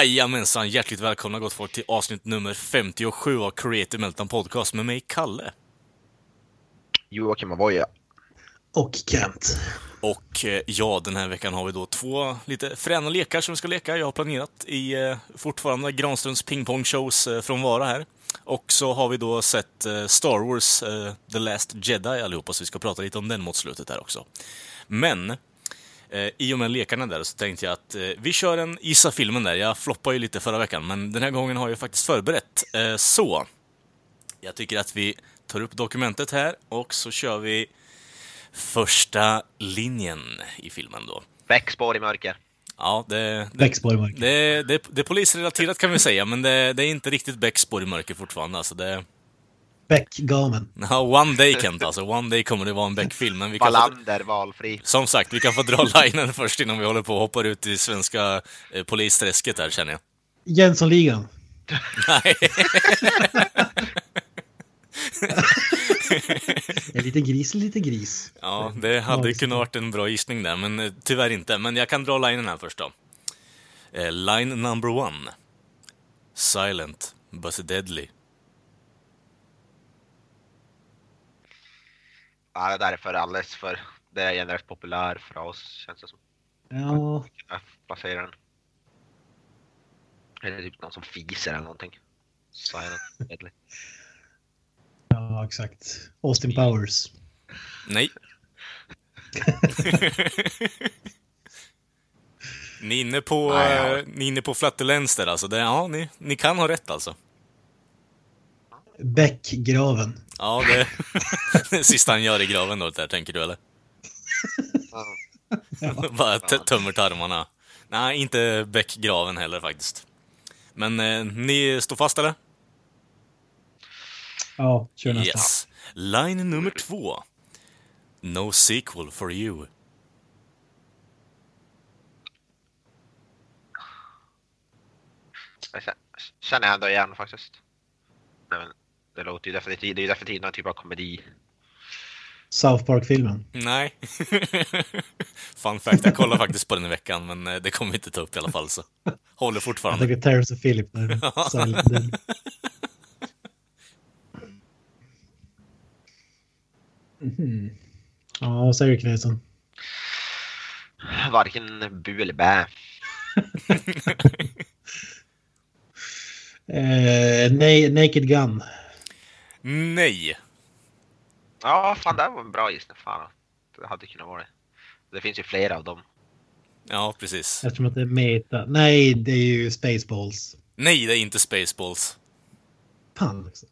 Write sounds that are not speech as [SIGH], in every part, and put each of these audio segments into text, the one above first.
Jajamensan, hjärtligt välkomna gott folk till avsnitt nummer 57 av Creative Meltdown Podcast med mig, Kalle. Joakim Avoya. Och Kent. Och eh, ja, den här veckan har vi då två lite fräna lekar som vi ska leka. Jag har planerat i eh, fortfarande Granströms pingpong-shows eh, från Vara här. Och så har vi då sett eh, Star Wars eh, The Last Jedi allihopa, så vi ska prata lite om den mot slutet här också. Men Eh, I och med lekarna där så tänkte jag att eh, vi kör en Gissa filmen där. Jag floppade ju lite förra veckan, men den här gången har jag faktiskt förberett. Eh, så, jag tycker att vi tar upp dokumentet här och så kör vi första linjen i filmen då. Bäckspår i mörker. Ja, det, det, i mörker. det, det, det är polisrelaterat kan vi säga, men det, det är inte riktigt bäckspår i mörker fortfarande. Alltså det, Bäckgamen. [LAUGHS] ja, one day Kent alltså. One day kommer det vara en Beck-film. Men vi kan få, Wallander valfri. som sagt, vi kan få dra [LAUGHS] linen först innan vi håller på och hoppar ut i svenska eh, polisträsket här känner jag. Jönssonligan. Nej. [LAUGHS] En liten gris, en liten gris. Ja, det hade kunnat varit en bra gissning där, men eh, tyvärr inte. Men jag kan dra linen här först då. Eh, line number one. Silent, but deadly. Ja, det där är för alldeles för... Det är en rätt populär fras känns det som. Ja, Jag placerar den. Eller typ någon som fiser eller någonting. Silent [LAUGHS] ja exakt. Austin Powers. Nej. [LAUGHS] ni är inne på, Nej, ja. eh, ni är inne på flatulens där alltså. Det, ja, ni, ni kan ha rätt alltså. Bäckgraven. Ja, det [LAUGHS] det sista han gör i graven då, där tänker du eller? Ja. [LAUGHS] Bara t- tömmer tarmarna. Nej, inte bäckgraven heller faktiskt. Men eh, ni står fast eller? Ja, kör nästa. Yes. Line nummer två. No sequel for you. Jag känner- Känner jag ändå igen faktiskt. Nej, men det låter ju definitivt, det är ju definitivt någon typ av komedi. South Park-filmen. Nej. [LAUGHS] Fun fact, jag kollade faktiskt på den i veckan, men eh, det kommer vi inte ta upp i alla fall. Så. Håller Jag fortfarande. tänker Terrence och Philip där. [LAUGHS] Mhm. Ja, vad säger Knesson? Varken bu eller bä. [LAUGHS] Eh, Na- Naked Gun. Nej. Ja, fan det var en bra gissning. Fan, det hade kunnat vara det. Det finns ju flera av dem. Ja, precis. Eftersom att det är meta. Nej, det är ju Spaceballs. Nej, det är inte Spaceballs. Fan också.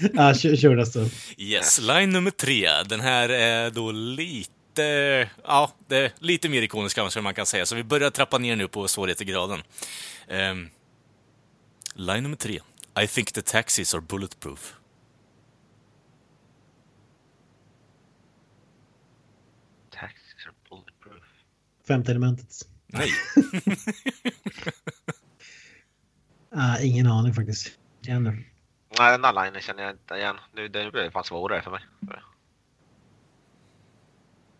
[LAUGHS] ja, kör, kör nästa. Yes, line nummer tre. Den här är då lite... Ja, det är lite mer ikonisk kanske man kan säga. Så vi börjar trappa ner nu på svårighetsgraden. Um, line nummer tre. I think the taxis are bulletproof. Taxis are bulletproof. Femte elementet. Nej. [LAUGHS] Ah, ingen aning faktiskt. Känner. Nej, den där linen känner jag inte igen. Nu, det blir fan svårare för mig.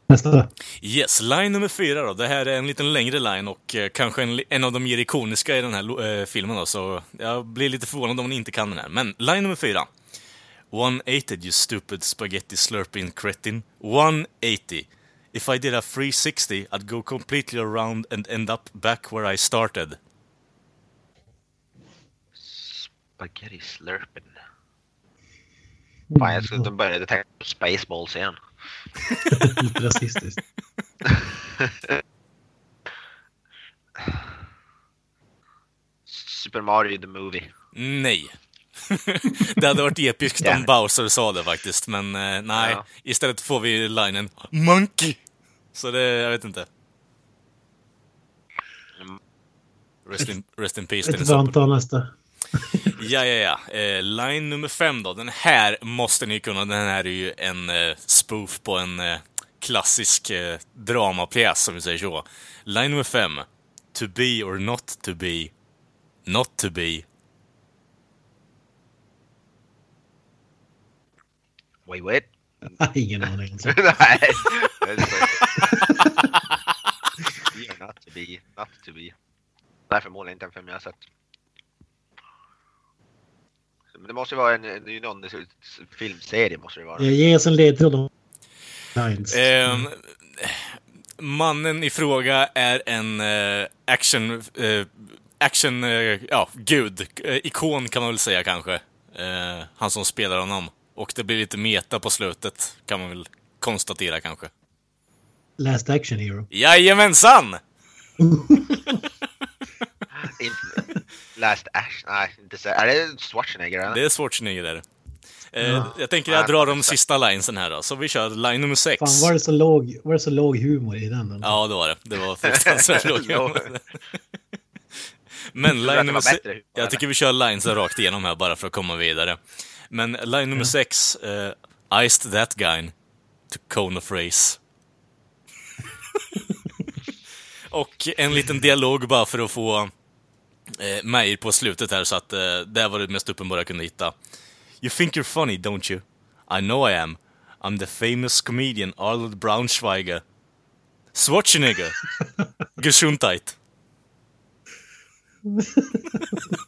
Nästa. Yes, line nummer fyra då. Det här är en liten längre line och eh, kanske en, en av de mer ikoniska i den här eh, filmen då, så jag blir lite förvånad om ni inte kan den här. Men line nummer fyra. 180 you stupid spaghetti slurping cretin. 180. If I did a 360 I'd go completely around and end up back where I started. Spaghetti slurping. Fan, jag skulle de började tänka på Spaceballs igen. Lite [LAUGHS] rasistiskt. Super Mario the Movie. Nej. [LAUGHS] det hade varit episkt om. Bowser sa det faktiskt, men eh, nej. Ja. Istället får vi linen Monkey. Så det, jag vet inte. Rest in, rest in peace, Vet vad han Hopper. tar nästa? [LAUGHS] Ja, ja, ja. Eh, line nummer fem då. Den här måste ni kunna. Den här är ju en eh, spoof på en eh, klassisk eh, dramapjäs, om vi säger så. Line nummer fem. To be or not to be. Not to be. Wait, wait. [LAUGHS] Ingen aning. Alltså. [LAUGHS] Nej. det är not to be, not to be. Nej, förmodligen inte en film jag har sett. Men det måste ju vara en, det är någon filmserie måste det vara. Jag ger oss en ledtråd om Lines. Ehm, mannen i fråga är en eh, action... Eh, action... Eh, ja, gud. Eh, ikon kan man väl säga kanske. Eh, han som spelar honom. Och det blir lite meta på slutet, kan man väl konstatera kanske. Last Action Hero. Jajamensan! [LAUGHS] Inte, last Ash, nej inte så. Är det Schwarzenegger eller? Det är Schwarzenegger där. Eh, Ja. Jag tänker jag drar de sista linesen här då, så vi kör line nummer sex. Fan, var det så låg, var det så låg humor i den? Då? Ja, det var det. Det var fruktansvärt [LAUGHS] lågt. Ja. Men att line nummer sex... Jag eller? tycker vi kör linesen rakt igenom här bara för att komma vidare. Men line nummer sex, uh, Iced that guy to cone of race. Och en liten dialog bara för att få eh, mig på slutet här så att eh, det var det mest uppenbara jag kunde hitta. You think you're funny, don't you? I know I am. I'm the famous comedian Arnold Braunschweiger. Schwarzenegger. [LAUGHS] Gesundheit. [LAUGHS]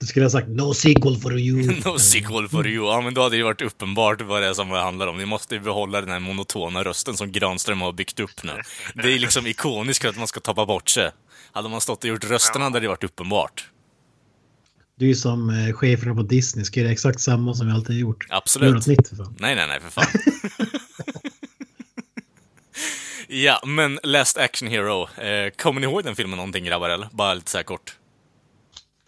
Du skulle ha sagt no sequel for you. [LAUGHS] No sequel for you. Ja, men då hade det varit uppenbart vad det är som det handlar om. Ni måste behålla den här monotona rösten som Granström har byggt upp nu. Det är liksom ikoniskt att man ska tappa bort sig. Hade man stått och gjort rösterna hade det varit uppenbart. Du är som eh, cheferna på Disney, ska göra exakt samma som vi alltid har gjort. Absolut. Gör något nytt för fan. Nej, nej, nej, för fan. [LAUGHS] ja, men Last Action Hero. Eh, kommer ni ihåg den filmen någonting grabbar, eller? Bara lite så här kort.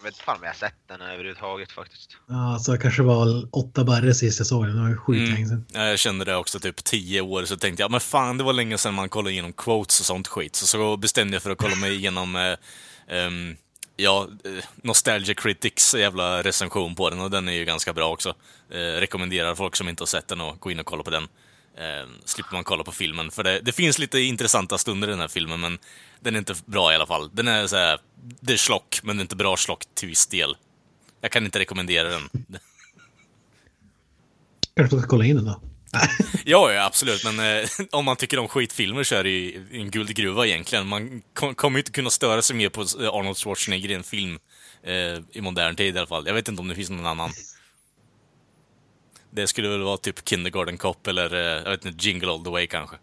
Jag vet fan om jag har sett den överhuvudtaget faktiskt. Ja, så jag kanske var åtta barre sist jag såg den. Det var ju sjukt Mm. Jag kände det också typ tio år, så tänkte jag, men fan det var länge sedan man kollade igenom quotes och sånt skit. Så, så bestämde jag för att kolla mig igenom, [LAUGHS] eh, ehm, ja, eh, Nostalgia Critics jävla recension på den och den är ju ganska bra också. Eh, rekommenderar folk som inte har sett den att gå in och kolla på den. Eh, slipper man kolla på filmen, för det, det finns lite intressanta stunder i den här filmen, men den är inte bra i alla fall. Den är så här, det är slock, men det är inte bra slock till viss del. Jag kan inte rekommendera den. Kanske ska kolla in den då. [LAUGHS] Ja, ja absolut, men eh, om man tycker om skitfilmer så är det ju en guldgruva egentligen. Man kom, kommer ju inte kunna störa sig mer på eh, Arnold Schwarzenegger i en film eh, i modern tid i alla fall. Jag vet inte om det finns någon annan. Det skulle väl vara typ Kindergarten Cop eller, eh, jag vet inte, Jingle All The Way kanske.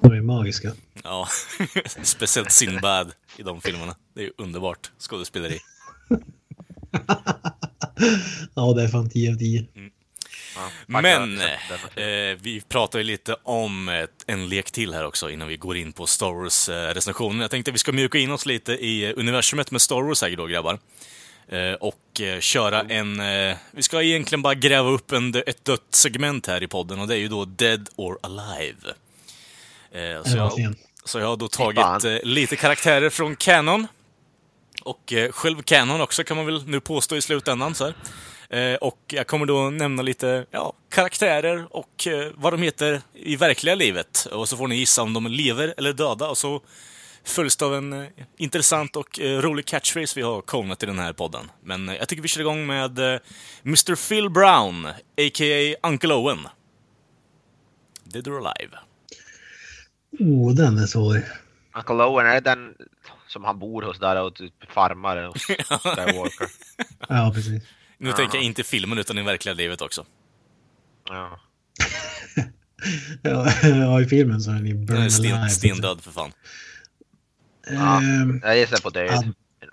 De är magiska. Ja, [LAUGHS] speciellt Sinbad i de filmerna. Det är underbart skådespeleri. [LAUGHS] Ja, det är fan 10 av 10. Ja, fuck, Men eh, vi pratar ju lite om eh, en lek till här också innan vi går in på Star Wars-recensionen. Jag tänkte att vi ska mjuka in oss lite i eh, universumet med Star Wars här då, grabbar. Eh, och eh, köra en... Eh, vi ska egentligen bara gräva upp en, ett dött segment här i podden och det är ju då Dead or Alive. Så, jag, så jag har då tagit lite karaktärer från Canon. Och själv Canon också kan man väl nu påstå i slutändan. Så här. Och jag kommer då nämna lite ja, karaktärer och vad de heter i verkliga livet. Och så får ni gissa om de lever eller döda. Och så följs av en eh, intressant och eh, rolig catchphrase vi har konat i den här podden. Men eh, jag tycker vi kör igång med eh, Mr Phil Brown, a.k.a. Uncle Owen. Dead or Alive. Oh, den är svår. Uncle Owen, är det den som han bor hos där och typ farmar hos [LAUGHS] Skywalker? Ja, precis. Nu tänker jag inte filmen utan i verkliga livet också. Ja. [LAUGHS] Ja, ja, i filmen så är den ju Den är sten, stendöd för fan. Ja. Ehm, Jag gissar på död.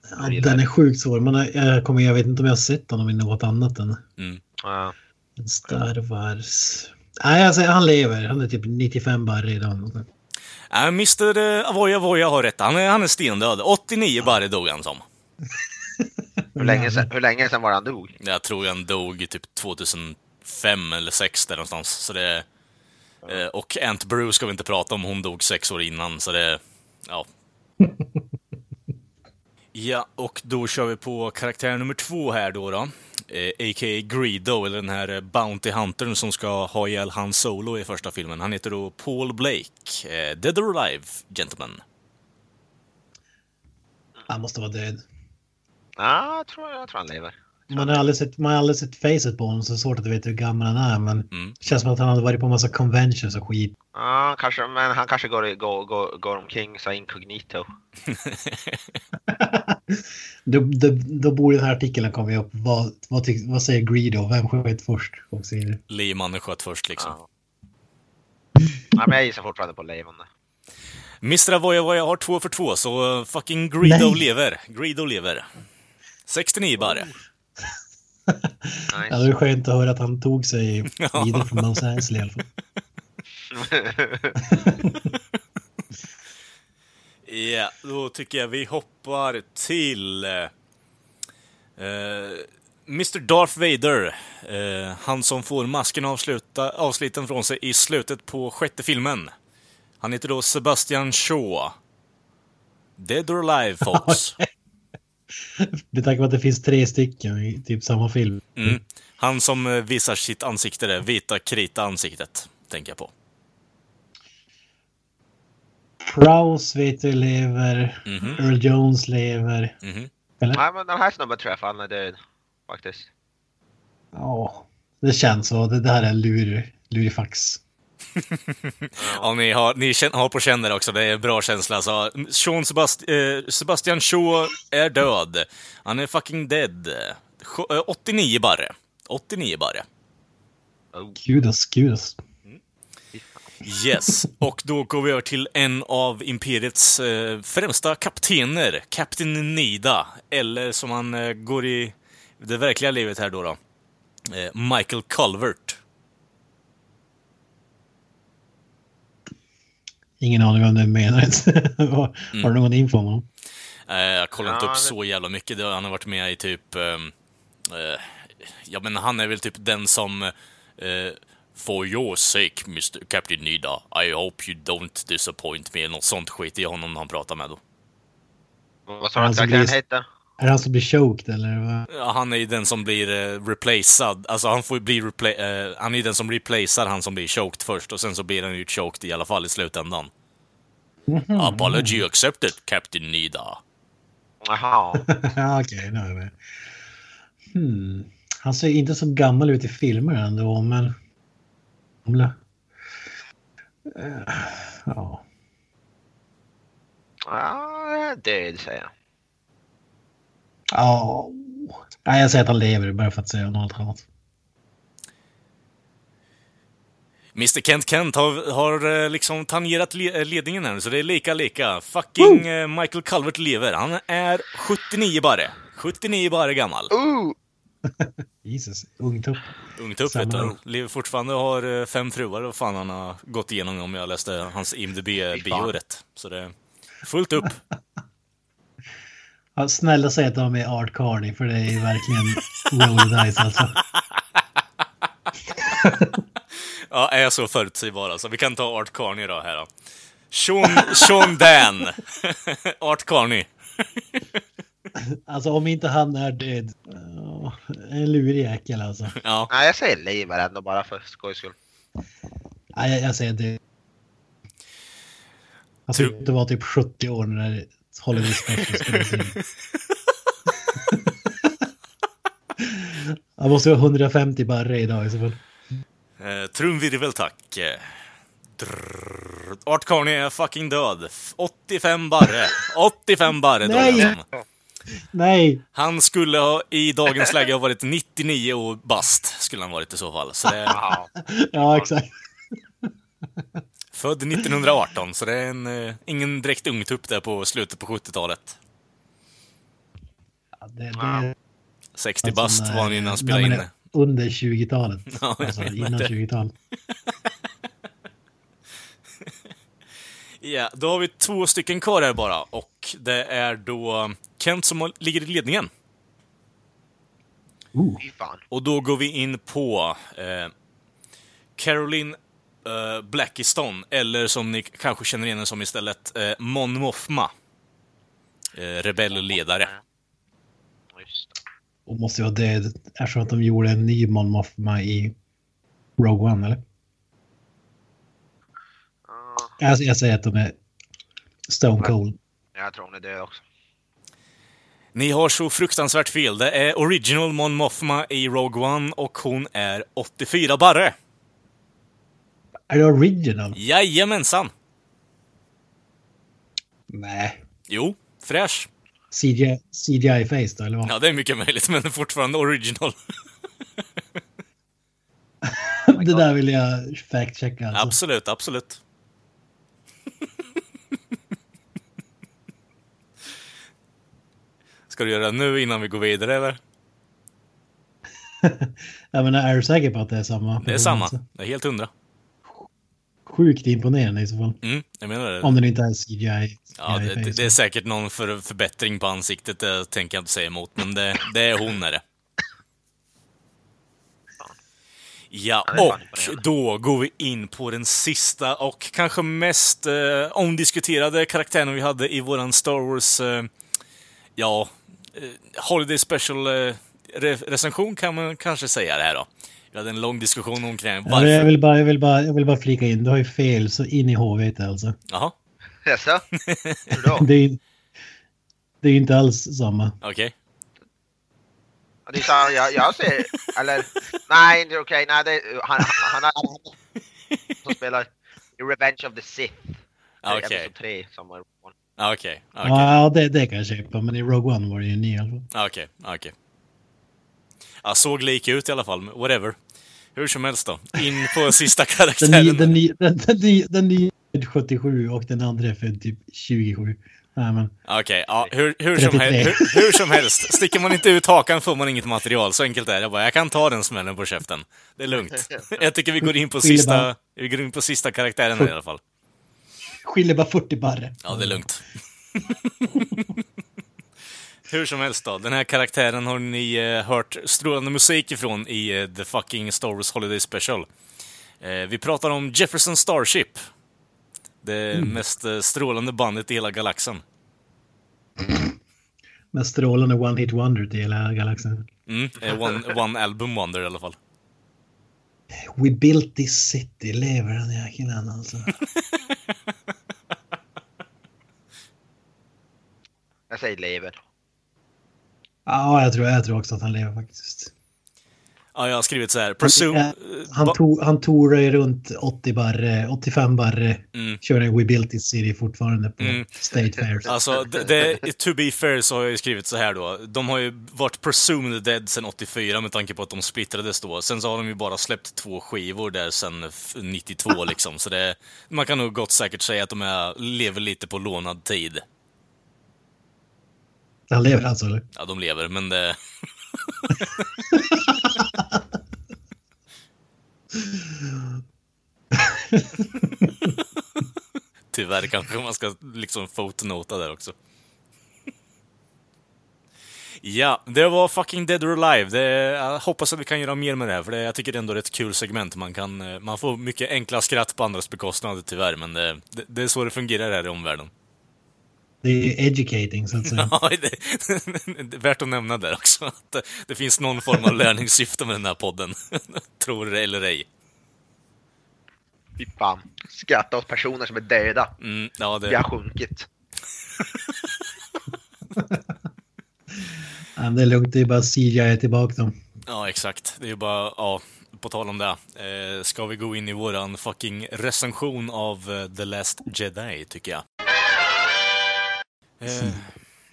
ja, den är sjukt svår. Men jag, jag, kommer, jag vet inte om jag har sett honom i något annat än Mm. Ja. Star Wars. Nej, alltså, han lever. Han är typ 95 barre idag. Äh, Mr Avoya Avoya har rätt. Han är, han är stendöd. 89 barre dog han som. [LAUGHS] Hur, länge sedan, hur länge sedan var han dog? Jag tror han dog typ 2005 eller 2006 där någonstans. Så det, eh, och Aunt Brew ska vi inte prata om, hon dog sex år innan. Så det, ja. [LAUGHS] Ja, och då kör vi på karaktär nummer två här då. då. Eh, A.k.a. Greedo, eller den här eh, Bounty Huntern som ska ha ihjäl Han Solo i första filmen. Han heter då Paul Blake. Eh, Dead or Alive, gentlemen. Han måste vara död. Ja, jag tror, jag tror han lever. Man har aldrig sett, man har aldrig sett facet på honom så svårt att veta hur gammal han är. Men Mm. det känns som att han hade varit på massa conventions och skit. Ja, kanske, men han kanske går, går, går, går omkring så inkognito. [LAUGHS] då, då, då borde den här artikeln ha kommit upp. Vad, vad, tyck, vad säger Greedo? Vem sköt först? Och så vidare. Liemannen sköt först liksom. Ja. ja, men jag gissar fortfarande på levande. Mr. Avoya Voya har två för två, så fucking Greedo Nej. lever. Greedo lever. 69 bara. Ja, det Nice. är skönt att höra att han tog sig [LAUGHS] vidare från Mount Eisley i alla fall. [LAUGHS] Ja, då tycker jag vi hoppar till... Uh, Mr. Darth Vader. Eh, han som får masken avsluta, avsliten från sig i slutet på sjätte filmen. Han heter då Sebastian Shaw. Dead or Alive, folks. [LAUGHS] Med tanke på att det finns tre stycken i typ samma film. Mm. Han som eh, visar sitt ansikte, det vita krita ansiktet, tänker jag på. Prowse vet du lever. Mhm. Earl Jones lever. Mhm. Eller? Nej, men den här snubben tror jag fan är död. Faktiskt. Ja, det känns så. Det där är lur, lurifax. Ja, ni har, ni känner, har på känner också, det är bra känsla. Så, Sean Sebast, eh, Sebastian Shaw är död. Han är fucking dead. Sj- eh, 89 barre. 89 barre. Oh. Kudos, kudos. Yes, och då går vi över till en av Imperiets eh, främsta kaptener, Captain Nida. Eller som han eh, går i det verkliga livet här då. då eh, Michael Culvert. Ingen aning om det menar. [LAUGHS] har, Mm. har du någon info om honom? Eh, jag kollar inte Ja, upp det- så jävla mycket. Han har varit med i typ... ehm, eh, ja, men han är väl typ den som... eh, For your sake, Mr. Captain Nida, I hope you don't disappoint me. Något sånt skit i honom när han pratar med då. Vad sa du att Han hette? Mm. Är det han som blir choked eller? Vad? Ja, Han är ju den som blir uh, replacead. Alltså han får ju bli repla- eh, Han är ju den som replacear han som blir choked först och sen så blir han ju choked i alla fall i slutändan. Apology accepted, Captain Nida. Jaha. [LAUGHS] ja, okej, nu är jag med. Hmm. Han ser inte så gammal ut i filmer ändå, men... Gamla. Eh, Ja. Ja, död säger jag. Ja. Nej, jag säger att han lever bara för att säga något annat. Mr Kent Kent har, har eh, liksom tangerat le- eh, ledningen här, så det är lika lika. Fucking eh, Michael Calvert lever. Han är 79 bara. 79 bara gammal. Ooh! [LAUGHS] Jesus, ungtupp. Ungtupp vet du. Lever fortfarande och har fem fruar. Vad fan han har gått igenom om jag läste hans IMDB-bio rätt. Så det är fullt upp. [LAUGHS] Ja, snälla säg att de är Art Carney, för det är ju verkligen roll dice alltså. [LAUGHS] Ja, är jag så förutsägbar alltså. Vi kan ta Art Carney då här då. Sean, Sean Dan. [LAUGHS] Art Carney. Alltså om inte han är död. en lurig jäkel alltså. Ja. Nej, jag säger lever ändå bara för skojs skull. Nej, jag, jag säger det. Han ser ut att vara typ 70 år när Hollywood Special spelades in. [LAUGHS] Han måste vara 150 barre idag i så fall. Eh, trumvirvel tack. Art Carney är fucking död. 85 barre. 85 barre Nej! Nej! Han skulle ha, i dagens läge ha varit 99 och bast, skulle han varit i så fall. Så det. [LAUGHS] Ja, exakt. Född 1918, så det är en, eh, ingen direkt ungtupp där på slutet på 70-talet. Ja, det, det, 60 Alltså, bast var han innan han spelade in det. Under 20-talet. [LAUGHS] Ja, alltså innan det. 20-talet. [LAUGHS] Ja, då har vi två stycken kvar här bara. Och det är då Kent som ligger i ledningen. Fan. Och då går vi in på eh, Caroline eh, Blackiston, eller som ni kanske känner igen henne som istället, eh, Mon Mothma. eh, rebellledare. Det. Och måste ju vara död eftersom att de gjorde en ny Mon Mothma i Rogue One, eller? Ja, Jag, jag säger att de är Stone Cold. jag tror hon är död också. Ni har så fruktansvärt fel. Det är Original Mon Mothma i Rogue One och hon är 84 barre. Är det original? Jajamensan! Nej. Jo, fräsch. CGI, CGI face då, eller vad? Ja, det är mycket möjligt, men fortfarande original. [LAUGHS] det där vill jag fact-checka alltså. Absolut, absolut. [LAUGHS] Ska du göra det nu innan vi går vidare, eller? [LAUGHS] Jag menar, är du säker på att det är samma? Det är samma. Det är helt hundra. Sjukt imponerande i så fall. Mm, jag menar det. Om den inte är CGI. Ja, det, det, det är säkert någon för, förbättring på ansiktet, det tänker jag inte säga emot, men det, det är hon är det. Ja, och då går vi in på den sista och kanske mest eh, omdiskuterade karaktären vi hade i våran Star Wars, eh, ja, eh, Holiday Special eh, re recension kan man kanske säga det här då. Vi hade en lång diskussion omkring Ja, varför. jag, vill bara, jag, vill bara, jag vill bara flika in, du har ju fel så in i HVT alltså. Jaha, Jaså? Hur då? [LAUGHS] Det är, det är ju inte alls samma. okej. Ja, Det är så, jag, jag ser, eller, nej, det är okej, nej, det, han, han, han, han, som spelar i Revenge of the Sith. Ja, Episod Okej, 3 som var Ja, okej, okej. Ja, det, det kan jag köpa, men i Rogue One var det ju ny i alla fall. Okej, okej. Ja, såg lik ut i alla fall, whatever. Hur som helst då. In på [LAUGHS] sista Den karaktären. den, ny- den, den, ny- den nya är född 77 och den andra är född typ 27. Nej, men Okej, ja, hur, hur, som 33. hel, hur, hur som helst. Sticker man inte ut hakan får man inget material. Så enkelt är det. Jag, bara, jag kan ta den smällen på käften. Det är lugnt. Jag tycker vi går in på sista, vi går in på sista karaktären här i alla fall. skiljer bara 40 barre. Ja, det är lugnt. [LAUGHS] Hur som helst då, den här karaktären har ni eh, hört strålande musik ifrån i eh, The fucking Star Wars Holiday Special. Eh, vi pratar om Jefferson Starship. Det mest eh, strålande bandet i hela galaxen. Med strålande One Hit Wonder till hela galaxen. Mm, eh, one, one Album Wonder i alla fall. We built this city, lever den jäkeln alltså. Jag säger lever. Ja, jag tror, jag tror också att han lever faktiskt. Ja, jag har skrivit så här. Han, Presume... eh, han, ba- tog, han tourar ju runt 80 barre, 85 barre. Mm. Kör en We built this city fortfarande på Mm. State Fairs. Alltså, det, det, to be fair så har jag ju skrivit så här då. De har ju varit presumed dead sedan 84 med tanke på att de splittrades då. Sen så har de ju bara släppt två skivor där sedan f- 92 liksom. Så det, man kan nog gott säkert säga att de är, lever lite på lånad tid. De lever alltså, eller? Ja, de lever, men det... Tyvärr kanske man ska liksom fotnota där också. Ja, det var fucking Dead or Alive. Det, jag hoppas att vi kan göra mer med det här, för det, jag tycker det är ändå är ett kul segment. Man, kan, eh, man får mycket enkla skratt på andras bekostnad tyvärr, men det, det, det är så det fungerar här i omvärlden. Det är educating så att säga. [LAUGHS] Ja, det, det är värt att nämna där också. Att det, finns någon form av lärningssyfte med den här podden. [LAUGHS] Tror det eller ej. Fy fan. Skratta åt personer som är döda. Mm, ja, Vi det, har sjunkit. [LAUGHS] Ja, det är lugnt, det är bara CGI tillbaka dem. ja, exakt. Det är ju bara, ja, på tal om det. Eh, ska vi gå in i våran fucking recension av eh, The Last Jedi, tycker jag. Eh,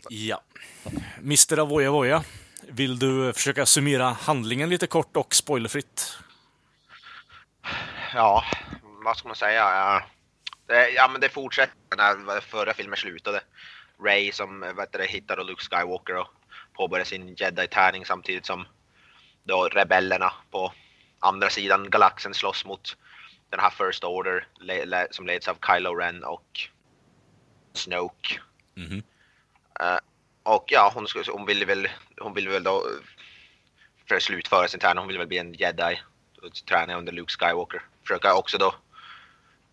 ja. Mr. Avoya Voya, vill du försöka summera handlingen lite kort och spoilerfritt? Ja, vad ska man säga? Ja, det, ja men det fortsätter när förra filmen slutade. Ray som heter det, hittar Luke Skywalker och påbörjar sin jedi-tärning samtidigt som då rebellerna på andra sidan galaxen slåss mot den här First Order le, le, som leds av Kylo Ren och Snoke. Eh, och ja, hon, skulle, hon ville väl, hon ville väl då för att slutföra sin träning, hon ville väl bli en jedi och träna under Luke Skywalker. Försöka också då,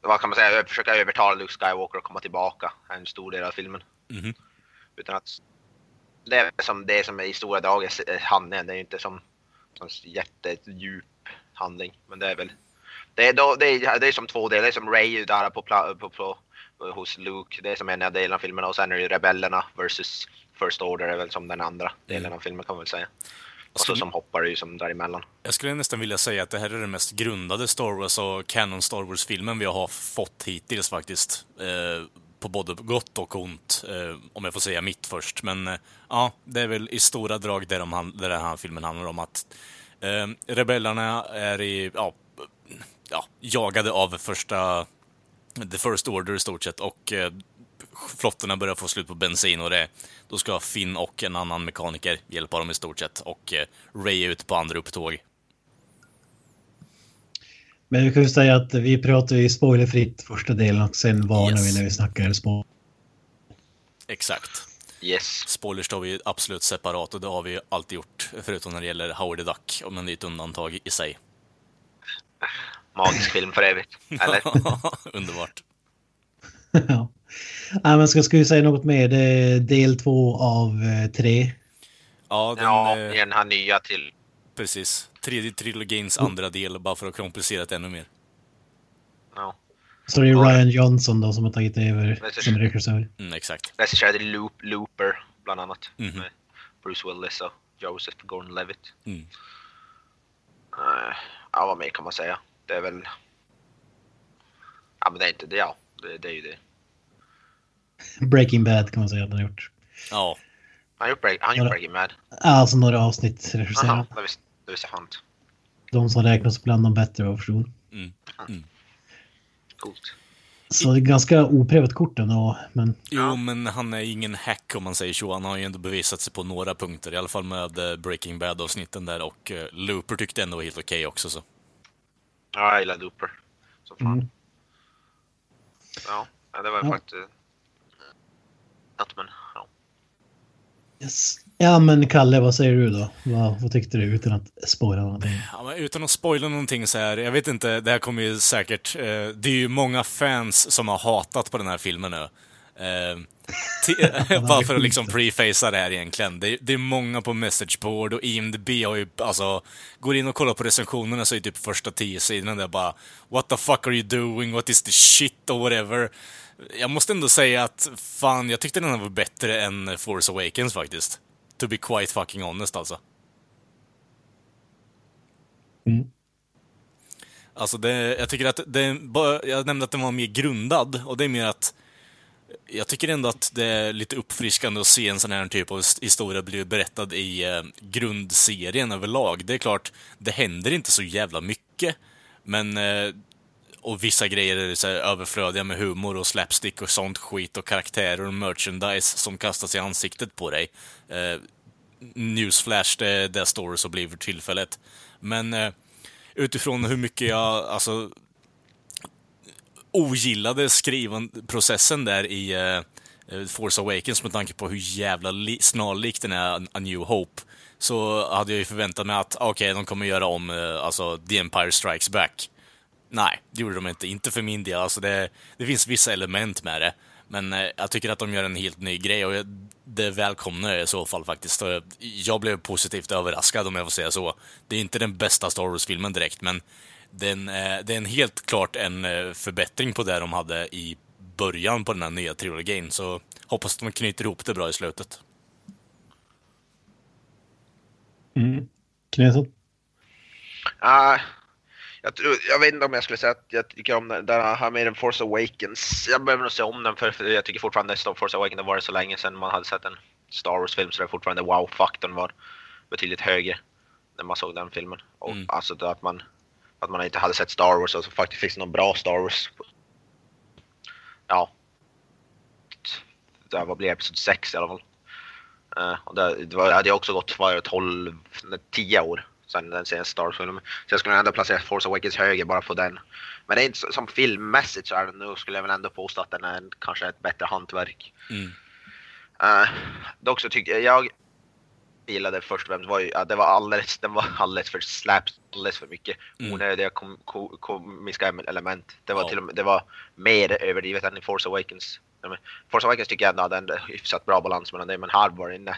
vad kan man säga, försöka övertala Luke Skywalker att komma tillbaka, är en stor del av filmen. Mhm. Utan att det är som det som är i stora drag är handlingen. Det är ju inte som, som jättedjup handling. Men det är väl det är, då, det är, det är som två delar. Det är som Ray där på, på, på, hos Luke. Det är som ena delen av filmen och sen är det rebellerna versus First Order är väl som den andra delen Mm. av filmen kan man väl säga. Och så som hoppar är ju som däremellan. Jag skulle nästan vilja säga att det här är den mest grundade Star Wars och canon Star Wars-filmen vi har fått hittills faktiskt. Eh, på både gott och ont, eh, om jag får säga mitt först. Men eh, ja, det är väl i stora drag det, de, det den här filmen handlar om. Att eh, rebellerna är i, ja, ja, jagade av första The First Order i stort sett och eh, flottorna börjar få slut på bensin och det, då ska Finn och en annan mekaniker hjälpa dem i stort sett och eh, Ray ute på andra upptåg. Men vi kan ju säga att vi pratar ju spoilerfritt första delen och sen varnar Yes. vi när vi snackar spoiler. Exakt. Yes. Spoilers tar vi absolut separat och det har vi ju alltid gjort, förutom när det gäller Howard the Duck, men det är ett undantag i sig. Magisk film för evigt. [LAUGHS] Eller? [LAUGHS] Underbart. [LAUGHS] ja. Nej, men ska, ska vi säga något mer? Det är del två av eh, tre. Ja, den, Ja, eh, i den här nya till. precis. Tredje trilogins andra del, bara för att komplicera det ännu mer. Ja. Så det är Ja. Ryan Johnson då som har tagit över som regissör. Mm, exakt. Regisserade Loop, Looper bland annat. Mhm. Med Bruce Willis och Joseph Gordon-Levitt. Mm. Uh, ja, vad mer kan man säga? Det är väl... Ja, men det är inte det. Ja, det, det är ju det. Breaking Bad kan man säga att han har gjort. Ja, Han har gjort, break, han gjort Ja. Breaking Bad. Alltså några avsnitt regisserade. Jaha, det visste, det visste jag inte. De som räknas bland de bättre vad jag förstod. Coolt. Så det är ganska oprövat kort ändå. Men Jo, Ja. men han är ingen hack om man säger så. Han har ju ändå bevisat sig på några punkter, i alla fall med eh, Breaking Bad-avsnitten där och eh, Looper tyckte ändå var helt okej också så. Ja, jag gillar Looper. Så fan. Mm. Ja, ja, det var Ja. faktiskt... Något, men ja. yes. Ja men Kalle, vad säger du då? Vad, vad tyckte du utan att spoila någonting? Ja, utan att spoila någonting så här, jag vet inte, det här kommer ju säkert... Eh, det är ju många fans som har hatat på den här filmen nu. Eh, ti- [LAUGHS] bara för att liksom prefacea det här egentligen. Det, det är många på messageboard och IMDB har ju, alltså, går in och kollar på recensionerna så är typ första tio sidorna där bara What the fuck are you doing? What is the shit? och whatever. Jag måste ändå säga att fan, jag tyckte den här var bättre än Force Awakens faktiskt. To be quite fucking honest alltså. Mm. Alltså det, jag tycker att det, jag nämnde att den var mer grundad och det är mer att jag tycker ändå att det är lite uppfriskande att se en sån här typ av historia bli berättad i eh, grundserien överlag. Det är klart, det händer inte så jävla mycket, men eh, och vissa grejer är så här överflödiga med humor och slapstick och sånt skit och karaktärer och merchandise som kastas i ansiktet på dig. Eh, newsflash, det, det står det så blir för tillfället. Men eh, utifrån hur mycket jag, alltså ogillade skrivanprocessen där i uh, Force Awakens med tanke på hur jävla snarlik den är A New Hope. Så hade jag ju förväntat mig att, okej, de kommer göra om uh, alltså The Empire Strikes Back. Nej, det gjorde de inte. Inte för min del. Alltså det, det finns vissa element med det. Men eh, jag tycker att de gör en helt ny grej och jag, det välkomnar jag i så fall faktiskt. Jag blev positivt överraskad om jag får säga så. Det är inte den bästa Star Wars-filmen direkt, men den, eh, det är en helt klart en eh, förbättring på det de hade i början på den här nya trilogin. Så hoppas att de knyter ihop det bra i slutet. Mm. Knesson? Ah, jag, tror, jag vet inte om jag skulle säga att jag tycker om den, den här mer än Force Awakens. Jag behöver nog se om den för, för jag tycker fortfarande Star Force Awakens har varit så länge sedan man hade sett en Star Wars-film så det är fortfarande wow-faktorn var betydligt högre när man såg den filmen. Och Mm. alltså det att man, att man inte hade sett Star Wars och så faktiskt finns det någon bra Star Wars. Ja. Det här, vad blir det? episod 6 i alla fall. Eh, och det, det var, hade ju också gått var det 12, 10 år sedan den senaste Star Wars-filmen. Så jag skulle ändå placera Force Awakens högre bara på den. Men det är inte som filmmässigt så är den nu skulle jag väl ändå påstå att den är en, kanske ett bättre hantverk. Mm. Uh, dock så tycker jag gillade först och främst var ju att det var alldeles, den var alldeles för slaps, alldeles för mycket Mm. onödiga kom, ko, komiska element. Det var Ja. till och med, det var mer överdrivet än i Force Awakens. Force Awakens tycker jag ändå hade en hyfsat bra balans mellan det, men här var det inne.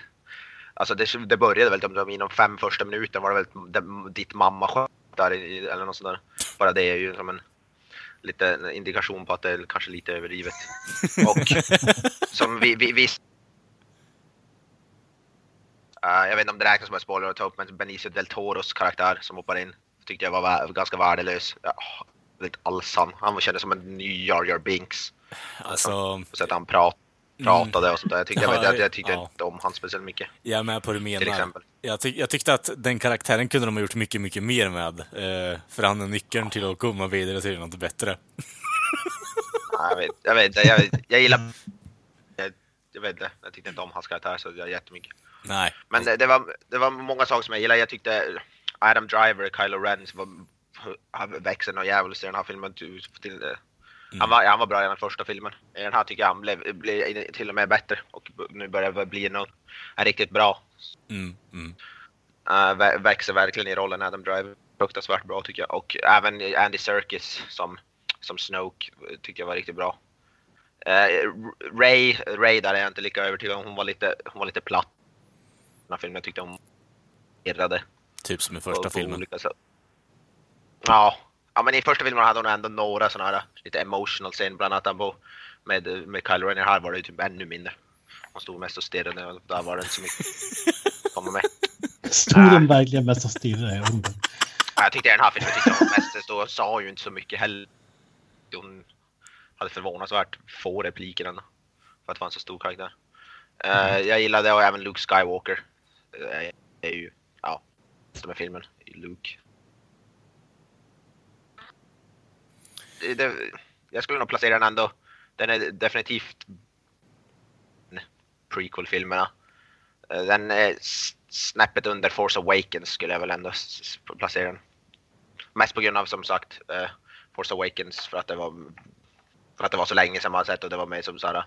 Alltså det, det började väl de, inom fem första minuter var det väl de, ditt mamma i, eller något sånt där. Bara det är ju som en lite indikation på att det är kanske lite överdrivet. [LAUGHS] Och som vi, vi, vi Uh, jag vet inte om det räknas som en spoiler att ta upp, men Benicio del Toros karaktär som hoppar in tyckte jag var ganska värdelös. Ja, inte alls han. Kändes som en ny Jar Jar Binks. Alltså... Så att han prat, pratade och sånt där. Jag tyckte, jag, jag, jag tyckte ja. inte om han speciellt mycket. Jag är med på det du menar. Till exempel. Jag, tyck, jag tyckte att den karaktären kunde de ha gjort mycket, mycket mer med. Eh, för han är nyckeln till att komma vidare till något bättre. jag vet, jag vet, jag, jag gillar... Jag, jag vet inte, jag tyckte inte om hans karaktär så jag jättemycket. Nej. Men det, det, var, det var många saker som jag gillade. Jag tyckte Adam Driver, Kylo Ren, var, han växer något djävulskt i den här filmen. Till, till, Mm. Han, var, han var bra i den första filmen. I den här tycker jag han blev, blev till och med bättre och nu börjar det bli någon, en riktigt bra. Mm. Mm. Uh, växer verkligen i rollen Adam Driver. Fruktansvärt bra tycker jag. Och även Andy Serkis som, som Snoke tycker jag var riktigt bra. Uh, Ray, Ray där är jag inte lika övertygad om. Hon var lite, hon var lite platt. Den här filmen jag tyckte hon irrade. Typ som i första på, filmen. På ja, ja, men i första filmen hade hon ändå några sådana här lite emotional scener, bland annat på, med, med Kyle Renner. Här var det ju typ ännu mindre. Hon stod mest och stirrade och där var det inte så mycket komma med. [LAUGHS] Stod hon verkligen mest och stirrade? Ja, jag tyckte den här filmen tyckte hon mest då sa hon ju inte så mycket heller. Hon hade förvånansvärt få repliker ändå. För att det var en så stor karaktär. Mm. Uh, jag gillade och även Luke Skywalker är, är ju, ja, med filmen. Luke det, jag skulle nog placera den ändå. Den är definitivt prequel-filmerna. Den är snäppet under Force Awakens skulle jag väl ändå placera den. Mest på grund av som sagt uh, Force Awakens för att det var för att det var så länge sedan man sett och det var med som såhär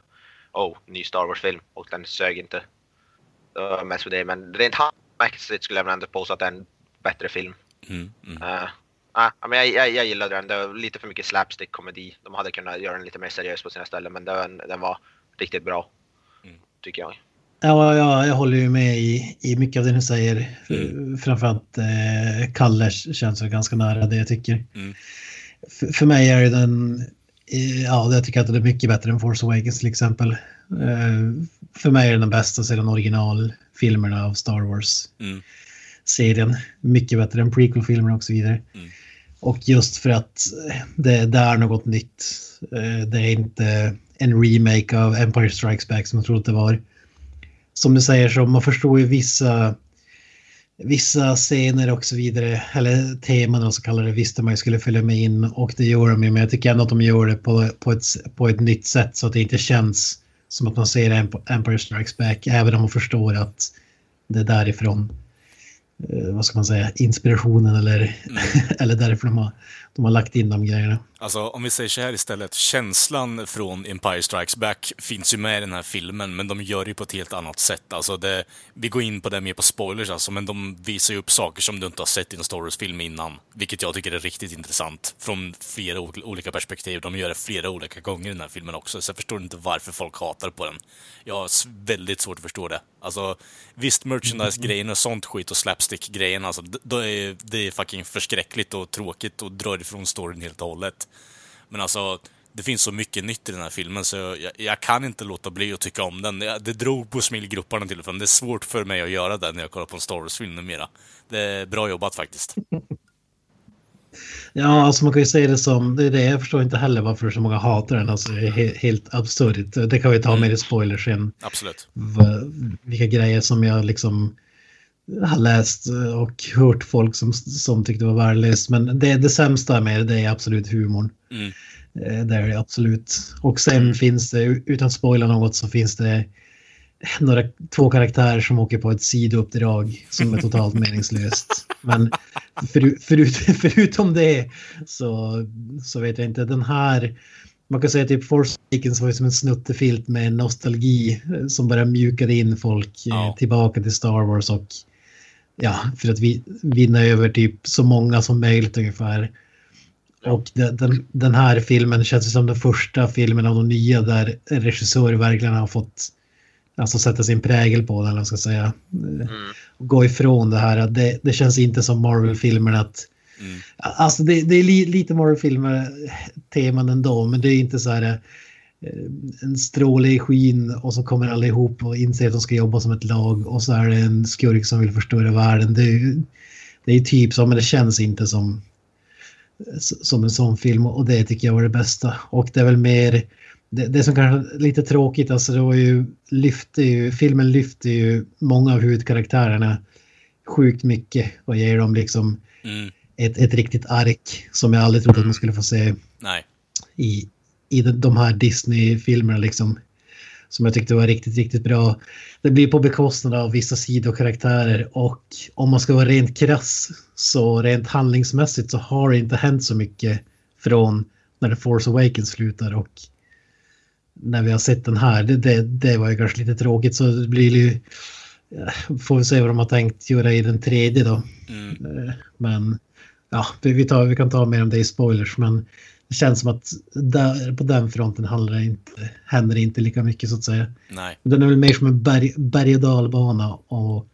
oh, ny Star Wars-film och den sög inte. Uh, mest för det, men rent handmässigt skulle jag väl ändå påstå att det är en bättre film. Mm, mm. Uh, Ah, men jag, jag, jag gillade den. Det var lite för mycket slapstick-komedi. De hade kunnat göra den lite mer seriös på sina ställen, men den, den var riktigt bra. Mm. Tycker jag. Ja, ja, jag håller ju med i, i mycket av det ni säger. Mm. Framförallt eh, Kalle känns ganska nära det jag tycker. Mm. För mig är den, ja, jag tycker att det är mycket bättre än Force Awakens till exempel. Eh, för mig är den bästa sedan originalfilmerna av Star Wars. Mm. Mycket bättre än prequel-filmerna och så vidare. Mm. Och just för att det, det är något nytt. Eh, det är inte en remake av Empire Strikes Back som jag trodde det var. Som du säger så man förstår ju vissa vissa scener och så vidare, eller teman och så kallade, visste man ju skulle följa med in och det gör de ju, men jag tycker ändå att de gör det på, på, ett, på ett nytt sätt så att det inte känns som att man ser Empire Strikes Back, även om man förstår att det är därifrån eh, vad ska man säga, inspirationen eller, mm. [LAUGHS] eller därför de har, de har lagt in de grejerna. Alltså om vi säger så här istället, känslan från Empire Strikes Back finns ju med i den här filmen, men de gör det på ett helt annat sätt. Alltså det, vi går in på det mer på spoilers alltså, men de visar ju upp saker som du inte har sett i en Star Wars-film innan. Vilket jag tycker är riktigt intressant från flera olika perspektiv. De gör det flera olika gånger i den här filmen också, så jag förstår inte varför folk hatar på den. Jag har väldigt svårt att förstå det. Alltså, visst merchandise-grejen och sånt skit och slapstick-grejen, alltså, det är, det är fucking förskräckligt och tråkigt och drar ifrån storyn helt och hållet. Men alltså, det finns så mycket nytt i den här filmen så jag, jag kan inte låta bli att tycka om den. Det, det drog på smilgrupparna till och från. Det är svårt för mig att göra det när jag kollar på en Star Wars-film numera. Det är bra jobbat faktiskt. [LAUGHS] Ja, alltså man kan ju säga det som, det är det, jag förstår inte heller varför så många hatar den. Alltså det är helt, helt absurt. Det kan vi ta med i spoilers sen. Absolut. Vilka grejer som jag liksom har läst och hört folk som, som tyckte var värdelöst. Men det, det sämsta med det är absolut humorn. Mm. Eh, det är det absolut. Och sen finns det, utan att spoila något, så finns det några, två karaktärer som åker på ett sidouppdrag som är totalt [LAUGHS] meningslöst. Men för, förut, förutom det så, så vet jag inte. Den här, man kan säga typ Force Awakens var ju som en snuttefilt med nostalgi som bara mjukade in folk eh, ja. tillbaka till Star Wars och ja, för att vi, vinna över typ så många som möjligt ungefär. Och den, den, den här filmen känns som den första filmen av de nya där regissör verkligen har fått alltså sätta sin prägel på den, eller vad ska säga. Mm. Gå ifrån det här. Det, det känns inte som Marvel-filmer att Mm. Alltså det, det är li, lite Marvel-filmer teman ändå, men det är inte så här en stråle i skyn och så kommer alla ihop och inser att de ska jobba som ett lag och så är det en skurk som vill förstöra världen. Det är ju det är typ så, men det känns inte som som en sån film och det tycker jag var det bästa. Och det är väl mer det, det som kanske är lite tråkigt, alltså det var ju lyfte ju, filmen lyfter ju många av huvudkaraktärerna sjukt mycket och ger dem liksom Mm. ett, ett riktigt ark som jag aldrig trodde att man skulle få se Nej. i, i de, här Disney-filmerna liksom. Som jag tyckte var riktigt, riktigt bra. Det blir på bekostnad av vissa sidokaraktärer och om man ska vara rent krass så rent handlingsmässigt så har det inte hänt så mycket från när The Force Awakens slutar och när vi har sett den här. Det, det, det var ju kanske lite tråkigt så det blir ju... Får vi se vad de har tänkt göra i den tredje då. Mm. Eh, Men ja, vi, vi, tar, vi kan ta mer om det i spoilers. Men det känns som att där, på den fronten handlar det inte, händer det inte lika mycket så att säga. Nej. Den är väl mer som en berg, berg och dalbana och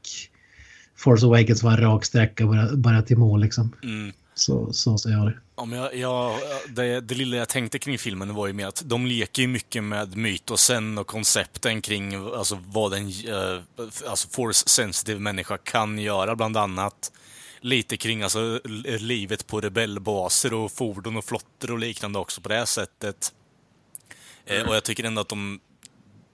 Force Awakens var en rak sträcka bara, bara till mål liksom. Mm. Så, så ser jag det. Om jag, jag, det, det lilla jag tänkte kring filmen var ju med att de leker ju mycket med mytosen och koncepten kring alltså, vad en eh, alltså force sensitive människa kan göra, bland annat. Lite kring alltså, livet på rebellbaser och fordon och flottor och liknande också på det här sättet. Eh, och jag tycker ändå att de,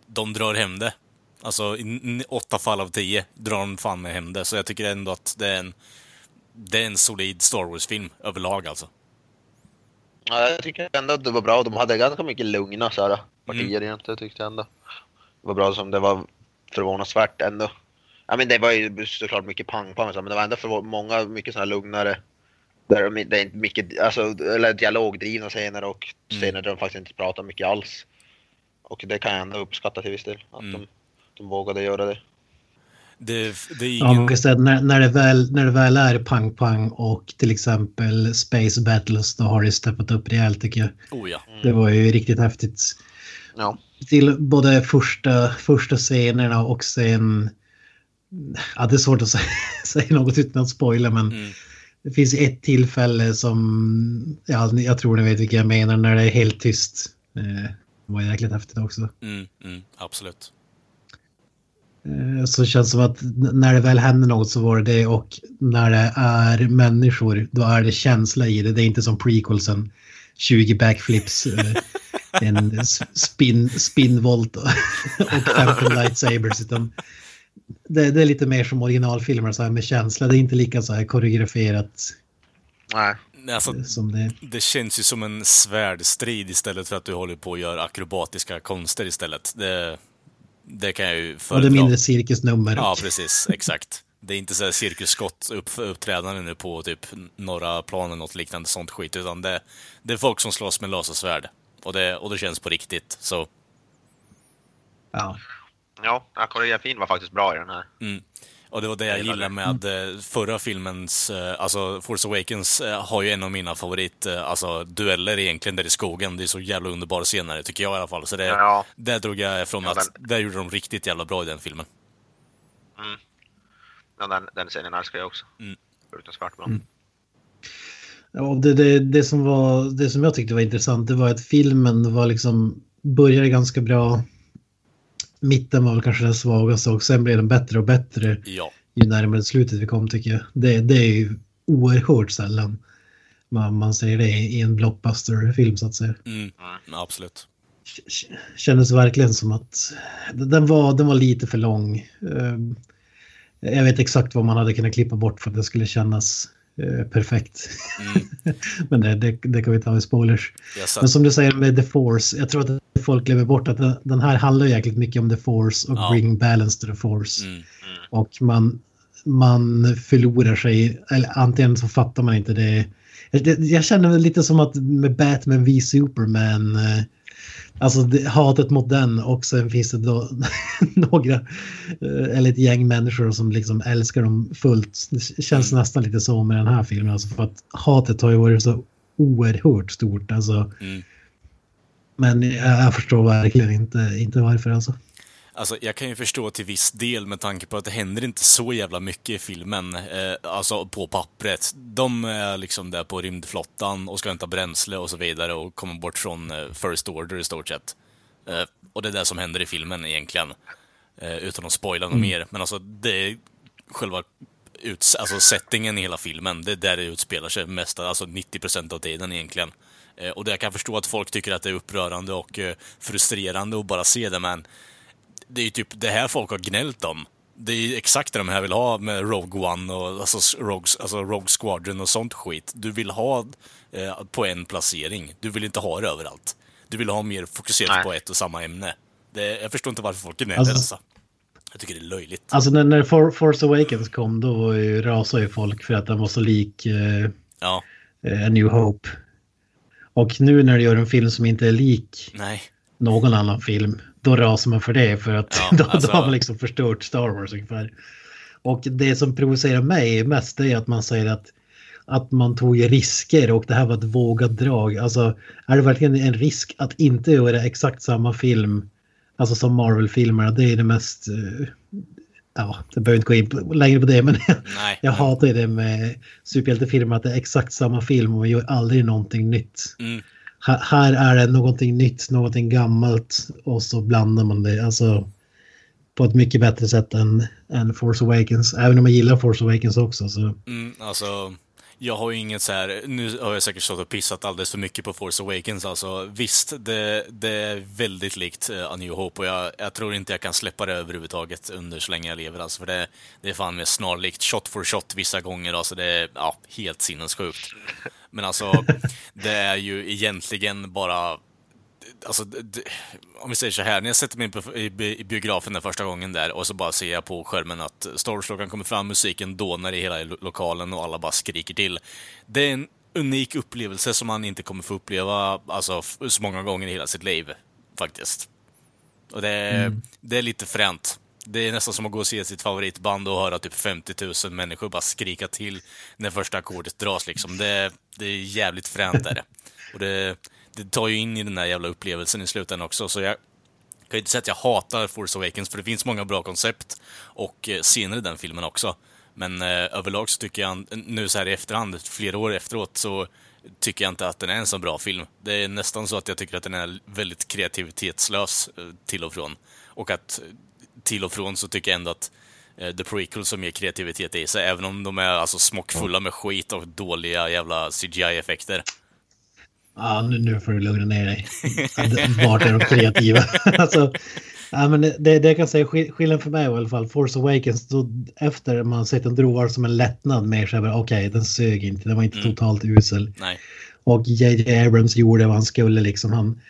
de drar hem det. Alltså i åtta fall av tio drar de fan med hem det. Så jag tycker ändå att det är en, det är en solid Star Wars-film överlag alltså. Ja, jag tycker ändå att det var bra. De hade ganska mycket lugna så här, partier Mm. egentligen tyckte jag ändå. Det var bra som det var förvånansvärt ändå. Ja men det var ju såklart mycket pang-pang men det var ändå för många mycket sådana lugnare. Där de, det är inte mycket, alltså, eller dialogdrivna scener och Mm. scener där de faktiskt inte pratar mycket alls. Och det kan jag ändå uppskatta till viss del. Att Mm. de, de vågade göra det. Det, det Ja, man ingen... kan säga att när, när, det väl, när det väl är pang-pang och till exempel Space Battles då har det steppat upp rejält tycker jag. Oh ja. Det var ju riktigt häftigt. Ja. till både första, första scenerna och sen... Ja, det är svårt att [LAUGHS] säga, något utan att spoila, men Mm. det finns ett tillfälle som... Ja, jag tror ni vet vilka jag menar, när det är helt tyst. Eh, Det var jäkligt häftigt också. Mm, mm, absolut. Eh, Så det känns som att när det väl händer något så var det det och när det är människor då är det känsla i det. Det är inte som prequelsen. 20 backflips, eh, [LAUGHS] en spin, spinvolt och och 15 lightsabers. Utan det, det är lite mer som originalfilmer så här med känsla. Det är inte lika så här koreograferat Nej. eh, Alltså, som det. det känns ju som en svärdstrid istället för att du håller på att göra akrobatiska konster istället. Det, det kan jag ju Och föredra. det är mindre cirkusnummer. Ja, precis. Exakt. Det är inte så här cirkusskott upp, uppträdande nu på typ norra planen, något liknande sånt skit, utan det, det är folk som slåss med lasersvärd. Och det, och det känns på riktigt, så... Ja. Ja, koreografin var faktiskt bra i den här. Mm. Och det var det jag gillar gillade med eh, förra filmens, eh, alltså Force Awakens eh, har ju en av mina favorit, eh, alltså dueller egentligen där i skogen. Det är så jävla underbar scener, tycker jag i alla fall. Så det, Ja. där drog jag ifrån Ja, att där gjorde de riktigt jävla bra i den filmen. Ja, den, den scenen älskar jag också. Mm. Fruktansvärt bra. Ja, det, det, det, som var, det som jag tyckte var intressant det var att filmen var liksom, började ganska bra. Mitten var väl kanske den svagaste och sen blev den bättre och bättre Ja. ju närmare slutet vi kom tycker jag. Det, det är ju oerhört sällan man, man säger det i en blockbuster-film så att säga. Mm. Absolut. Kändes verkligen som att den var, den var lite för lång. Eh, Jag vet exakt vad man hade kunnat klippa bort för att det skulle kännas eh, perfekt. Mm. [LAUGHS] Men det, det, det kan vi ta i spoilers. Satt, Men som du säger med The Force, jag tror att folk glömmer bort att den- den här handlar jäkligt mycket om The Force och Ja. bring balance to the Force. mm. Och man, man förlorar sig, eller antingen så fattar man inte det. Jag, jag känner lite som att med Batman v Superman, eh, alltså det, hatet mot den och sen finns det då [LAUGHS] några, eh, eller ett gäng människor som liksom älskar dem fullt. Det känns Mm. nästan lite så med den här filmen, alltså för att hatet har ju varit så oerhört stort. Alltså. Mm. Men jag, jag förstår verkligen inte, inte varför alltså. Alltså, jag kan ju förstå till viss del med tanke på att det händer inte så jävla mycket i filmen, eh, alltså på pappret. De är liksom där på rymdflottan och ska hämta bränsle och så vidare och kommer bort från eh, First Order i stort sett. Eh, och det är det som händer i filmen egentligen. Eh, utan att spoila något mer. Men alltså, det är själva ut, alltså settingen i hela filmen, det är där det utspelar sig mest, alltså 90% av tiden egentligen. Eh, och det jag kan förstå att folk tycker att det är upprörande och eh, frustrerande att bara se det, men det är ju typ det här folk har gnällt om. Det är ju exakt det de här vill ha med Rogue One och alltså Rogue, alltså Rogue Squadron och sånt skit. Du vill ha eh, på en placering. Du vill inte ha det överallt. Du vill ha mer fokuserat Nej. på ett och samma ämne. Det, jag förstår inte varför folk gnäller Alltså- alltså. Jag tycker det är löjligt. Alltså när, när For, Force Awakens kom då var ju, rasade ju folk för att den var så lik eh, Ja, eh, A New Hope. Och nu när du gör en film som inte är lik nej. någon annan film, då rasar man för det för att Ja, [LAUGHS] då, alltså- då har man liksom förstört Star Wars ungefär. Och det som provocerar mig mest är att man säger att, att man tog risker och det här var ett vågat drag. Alltså är det verkligen en risk att inte göra exakt samma film, alltså som Marvel-filmerna, det är det mest... eh, Ja, jag behöver inte gå in på, längre på det, men [LAUGHS] Nej. jag hatar det med superhjältefilmer, att det är exakt samma film och man gör aldrig någonting nytt. Mm. Här, här är det någonting nytt, någonting gammalt och så blandar man det. Alltså på ett mycket bättre sätt än, än Force Awakens. Även om jag gillar Force Awakens också. Så. Mm, alltså, jag har ju inget så här, nu har jag säkert stått och pissat alldeles för mycket på Force Awakens. Alltså, visst, det, det är väldigt likt uh, A New Hope och jag, jag tror inte jag kan släppa det överhuvudtaget under så länge jag lever. Alltså, för det, det är fan mer snarlikt shot for shot vissa gånger. Alltså, det är ja, helt sinnessjukt. Men alltså, det är ju egentligen bara Alltså, det, om vi säger så här, när jag sätter mig i, i biografen den första gången där och så bara ser jag på skärmen att Star Wars-klockan kommer fram, musiken dånar i hela lo- lokalen och alla bara skriker till. Det är en unik upplevelse som man inte kommer få uppleva alltså, så många gånger i hela sitt liv, faktiskt. Och det är, det är lite fränt. Det är nästan som att gå och se sitt favoritband och höra typ 50 000 människor bara skrika till när första ackordet dras liksom. Det, det är jävligt fränt är det. Och det, det tar ju in i den där jävla upplevelsen i slutändan också, så jag kan ju inte säga att jag hatar Force Awakens, för det finns många bra koncept och eh, scener i den filmen också. Men eh, överlag så tycker jag, nu så här i efterhand, flera år efteråt, så tycker jag inte att den är en så bra film. Det är nästan så att jag tycker att den är väldigt kreativitetslös eh, till och från. Och att eh, till och från så tycker jag ändå att eh, The Prequel som ger kreativitet i sig, även om de är alltså smockfulla med skit och dåliga jävla CGI-effekter. Ja, nu, nu får du lugna ner dig. Vart är de kreativa? [LAUGHS] alltså, ja, men det, det jag kan säga skill- skillnaden för mig var i alla fall Force Awakens. Då, efter man sett den drog var det som en lättnad mer så här, okej, den sög inte, den var inte totalt usel. Nej. Och J.J. Abrams gjorde vad han skulle liksom. Han,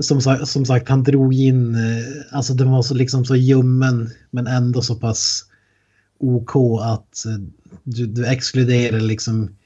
som, som sagt, han drog in, eh, alltså den var så liksom så ljummen men ändå så pass OK att eh, du, du exkluderar liksom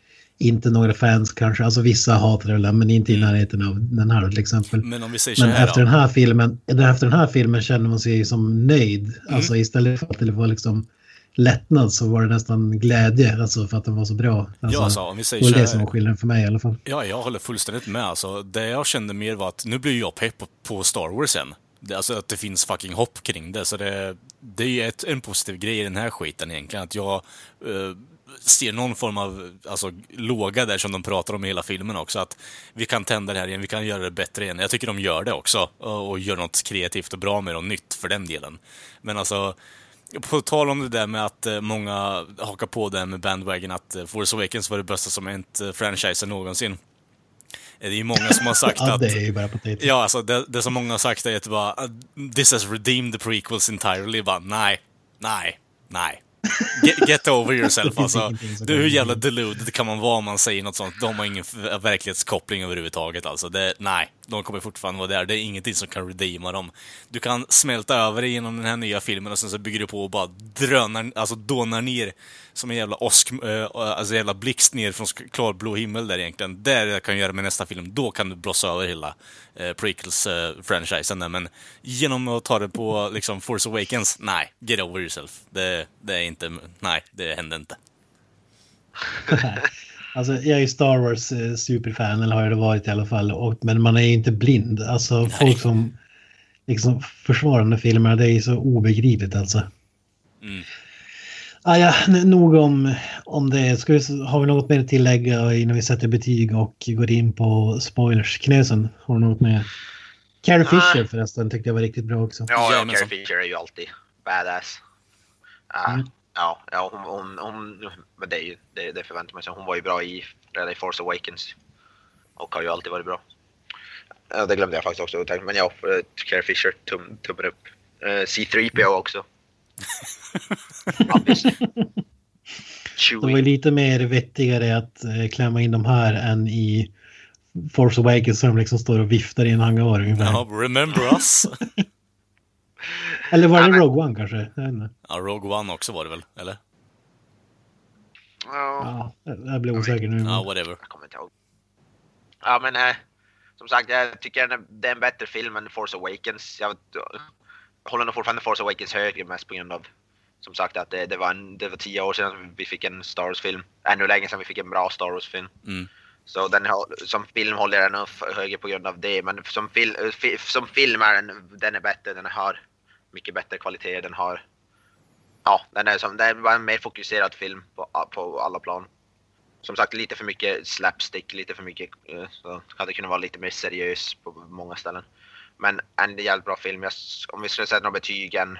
inte några fans kanske. Alltså vissa hatar det men inte i närheten av den här till exempel. Men om vi säger Men efter då. den här filmen, efter den här filmen känner man sig som nöjd. Mm. Alltså istället för att det var liksom lättnad så var det nästan glädje. Alltså för att den var så bra. Alltså, Ja, alltså, om vi säger det var det som var skillnaden för mig i alla fall. Ja, jag håller fullständigt med. Alltså, det jag kände mer var att nu blir jag pepp på, Star Wars sen. Alltså att det finns fucking hopp kring det. Så det, det är ett, en positiv grej i den här skiten egentligen. Att jag eh, ser någon form av alltså, låga där som de pratar om i hela filmen också. Att vi kan tända det här igen, vi kan göra det bättre igen. Jag tycker de gör det också. Och, gör något kreativt och bra med och nytt för den delen. Men alltså, på tal om det där med att eh, många hakar på det med bandwagon att eh, Force Awakens var det bästa som hänt eh, franchisen någonsin. Det är ju många som har sagt [LAUGHS] Ja, att... det är ju bara patetiskt. Ja, alltså det, det som många har sagt är att bara, uh, this has redeemed the prequels entirely. Bara, nej, nej, nej. Get, get over yourself [LAUGHS] alltså. Du, hur jävla deluded kan man vara om man säger något sånt? De har ingen verklighetskoppling överhuvudtaget alltså. Det, nej, de kommer fortfarande vara där. Det är ingenting som kan redeema dem. Du kan smälta över det genom den här nya filmen och sen så bygger du på och bara drönar, alltså dånar ner som en jävla åsk, äh, eh, alltså jävla blixt ner från klarblå himmel där egentligen. Där jag kan göra med nästa film. Då kan du blossa över hela eh, prequels-franchisen där. Men genom att ta det på liksom Force Awakens, nej, get over yourself. Det, det är inte, nej, det händer inte. [LAUGHS] Alltså, jag är ju Star Wars eh, superfan, eller har jag det varit i alla fall. Och, men man är ju inte blind. Alltså folk som liksom försvarar de filmerna, det är ju så obegripligt alltså. Mm. Ah, ja, nog om, om det. Ska vi, har vi något mer att tillägga innan vi sätter betyg och går in på spoilers? Knösen, har du något mer? Carrie Fisher Ah. förresten tyckte jag var riktigt bra också. Ja, ja. Carrie Fisher är ju alltid badass. Uh, Mm. Ja, ja hon, hon, hon, men det, är ju, det, det förväntar man sig. Hon var ju bra i, redan i Force Awakens. Och har ju alltid varit bra. Ja, det glömde jag faktiskt också men ja, eh, Carrie Fisher, tum, tummen upp. Uh, C3PO också. [LAUGHS] Obviously. Det var lite mer vettigare att eh, klämma in de här än i Force Awakens som liksom står och viftar i en hangar ungefär. Ja, remember us? [LAUGHS] Eller var det Ja, men- Rogue One kanske? Ja, Rogue One också var det väl? Eller? Ja, Ja, jag blir osäker nu. Ja, whatever. jag kommer inte ihåg. Ja, men eh, som sagt, jag tycker den är- det är en bättre film än Force Awakens. Jag, jag håller nog fortfarande Force Awakens högre mest på grund av som sagt att det, det, var en, det var tio år sedan vi fick en Star Wars-film. Ännu längre sedan vi fick en bra Star Wars-film. Mm. Så den, som film håller jag den högre på grund av det. Men som, fil, fi, som film är den, den är bättre. Den har mycket bättre kvalitet. Den har... Ja, den är, som, den var en mer fokuserad film på, på alla plan. Som sagt, lite för mycket slapstick, lite för mycket... eh, Så hade kunnat vara lite mer seriös på många ställen. Men en jävligt bra film. Jag, om vi skulle sätta några betygen...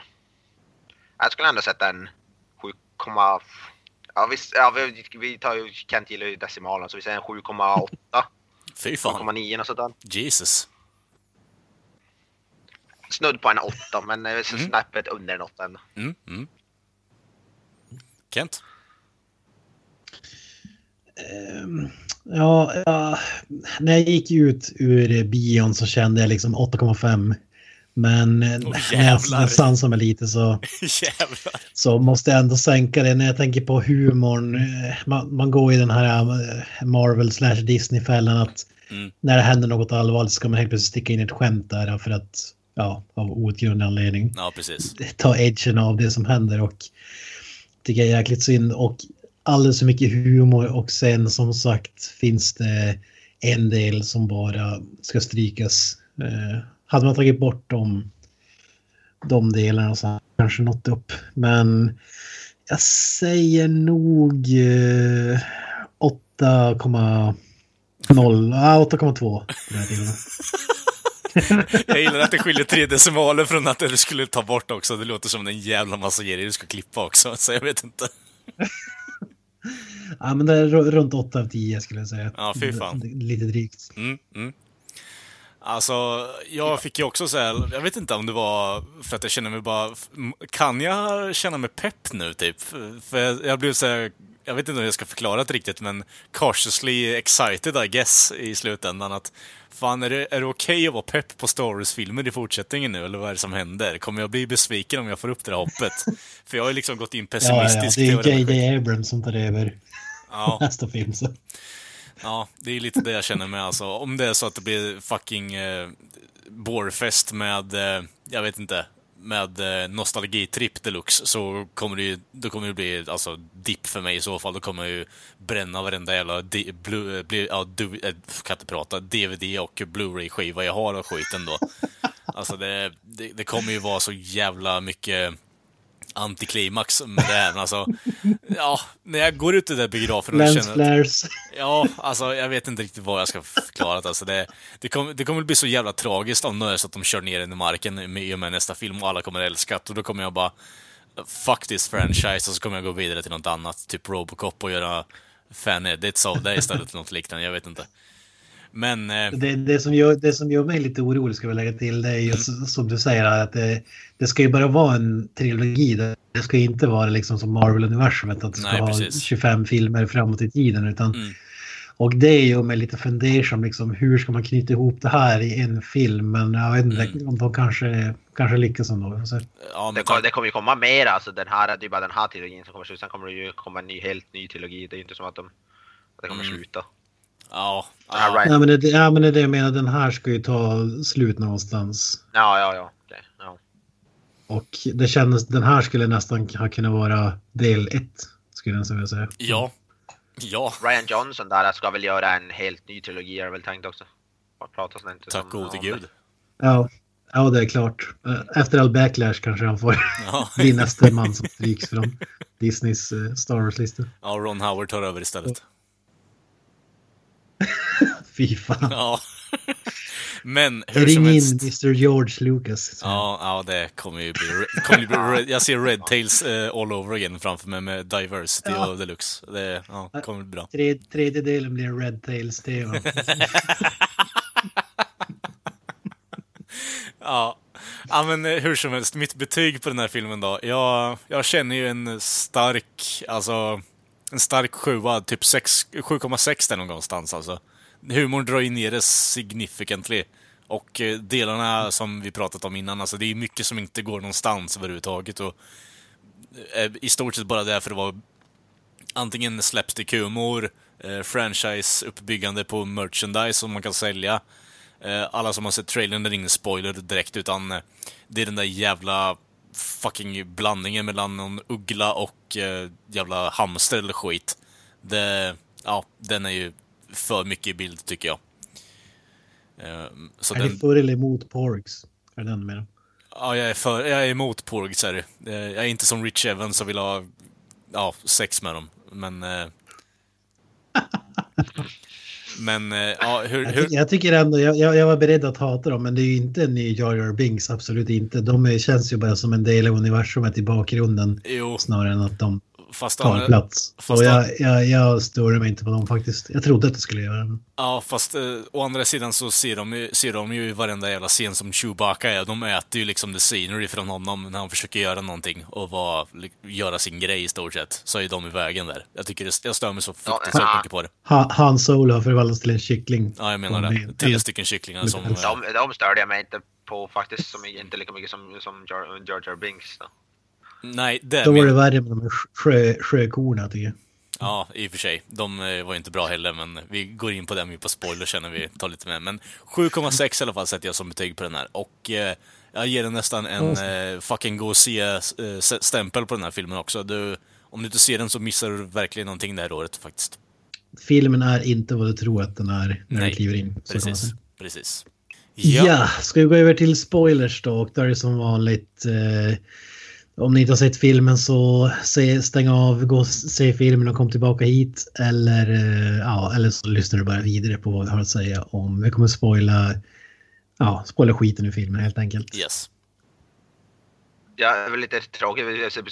Jag skulle ändå sätta en 7, Ja, vi, ja, vi, vi tar ju, Kent gillar ju decimalen så vi säger en 7,8, Fy fan. 7,9 och sådär. Jesus. Snudd på en 8 men eh, så Mm. snäppet under en 8 ändå. Mm, mm. Kent? Ehm, Ja, ja, när jag gick ut ur bion så kände jag liksom 8,5. Men eh, när jag sansar mig lite så, [LAUGHS] så måste jag ändå sänka det. När jag tänker på humorn, eh, man, man går i den här Marvel slash Disney-fällan att Mm. när det händer något allvarligt ska man helt plötsligt sticka in ett skämt där för att, ja, av outgrundlig anledning Ja, precis. ta edgen av det som händer och tycker jag är jäkligt synd och alldeles för mycket humor och sen som sagt finns det en del som bara ska strykas. Eh, hade man tagit bort de, de delarna så kanske nått upp. Men jag säger nog eh, 8,0, ah, 8,2 på den här tiden. [LAUGHS] [LAUGHS] Jag gillar att det skiljer tre decimaler från att du skulle ta bort också. Det låter som en jävla massa grejer du ska klippa också, [LAUGHS] så jag vet inte. Ja, men det är ru- runt 8 av 10 skulle jag säga. Ja, fy fan. Lite drygt. Mm, mm. Alltså, jag fick ju också så här, jag vet inte om det var för att jag känner mig bara, kan jag känna mig pepp nu typ? För jag, jag blev så här, jag vet inte om jag ska förklara det riktigt, men cautiously excited I guess i slutändan att fan, är det, är det okej att vara pepp på Star Wars-filmer i fortsättningen nu, eller vad är det som händer? Kommer jag bli besviken om jag får upp det här hoppet? [LAUGHS] För jag har liksom gått in Ja, ja, pessimistisk det är J.J. Abrams som tar över Ja. [LAUGHS] nästa film. Så. Ja, det är lite det jag känner med alltså. Om det är så att det blir fucking eh, bårfest med, eh, jag vet inte, med eh, nostalgitripp deluxe så kommer det ju, då kommer det bli alltså dipp för mig i så fall. Då kommer jag ju bränna varenda jävla di, blu, eh, bli, ja, du, eh, kan inte prata, DVD och Blu-ray-skiva jag har av skiten då. [LAUGHS] Alltså det, det, det kommer ju vara så jävla mycket antiklimax med det här. Men alltså, ja, när jag går ut i den där biografen och Lens känner att. Ja, alltså jag vet inte riktigt vad jag ska förklara det. Alltså, det, det, kommer, det kommer bli så jävla tragiskt om det är så att de kör ner den i marken med, i och med nästa film och alla kommer älska det. Och då kommer jag bara fuck this franchise och så kommer jag gå vidare till något annat, typ Robocop och göra fan-edits av det istället eller något liknande. Jag vet inte. Men, eh, Det, det, som gör, det som gör mig lite orolig ska vi lägga till det är ju s- som du säger att det, det ska ju bara vara en trilogi. Det, ska ju inte vara liksom som Marvel-universumet att det ska Nej, ha precis. 25 filmer framåt i tiden. Utan, Mm. Och det gör mig lite fundersam, liksom, hur ska man knyta ihop det här i en film? Men jag vet inte Mm. om de kanske, kanske lyckas ändå. se. ja, Det, men kom, det kommer ju komma mer alltså den här, det är ju bara den här trilogin som kommer sluta. Sen kommer det ju komma en ny, helt ny trilogi. Det är ju inte som att de, att det kommer Mm. sluta. Ja, ja, Ryan- Ja, men det, ja, men det är det jag menar, den här ska ju ta slut någonstans. Ja, ja, ja. okej, ja. Och det kändes, den här skulle nästan ha kunnat vara del ett, skulle jag vilja säga. ja. Ja, Ryan Johnson där ska väl göra en helt ny trilogi är det väl tänkt också. Pratas inte tack gode gud. Ja, ja, det är klart. Eh, Efter all backlash kanske han får Ja. [LAUGHS] bli nästa man som stryks från Disneys eh, Star Wars-lista. ja, Ron Howard tar över istället. Fy fan. [LAUGHS] Ja. Men hur Ring som in helst. Mr George Lucas. Ja, ja, det kommer ju bli... Kommer ju bli jag ser Red Tails eh, all over again framför mig med Diversity Ja. och Deluxe. Det ja, kommer bli bra. Tre, tredje delen blir Red Tails-tema. [LAUGHS] Ja. ja, men eh, hur som helst, mitt betyg på den här filmen då. Jag, jag känner ju en stark, alltså, en stark sjua, typ sex- 7,6 där någonstans alltså. Humorn drar ju ner det significantly. Och eh, delarna som vi pratat om innan, alltså det är mycket som inte går någonstans överhuvudtaget. Och, eh, I stort sett bara därför det var antingen slapstick-humor, eh, franchise-uppbyggande på merchandise som man kan sälja. Eh, alla som har sett trailern, det är ingen spoiler direkt, utan eh, det är den där jävla fucking blandningen mellan någon uggla och eh, jävla hamster eller skit. Det, ja, den är ju för mycket i bild tycker jag. Eh, så Är den, ni för eller emot Porgs? Är det den med? Ja, jag är, för, jag är emot Porgs här. Eh, Jag är inte som Rich Evans som vill ha ja, sex med dem. Men... eh, [LAUGHS] men, ja, hur... Jag, hur ty- jag tycker ändå, jag, jag, jag var beredd att hata dem, men det är ju inte en ny Jar Jar Binks, absolut inte. De är, känns ju bara som en del av universumet i bakgrunden jo, snarare än att de fast... tar han- plats. fast Och jag, jag, jag stör mig inte på dem faktiskt. Jag trodde att det skulle göra det. Ja, fast eh, å andra sidan så ser de, ju- ser de ju i varenda jävla scen som Chewbacca är. De äter ju liksom the scenery från honom när han försöker göra någonting och vara, li- göra sin grej i stort sett. Så är de i vägen där. Jag tycker det, jag stör mig så fruktansvärt Ja. mycket på det. Ha, Han Solo har förvandlats till en kyckling. Ja, jag menar Och det. med- Tre stycken kycklingar som... De, de störde jag mig inte på faktiskt, som, inte lika mycket som, som Jar Jar, Jar Binks. Då. Nej, det Då var det värre med de här sjö, sjökorna tycker jag. Ja, i och för sig. De eh, var ju inte bra heller, men vi går in på dem ju på spoiler sen när vi tar lite mer. Men 7,6 i alla fall sätter jag som betyg på den här. Och eh, jag ger den nästan en eh, fucking gå och se-stämpel på den här filmen också. Du, om du inte ser den så missar du verkligen någonting det här året faktiskt. Filmen är inte vad du tror att den är när Nej, du kliver in. Precis, precis. Ja. ska vi gå över till spoilers då? Och då är det som vanligt. Eh, om ni inte har sett filmen så se, stäng av, gå och se filmen och kom tillbaka hit. Eller, eh, ja, eller så lyssnar du bara vidare på vad vi har att säga om. Vi kommer spoila, ja, spoila skiten ur filmen helt enkelt. Yes. Jag är väl lite tråkigt,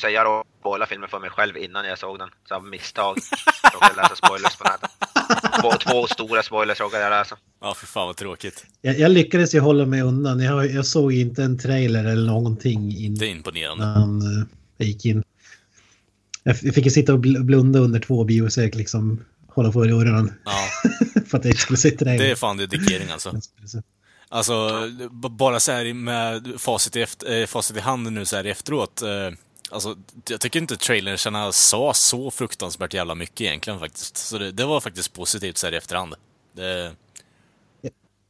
jag jag spoilade filmen för mig själv innan jag såg den. Så av misstag [LAUGHS] råkade jag läsa spoilers på nätet. Två, två stora spoilers råkade jag läsa. Ja, för fan vad tråkigt. Jag, jag lyckades ju hålla mig undan. Jag, jag såg inte en trailer eller någonting Det är innan imponerande. uh, jag gick in. Jag fick ju sitta och bl- blunda under två biosök liksom. Hålla för öronen Ja, [LAUGHS] för att jag inte skulle se trailern. det är fan dedikering alltså. Alltså, bara så här med facit i, efter, eh, facit i handen nu så här efteråt. Eh, alltså, jag tycker inte trailersarna sa så fruktansvärt jävla mycket egentligen faktiskt. Så det, det var faktiskt positivt så här i efterhand. Det,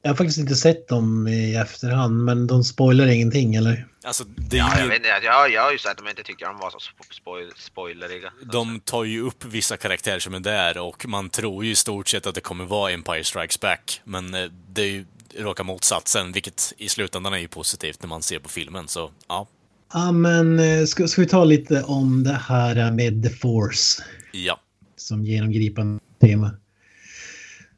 Jag har faktiskt inte sett dem i efterhand, men de spoilar ingenting eller? alltså, det är Ja, ju- jag, vet jag, jag har ju sett att de inte tyckte de var så spo- spoil, spoileriga. De tar ju upp vissa karaktärer som är där och man tror ju i stort sett att det kommer vara Empire Strikes Back. Men eh, det är ju raka motsatsen, vilket i slutändan är ju positivt när man ser på filmen. Så ja, Ja, men eh, ska, ska vi ta lite om det här med The Force ja. som genomgripande tema?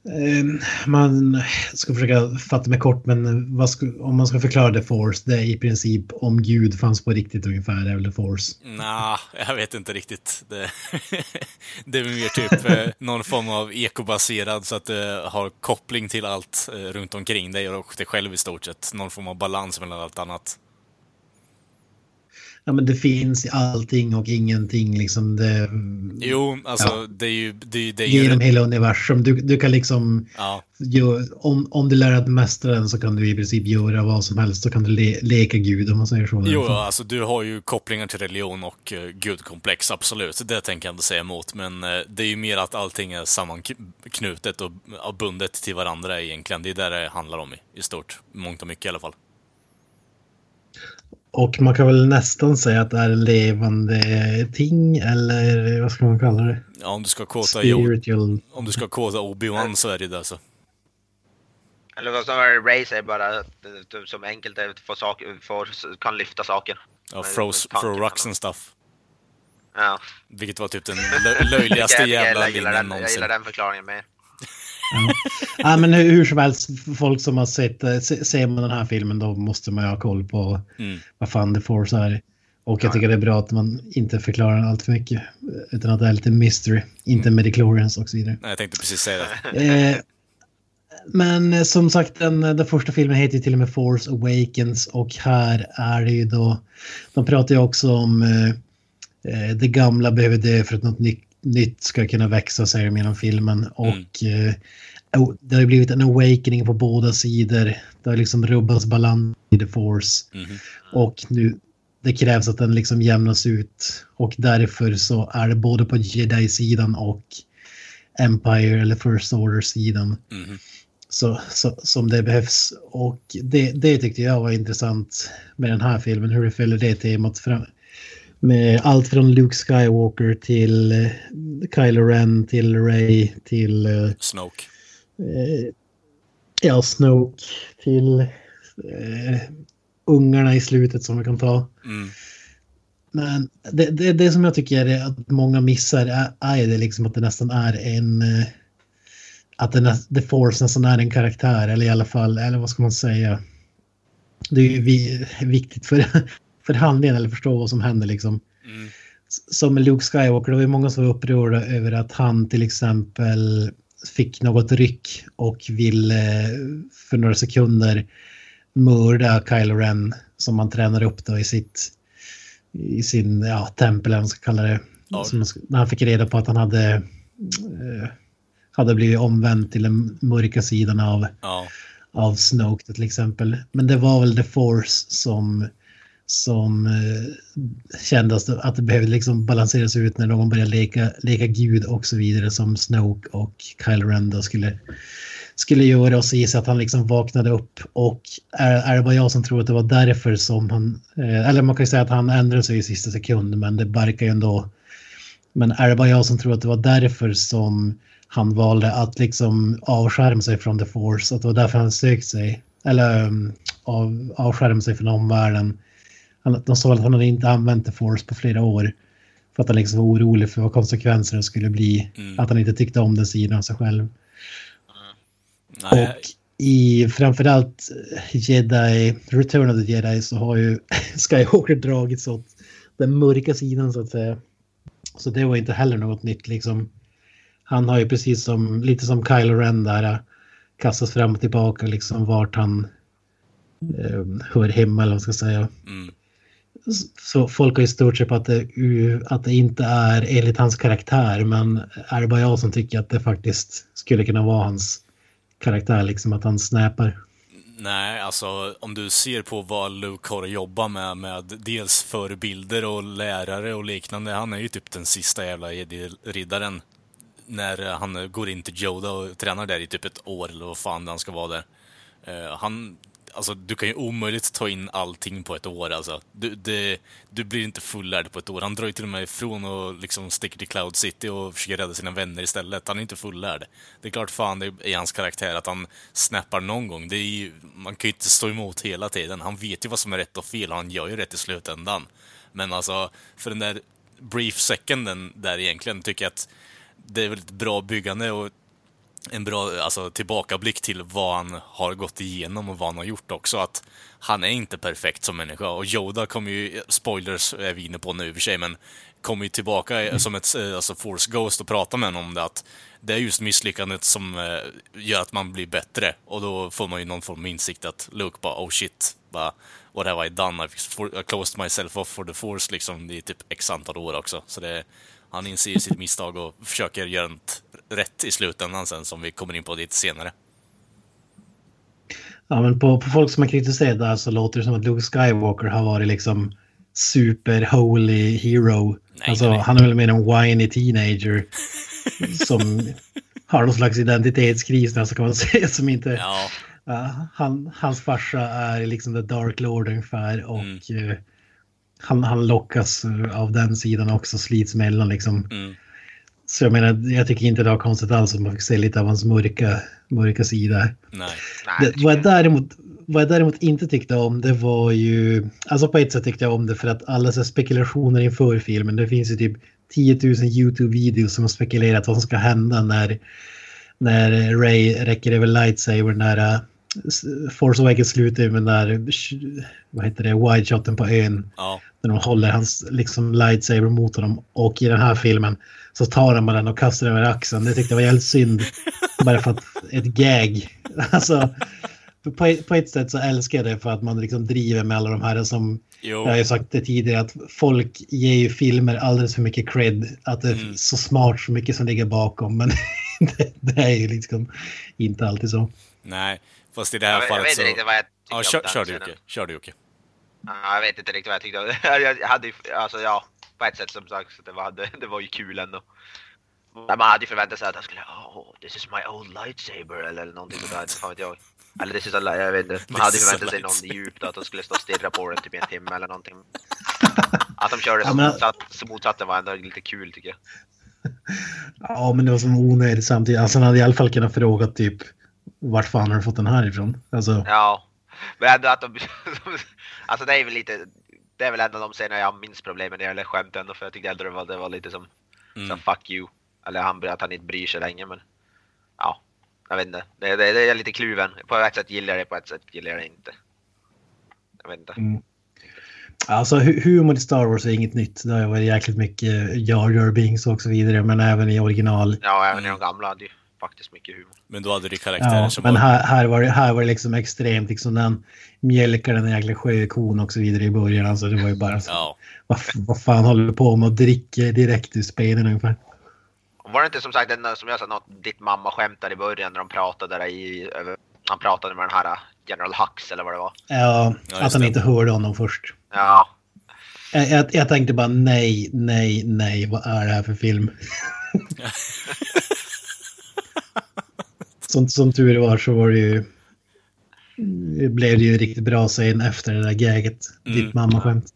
Eh, Man ska försöka fatta mig kort, men ska, om man ska förklara The Force, det är i princip om Gud fanns på riktigt ungefär, det är väl The Force. Nja, jag vet inte riktigt. Det, [LAUGHS] det är mer typ eh, någon form av ekobaserad så att det har koppling till allt eh, runt omkring dig och dig själv i stort sett. Någon form av balans mellan allt annat. Ja, men det finns allting och ingenting liksom. Det, Jo, alltså Ja. det är ju... Det, det är ju genom hela universum. Du, du kan liksom, ja, gö- om, om du lär dig att mästra den så kan du i princip göra vad som helst. Så kan du le, leka Gud om man säger så. Jo, alltså du har ju kopplingar till religion och uh, gudkomplex, absolut. Det tänker jag inte säga emot, men eh, det är ju mer att allting är sammanknutet och uh, bundet till varandra egentligen. Det är där det handlar om i, i stort. Mångt och mycket i alla fall. Och man kan väl nästan säga att det är levande ting eller vad ska man kalla det? Ja, om du ska kåta, Spiritual. om du ska kåta Obi-Wan så är det det så. Eller vad som är Race är bara att, eh, som enkelt är att få saker, får, kan lyfta saker. Ja, froze, throw rocks and stuff. Ja. Vilket var typ den lö- löjligaste jävla linjen den, jag någonsin. gillar den förklaringen med. [LAUGHS] Ja, men hur, hur som helst, folk som har sett, eh, se- ser man den här filmen då måste man ju ha koll på Mm. vad fan The Force är. Och jag tycker det är bra att man inte förklarar allt för mycket, utan att det är lite mystery, inte mediclorians och så vidare. Nej, jag tänkte precis säga det. Eh, men eh, som sagt, den, den första filmen heter ju till och med Force Awakens och här är det ju då, de pratar ju också om eh, eh, det gamla behöver dö för att något nytt, nytt ska kunna växa, de genom filmen. Och eh, oh, det har ju blivit en awakening på båda sidor. Det har liksom rubbats balans i The Force. Mhm. Och nu, det krävs att den liksom jämnas ut. Och därför så är det både på Jedi-sidan och Empire eller First Order-sidan Mhm. så, så, som det behövs. Och det, det tyckte jag var intressant med den här filmen, hur det följer det temat. Fram, med allt från Luke Skywalker till eh, Kylo Ren till Ray till eh, Snoke. eh, ja, Snoke till eh, ungarna i slutet som vi kan ta. Mm. Men det, det, det som jag tycker är att många missar är, är det liksom att det nästan är en... eh, Att det, The Force nästan är en karaktär, eller i alla fall, eller vad ska man säga? Det är ju vi, viktigt för, för handlingen, eller förstå vad som händer liksom. Mm. Som Luke Skywalker, det var ju många som var upprörda över att han till exempel fick något ryck och ville eh, för några sekunder mörda Kylo Ren som han tränar upp då i sitt i sin ja, tempel, eller vad man ska kalla det. Ja. Som, när han fick reda på att han hade, eh, hade blivit omvänd till den mörka sidan av, Ja. av Snoke till exempel. Men det var väl The Force som, som eh, kändes att det behövde liksom balanseras ut när någon började leka, leka gud och så vidare som Snoke och Kyle Ren skulle, skulle göra och så gissar att han liksom vaknade upp och är, är det bara jag som tror att det var därför som han, eh, eller man kan ju säga att han ändrade sig i sista sekund men det verkar ju ändå, men är det bara jag som tror att det var därför som han valde att liksom avskärma sig från The Force, att det var därför han sökte sig, eller um, av, avskärma sig från omvärlden. Han, de sa att han hade inte använt The Force på flera år för att han liksom var orolig för vad konsekvenserna skulle bli, Mm. att han inte tyckte om den sidan av sig själv. Nej, Och i framförallt Jedi, Return of the Jedi så har ju [LAUGHS] Skywalker dragits åt den mörka sidan så att säga. Så det var inte heller något nytt liksom. Han har ju precis som, lite som Kylo Ren där, kastats fram och tillbaka liksom vart han eh, hör hemma eller vad man ska säga. mm. Så folk har ju stort sett på att det, att det inte är enligt hans karaktär men är det bara jag som tycker att det faktiskt skulle kunna vara hans karaktär liksom att han snäpar. Nej, alltså om du ser på vad Luke har att jobba med, med dels förebilder och lärare och liknande. Han är ju typ den sista jävla e riddaren När han går in till Yoda och tränar där i typ ett år eller vad fan han ska vara där. Eh, han, alltså du kan ju omöjligt ta in allting på ett år alltså. Du, det, du blir inte fullärd på ett år. Han drar ju till och med ifrån och liksom sticker till Cloud City och försöker rädda sina vänner istället. Han är inte fullärd. Det är klart fan det är i hans karaktär att han snappar någon gång. Det är ju, man kan ju inte stå emot hela tiden. Han vet ju vad som är rätt och fel och han gör ju rätt i slutändan. Men alltså, för den där brief seconden där egentligen tycker jag att det är väldigt bra byggande och en bra alltså, tillbakablick till vad han har gått igenom och vad han har gjort också. Att han är inte perfekt som människa. Och Yoda kommer ju, spoilers är vi inne på nu i och för sig, men kommer ju tillbaka som ett alltså Force Ghost och pratar med honom om det. Att det är just misslyckandet som eh, gör att man blir bättre. Och då får man ju någon form av insikt att Luke bara, oh shit, bara, what have I done? I've closed myself off for the Force liksom i typ x antal år också. Så det han inser sitt misstag och försöker göra rätt i slutändan sen som vi kommer in på lite senare. Ja, men på, på folk som har kritiserat det här så låter det som att Luke Skywalker har varit liksom super holy hero. Nej, alltså, nej. han är väl mer en whiny teenager [LAUGHS] som har någon slags identitetskris där, så kan man [LAUGHS] säga, som inte, Ja, Ja, han, hans farsa är liksom The Dark Lord ungefär och Mm. eh, han, han lockas eh, av den sidan också, slits mellan liksom. Mm. Så jag menar, jag tycker inte det var konstigt alls om man fick se lite av hans mörka, mörka sida. Nej. Det, vad, jag däremot, vad jag däremot inte tyckte om det var ju, alltså på ett sätt tyckte jag om det för att alla så spekulationer inför filmen, det finns ju typ 10 000 YouTube-videos som har spekulerat vad som ska hända när, när Ray räcker över lightsaber när uh, Force Awakens slutar med den där, vad heter det, wide shoten på ön. Ja. När de håller hans liksom lightsaber mot honom och i den här filmen så tar de den och kastar den över axeln. Det tyckte jag var helt synd. [LAUGHS] Bara för att ett gag. [LAUGHS] Alltså, på ett, på ett sätt så älskar jag det för att man liksom driver med alla de här som, Jo. jag har ju sagt det tidigare, att folk ger ju filmer alldeles för mycket cred. Att det är Mm. så smart så mycket som ligger bakom. Men [LAUGHS] det, det är ju liksom inte alltid så. Nej. Fast i det här Jag, vet- jag fallet vet så... inte riktigt vad jag tyckte Ja, kör, kör du. Jocke. Kör du Jocke. Ja, Jag vet inte riktigt vad jag tyckte om det. [LAUGHS] Jag hade alltså ja, på ett sätt som sagt, så det var, det, det var ju kul ändå. Man hade ju förväntat sig att han skulle, oh, this is my old lightsaber eller någonting fan vet jag. Eller this is a, jag vet inte. Man hade ju förväntat sig någon lightsaber. djupt att de skulle stå och stirra på den typ i en timme eller någonting. Att de körde Ja, så, men- motsatt, så motsatt var ändå lite kul tycker jag. Ja, men det var som onödigt samtidigt. Alltså han hade i alla fall kunnat fråga typ vart fan har du fått den här ifrån? Alltså, Ja, men ändå att de... [LAUGHS] alltså det är väl lite... Det är väl en av de scener jag minns problemen när det gäller skämt ändå, för jag tyckte äldre det var, det var lite som Mm. så fuck you. Eller han, att han inte bryr sig länge, men... Ja, jag vet inte. Det, det, det är lite kluven. På ett sätt gillar jag det, på ett sätt gillar jag det inte. Jag vet inte. Mm. Alltså hu- humor i Star Wars är inget nytt. Det har ju varit jäkligt mycket Jar Jar Binks och så vidare. Men även i original. Ja, även i de gamla ju faktiskt mycket humor. Men då hade du karaktärer Ja, som men var... här, här, var det, här var det liksom extremt. Liksom den mjölkar den jäkla sjökon och så vidare i början. Alltså det var ju bara så. Ja. Vad, vad fan håller du på med att dricka direkt ur spenen ungefär? Var det inte som sagt den, som jag sa, något ditt mamma skämtade i början när de pratade där i... Över, han pratade med den här General Hux eller vad det var. Ja, Ja, att han det. inte hörde honom först. Ja, Jag, jag, jag tänkte bara nej, nej, nej. Vad är det här för film? [LAUGHS] [LAUGHS] som, som tur var så var det ju... Det blev det ju riktigt bra scen efter det där gaget. Mm. Ditt mamma-skämt.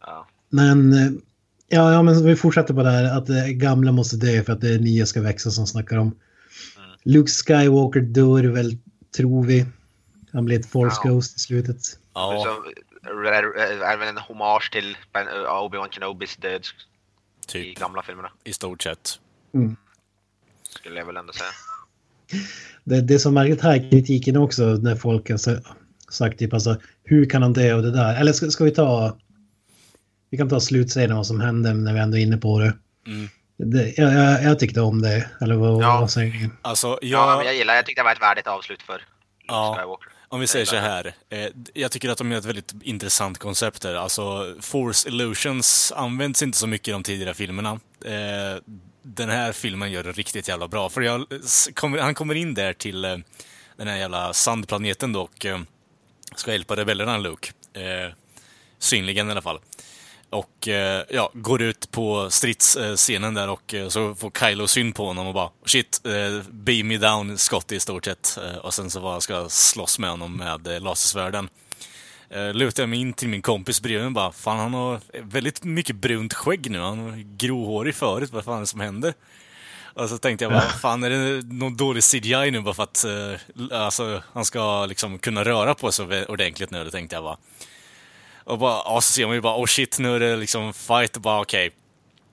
ja. Men... eh, Ja, ja, men vi fortsätter på det här att det gamla måste dö för att det nya ska växa som snackar om. Mm. Luke Skywalker dör väl, tror vi. Han blir ett Force Ja. Ghost i slutet. Ja. Är väl en hommage till uh, Obi-Wan Kenobis död i Typ. gamla filmerna. I stort sett. Skulle jag väl ändå säga. Det, det som märkligt här kritiken också när folk har sa- sagt typ alltså hur kan han dö av det där? Eller ska, ska vi ta... Vi kan ta slutscenen vad som hände när vi ändå är inne på det. Mm. det jag, jag, jag tyckte om det. Eller vad, Ja. vad säger ni? Alltså, Ja, jag... men jag gillar Jag tyckte det var ett värdigt avslut för Ja. Skywalker. Om vi säger så här. Eh, jag tycker att de är ett väldigt intressant koncept där. Alltså, Force Illusions används inte så mycket i de tidigare filmerna. Eh, den här filmen gör det riktigt jävla bra. För jag, han kommer in där till eh, den här jävla sandplaneten då och eh, ska hjälpa rebellerna, Luke. Eh, synligen i alla fall. Och eh, ja, går ut på stridsscenen eh, där och så får Kylo syn på honom och bara shit, eh, beam me down skott i stort sett. Eh, och sen så bara ska jag slåss med honom med eh, lasersvärden. Eh, lutar jag mig in till min kompis bredvid mig och bara fan han har väldigt mycket brunt skägg nu. Han var gråhårig förut, vad fan är det som händer? Och så tänkte jag bara, fan är det någon dålig CGI nu bara för att eh, alltså, han ska liksom kunna röra på sig ordentligt nu? Det tänkte jag bara. Och bara, ja, så ser man ju bara, oh shit, nu är det liksom fight, och bara okej.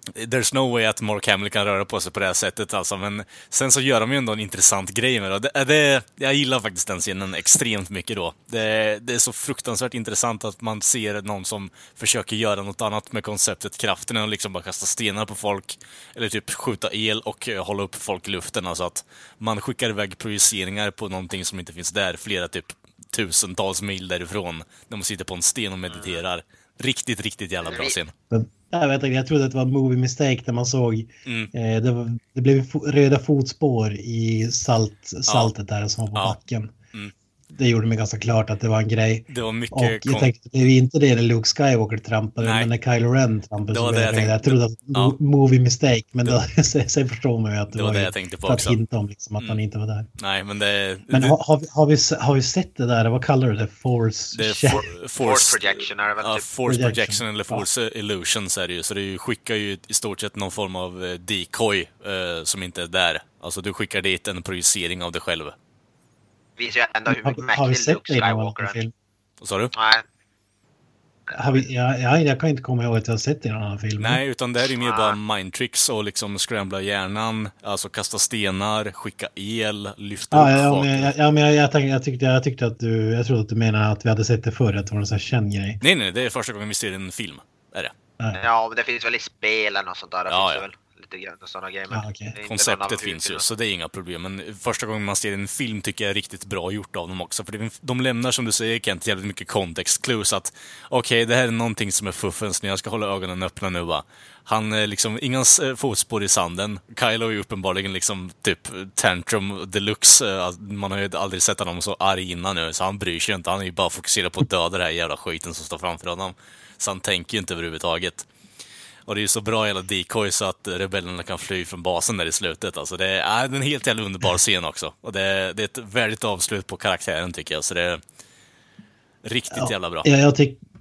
There's no way att Mark Hamill kan röra på sig på det här sättet alltså, men sen så gör de ju ändå en intressant grej med det. Det, det jag gillar faktiskt den scenen extremt mycket då. Det, det är så fruktansvärt intressant att man ser någon som försöker göra något annat med konceptet kraften än att liksom bara kasta stenar på folk, eller typ skjuta el och eh, hålla upp folk i luften. Alltså att man skickar iväg projiceringar på någonting som inte finns där, flera typ tusentals mil därifrån, när man sitter på en sten och mediterar. Riktigt, riktigt jävla bra scen. Jag, vet, inte, jag trodde att det var en movie mistake när man såg Mm. eh, det, var, det blev röda fotspår i salt, saltet där som var på Ja. backen. Det gjorde mig ganska klart att det var en grej. Det var mycket... Och jag kon- tänkte, det är inte det när Luke Skywalker trampade, Nej. men när Kylo Ren trampade Det så var blev det jag, jag jag, tänkte. trodde att Ja. movie mistake, men då, [LAUGHS] sen, förstår man ju att det, Det var det jag tänkte på för att också. hinta om liksom, att han Mm. inte var där. Nej, men det... Men det, har, har, vi, har, vi, har vi sett det där, vad kallar du det? Force? det for, Force projection är det väl Ja, typ. force Projection. projection eller force illusions är det ju. Så det skickar ju i stort sett någon form av eh, decoy eh, som inte är där. Alltså du skickar dit en projicering av dig själv. Visar ju ändå hur Har, mäktig har vi sett Luke Skywalker är. film? Vad sa du? Nej, Har vi, ja, ja, jag kan inte komma ihåg att jag har sett det i någon annan film. Nej, utan det här är ju mer Ah. bara mindtricks och liksom scrambla hjärnan, alltså kasta stenar, skicka el, lyfta Ja, upp ja, saker. men, jag, ja, men jag, jag, tänkte, jag, tyckte, jag tyckte att du, jag trodde att du menade att vi hade sett det förr, att det var en sån här känd grej. Nej, nej, det är första gången vi ser en film. Är det. ja men det finns väl i spelen och sånt där. Det Ja, finns ja. väl lite grann sådana grejer. Inte någon Konceptet finns ju, så det är inga problem. Men första gången man ser en film tycker jag är riktigt bra gjort av dem också. För det- de lämnar, som du säger Kent, jävligt mycket context clues. Att okej, det här är någonting som är fuffens nu. Jag ska hålla ögonen öppna nu va. Han är liksom, inga eh, fotspår i sanden. Kylo är ju uppenbarligen liksom typ tantrum deluxe. Eh, Man har ju aldrig sett honom så arg innan nu, så han bryr sig inte. Han är ju bara fokuserad på att döda den här jävla skiten som står framför honom. Så han tänker ju inte överhuvudtaget. Och det är ju så bra hela decoy så att rebellerna kan fly från basen där i slutet. Alltså det är, är en helt jävla underbar scen också. Och det är, det är ett värdigt avslut på karaktären tycker jag. Så det är riktigt jävla bra. Ja, jag tycker...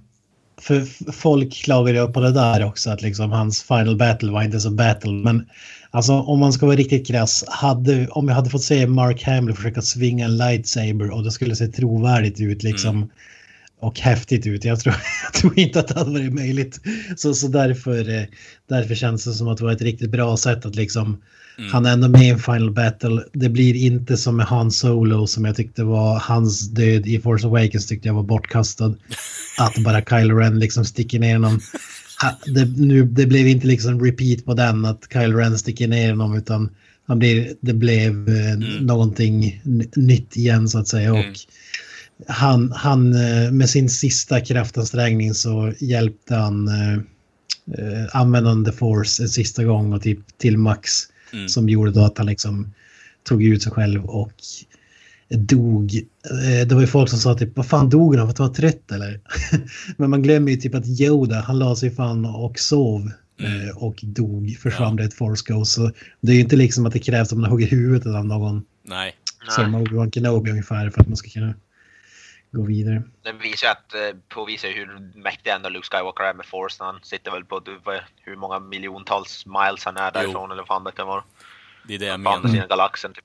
För folk klagar ju på det där också, att liksom hans final battle var inte så battle. Men alltså om man ska vara riktigt krass, hade, om jag hade fått se Mark Hamill försöka svinga en lightsaber och det skulle se trovärdigt ut liksom. Mm. Och häftigt ut. Jag tror, [LAUGHS] jag tror inte att det hade varit möjligt. Så, så därför, eh, därför känns det som att det var ett riktigt bra sätt att liksom Mm. han är ändå med i en final battle. Det blir inte som med Han Solo som jag tyckte var hans död i Force Awakens tyckte jag var bortkastad. [LAUGHS] Att bara Kylo Ren liksom sticker ner. Ha- Det, nu, det blev inte liksom repeat på den att Kylo Ren sticker ner honom utan han blir, det blev eh, någonting n- nytt igen så att säga. Mm. Och han, han eh, med sin sista kraftansträngning så hjälpte han eh, eh, användande force en sista gång och typ till max. Mm. Som gjorde då att han liksom tog ut sig själv och dog. Eh, Det var ju folk som sa typ, vad fan dog han för att han var trött eller? [LAUGHS] Men man glömmer ju typ att Yoda, han la sig fan och sov Mm. och dog, försvann Ja. det ett force ghost. Så det är ju inte liksom att det krävs att man hugger huvudet av någon Nej. som Obi-Wan Kenobi ungefär för att man ska kunna gå vidare. Den visar ju att, eh, påvisar hur mäktig ändå Luke Skywalker är med Force. när Han sitter väl på hur många miljontals miles han är därifrån eller vad fan det kan vara. Det är det jag På andra menar. sidan galaxen. Typ.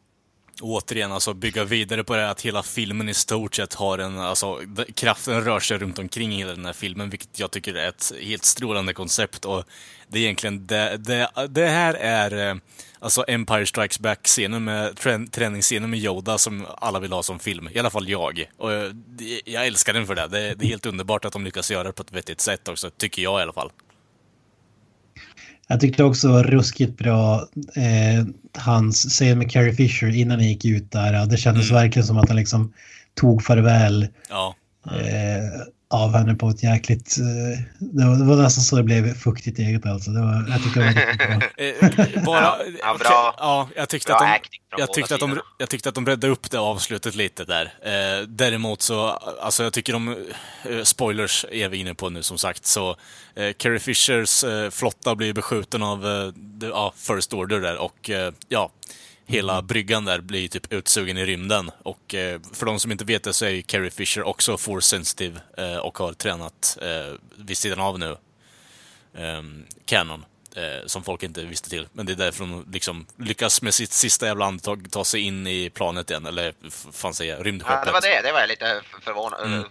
Återigen, alltså bygga vidare på det här att hela filmen i stort sett har en, alltså kraften rör sig runt omkring hela den här filmen, vilket jag tycker är ett helt strålande koncept och det är egentligen det, det, det här är eh, alltså Empire Strikes Back-scenen med träningsscenen med Yoda som alla vill ha som film, i alla fall jag. Och eh, jag, jag älskar den för det. det. Det är helt underbart att de lyckas göra det på ett vettigt sätt också, tycker jag i alla fall. Jag tyckte också var ruskigt bra eh, hans scen med Carrie Fisher innan han gick ut där. Det kändes Mm. verkligen som att han liksom tog farväl Ja, eh, av henne på ett jäkligt... Eh, det, var, det var nästan så det blev fuktigt eget alltså. Det var, jag tyckte det var bra. [LAUGHS] Eh, bara, Ja, ja, bra. Ja, jag tyckte Bra att de, jag tyckte att de, jag tyckte att de räddade upp det avslutet lite där. Eh, däremot så, alltså jag tycker de, eh, spoilers är vi inne på nu som sagt, så eh, Carrie Fishers eh, flotta blir beskjuten av eh, the, ja, First Order där och eh, ja, hela bryggan där blir typ utsugen i rymden. Och eh, för de som inte vet det så är ju Carrie Fisher också force sensitive eh, och har tränat eh, vid sidan av nu um, Canon. Som folk inte visste till. Men det är därför de liksom lyckas med sitt sista jävla andetag ta sig in i planet igen. Eller fan säger jag, rymdskeppet. Ja, det var det. Det var jag lite förvånad Mm.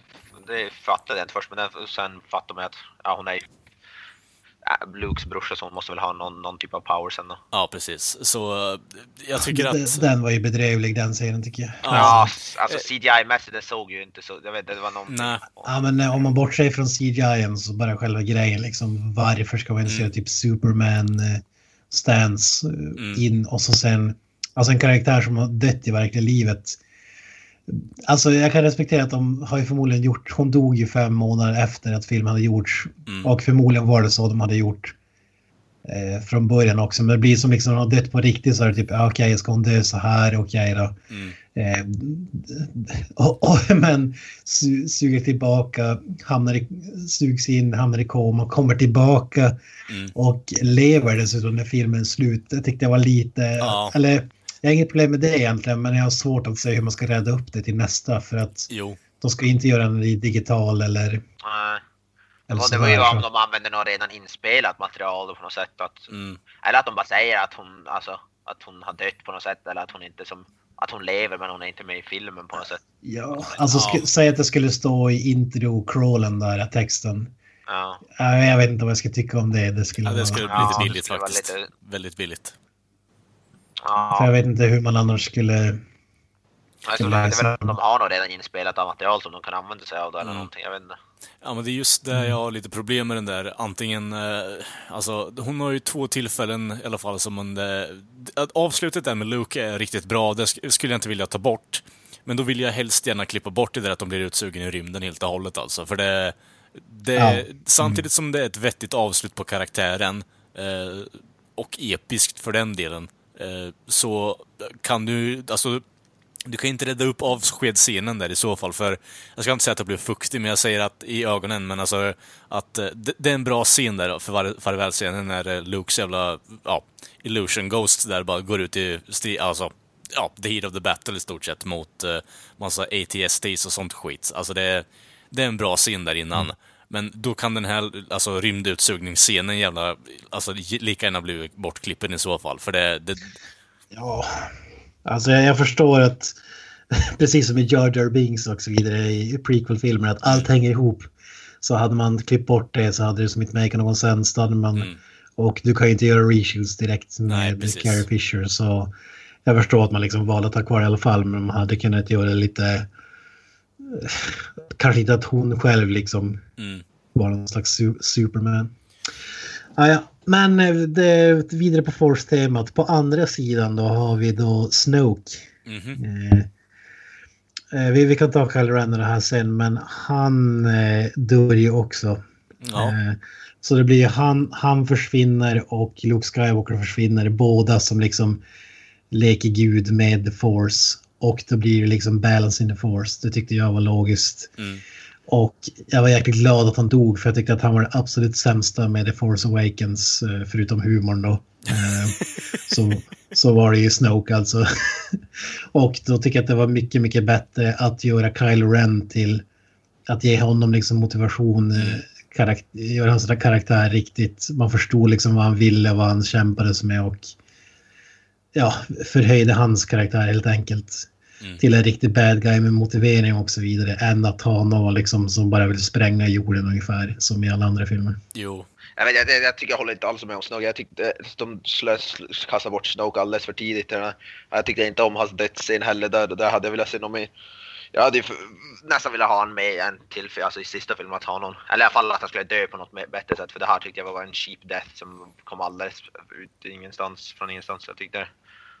Det fattade jag inte först, men sen fattade man att ja, hon är ju Lukes brorsa så måste väl ha någon, någon typ av power sen då. Ja, precis. Så eh, jag tycker att... Den- Den var ju bedrövlig den serien tycker jag. Ja, alltså CGI-mässigt det såg ju inte så, jag vet det var någon... Nej. Ja, men eh, om man bortser från CGI så bara själva grejen liksom. Varför ska man Mm. se typ Superman eh, stance Mm. in och så sen alltså en karaktär som har dött i verkliga livet. Alltså jag kan respektera att de har ju förmodligen gjort, hon dog ju fem månader efter att filmen hade gjorts Mm. och förmodligen var det så de hade gjort. eh, från början också. Men det blir som liksom har dött på riktigt så är det typ okej, okay, ska hon dö så här? Okej okay, då. Mm. Eh, och, och, [LAUGHS] men su, suger tillbaka, hamnar i, sugs in, hamnar i koma, kommer tillbaka Mm. och lever dessutom när filmen slut. Det tyckte jag var lite, Ja. eller jag har inget problem med det egentligen, men jag har svårt att se hur man ska rädda upp det till nästa för att Jo. de ska inte göra den i digital eller, Nej. eller Och det var ju om de använde något redan inspelat material på något sätt. Att, Mm. Eller att de bara säger att hon, alltså, att hon har dött på något sätt eller att hon inte som att hon lever men hon är inte med i filmen på något sätt. Ja, alltså Ja. säg att det skulle stå i intro-crawlen där, texten. Ja. Ja, jag vet inte vad jag ska tycka om det. Det skulle Ja, det vara... skulle bli Ja, lite billigt vara faktiskt. lite- Väldigt billigt. För jag ja. vet inte hur man annars skulle... Jag tror om de har något redan inspelat av material som de kan använda sig av då, eller Mm. någonting. Jag vet inte. Ja, men det är just där jag har lite problem med den där. Antingen, eh, alltså, hon har ju två tillfällen i alla fall som man... Eh, att avslutet där med Luke är riktigt bra, det sk- skulle jag inte vilja ta bort. Men då vill jag helst gärna klippa bort det där att de blir utsugen i rymden helt och hållet alltså. För det... det Ja. Samtidigt som det är ett vettigt avslut på karaktären, eh, och episkt för den delen, Eh, så kan du, alltså du kan inte rädda upp avskedsscenen där i så fall, för jag ska inte säga att jag blev fuktig, men jag säger att i ögonen, men alltså att eh, det, det är en bra scen där för farvälscenen när eh, Lukes jävla, ja, illusion ghost där bara går ut i strid, alltså, ja, the heat of the battle i stort sett mot uh, massa ATSTs och sånt skit. Alltså det det är en bra scen där innan. Mm. Men då kan den här alltså, rymdutsugningsscenen jävla, alltså lika gärna bli bortklippen i så fall. För det, det Ja, alltså jag, jag förstår att [LAUGHS] precis som i Jar Jar Binks och så vidare i prequel-filmer att allt hänger ihop. Så hade man klippt bort det så hade det som inte make någon sens. Då hade man, Mm. Och du kan ju inte göra reshoots direkt Nej, med precis. Carrie Fisher. Så jag förstår att man liksom valde att ha kvar i alla fall. Men man hade kunnat göra lite... Kanske inte att hon själv liksom mm. var någon slags su- Superman. Ah, ja. Men eh, det, vidare på Force-temat. På andra sidan då har vi då Snoke. Mhm. Eh, eh, vi, vi kan ta Kyle Renner här sen, men han eh, dör ju också. Ja. Eh, så det blir ju han, han försvinner och Luke Skywalker försvinner. Båda som liksom leker gud med Force. Och då blir det liksom balance in the Force. Det tyckte jag var logiskt. Mm. Och jag var jäkligt glad att han dog för jag tyckte att han var det absolut sämsta med The Force Awakens eh, förutom humorn då. Eh, [LAUGHS] så, så var det ju Snoke alltså. [LAUGHS] och då tycker jag att det var mycket, mycket bättre att göra Kylo Ren till att ge honom liksom motivation, eh, karak- göra hans karaktär riktigt. Man förstod liksom vad han ville, vad han kämpades med och ja, förhöjde hans karaktär helt enkelt Mm. till en riktig bad guy med motivering och så vidare än att ha någon liksom som bara vill spränga jorden ungefär som i alla andra filmer. Jo. Jag, vet, jag, jag tycker jag håller inte alls med om Snoke. Jag tyckte de slös, kastade bort Snoke alldeles för tidigt. Jag tyckte inte om hans dödsscen heller. Där, där hade jag velat se någon mer. Jag hade nästan velat ha han med en till, för, alltså i sista filmen att ha någon. Eller i alla fall att han skulle dö på något bättre sätt. För det här tyckte jag var en cheap death som kom alldeles ut ingenstans, från ingenstans. Jag tyckte,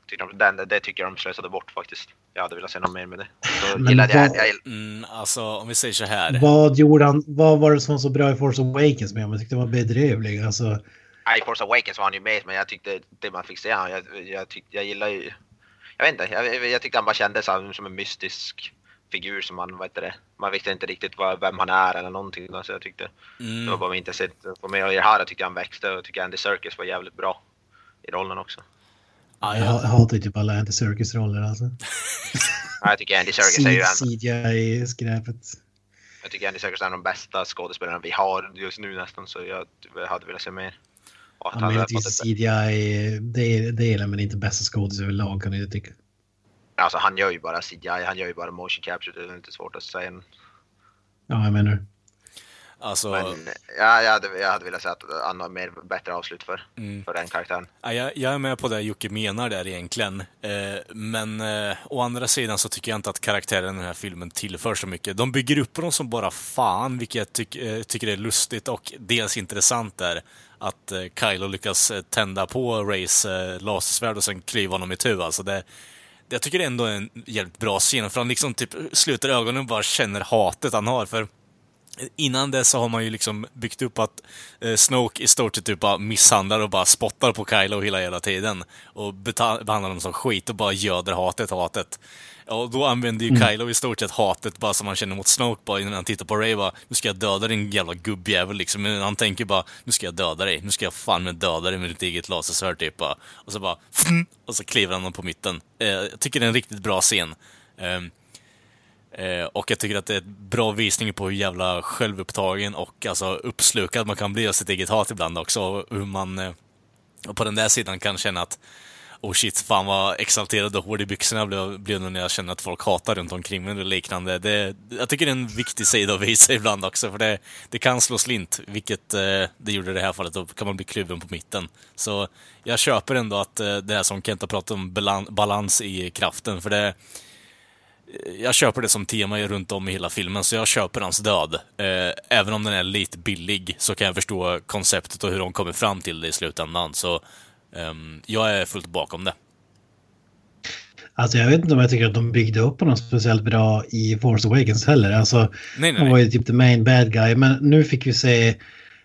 tyckte de, den, det tycker jag de slösade bort faktiskt. Jag hade velat se något mer med det. Så Men gillade vad- jag, jag, Mm, alltså, om vi säger så här. Vad gjorde han? Vad var det som var så bra i Force Awakens med? Jag tyckte det var bedrövlig. Alltså, I Force Awakens var han ju med men jag tyckte det man fick se han, jag, jag, tyckte, jag gillar ju... Jag vet inte, jag, jag tyckte han bara kändes som en mystisk figur som man, vad heter det, man visste inte riktigt vad, vem han är eller någonting. Så jag tyckte det var Mm, bara intresserat på mig och i det här tyckte jag han växte och tycker Andy Serkis var jävligt bra i rollen också. Ja, jag ja. hatar typ alla Andy Serkis-roller alltså. [LAUGHS] Ja, jag tycker Andy Serkis är ju en, CGI-skräpet. jag tycker Andy Serkis är en av de bästa skådespelarna vi har just nu nästan så jag hade velat se mer. Och Ja, möjligtvis fått ett- CGI-delen men inte bästa skådis överlag kan jag tycka. Alltså han gör ju bara CGI, han gör ju bara motion capture, det är inte svårt att säga. Ja, jag menar. Alltså, Men ja, jag, hade, jag hade velat säga att han har mer bättre avslut för, Mm. för den karaktären. ja, jag, jag är med på det Jocke menar där egentligen. Eh, men eh, å andra sidan så tycker jag inte att karaktären i den här filmen tillför så mycket. De bygger upp dem som bara fan, vilket jag tyck, eh, tycker är lustigt och dels intressant där. Att eh, Kylo lyckas eh, tända på Rays eh, lasersvärd och sen klyva honom i tu. Alltså det, jag tycker det ändå är en jävligt bra scen, för han liksom typ sluter ögonen och bara känner hatet han har. För Innan det så har man ju liksom byggt upp att eh, Snoke i stort sett typ bara misshandlar och bara spottar på Kylo hela jävla tiden. Och behandlar dem som skit och bara göder hatet, hatet. Och då använder ju Kylo i stort sett hatet bara som han känner mot Snoke bara innan han tittar på Ray bara Nu ska jag döda din jävla gubbjävel liksom. Men han tänker bara Nu ska jag döda dig. Nu ska jag fan med döda dig med ditt eget lasersvärd typ bara. Och så bara Och så kliver han på mitten. Eh, jag tycker det är en riktigt bra scen. Eh, och jag tycker att det är en bra visning på hur jävla självupptagen och alltså uppslukad man kan bli av sitt eget hat ibland också. Och hur man eh, på den där sidan kan känna att Oh shit, fan vad exalterad och hård i byxorna jag blev, när jag känner att folk hatar runt omkring mig eller liknande. Det, jag tycker det är en viktig sida att visa ibland också, för det, det kan slå slint, vilket eh, det gjorde i det här fallet. Då kan man bli kluven på mitten. Så jag köper ändå att eh, det är som Kent har pratat om, balans i kraften, för det jag köper det som tema runt om i hela filmen, så jag köper hans död. Eh, även om den är lite billig så kan jag förstå konceptet och hur de kommer fram till det i slutändan. Så ehm, jag är fullt bakom det. Alltså jag vet inte om jag tycker att de byggde upp honom speciellt bra i Force Awakens heller. Alltså, Nej, nej, han var nej. ju typ the main bad guy. Men nu fick vi se,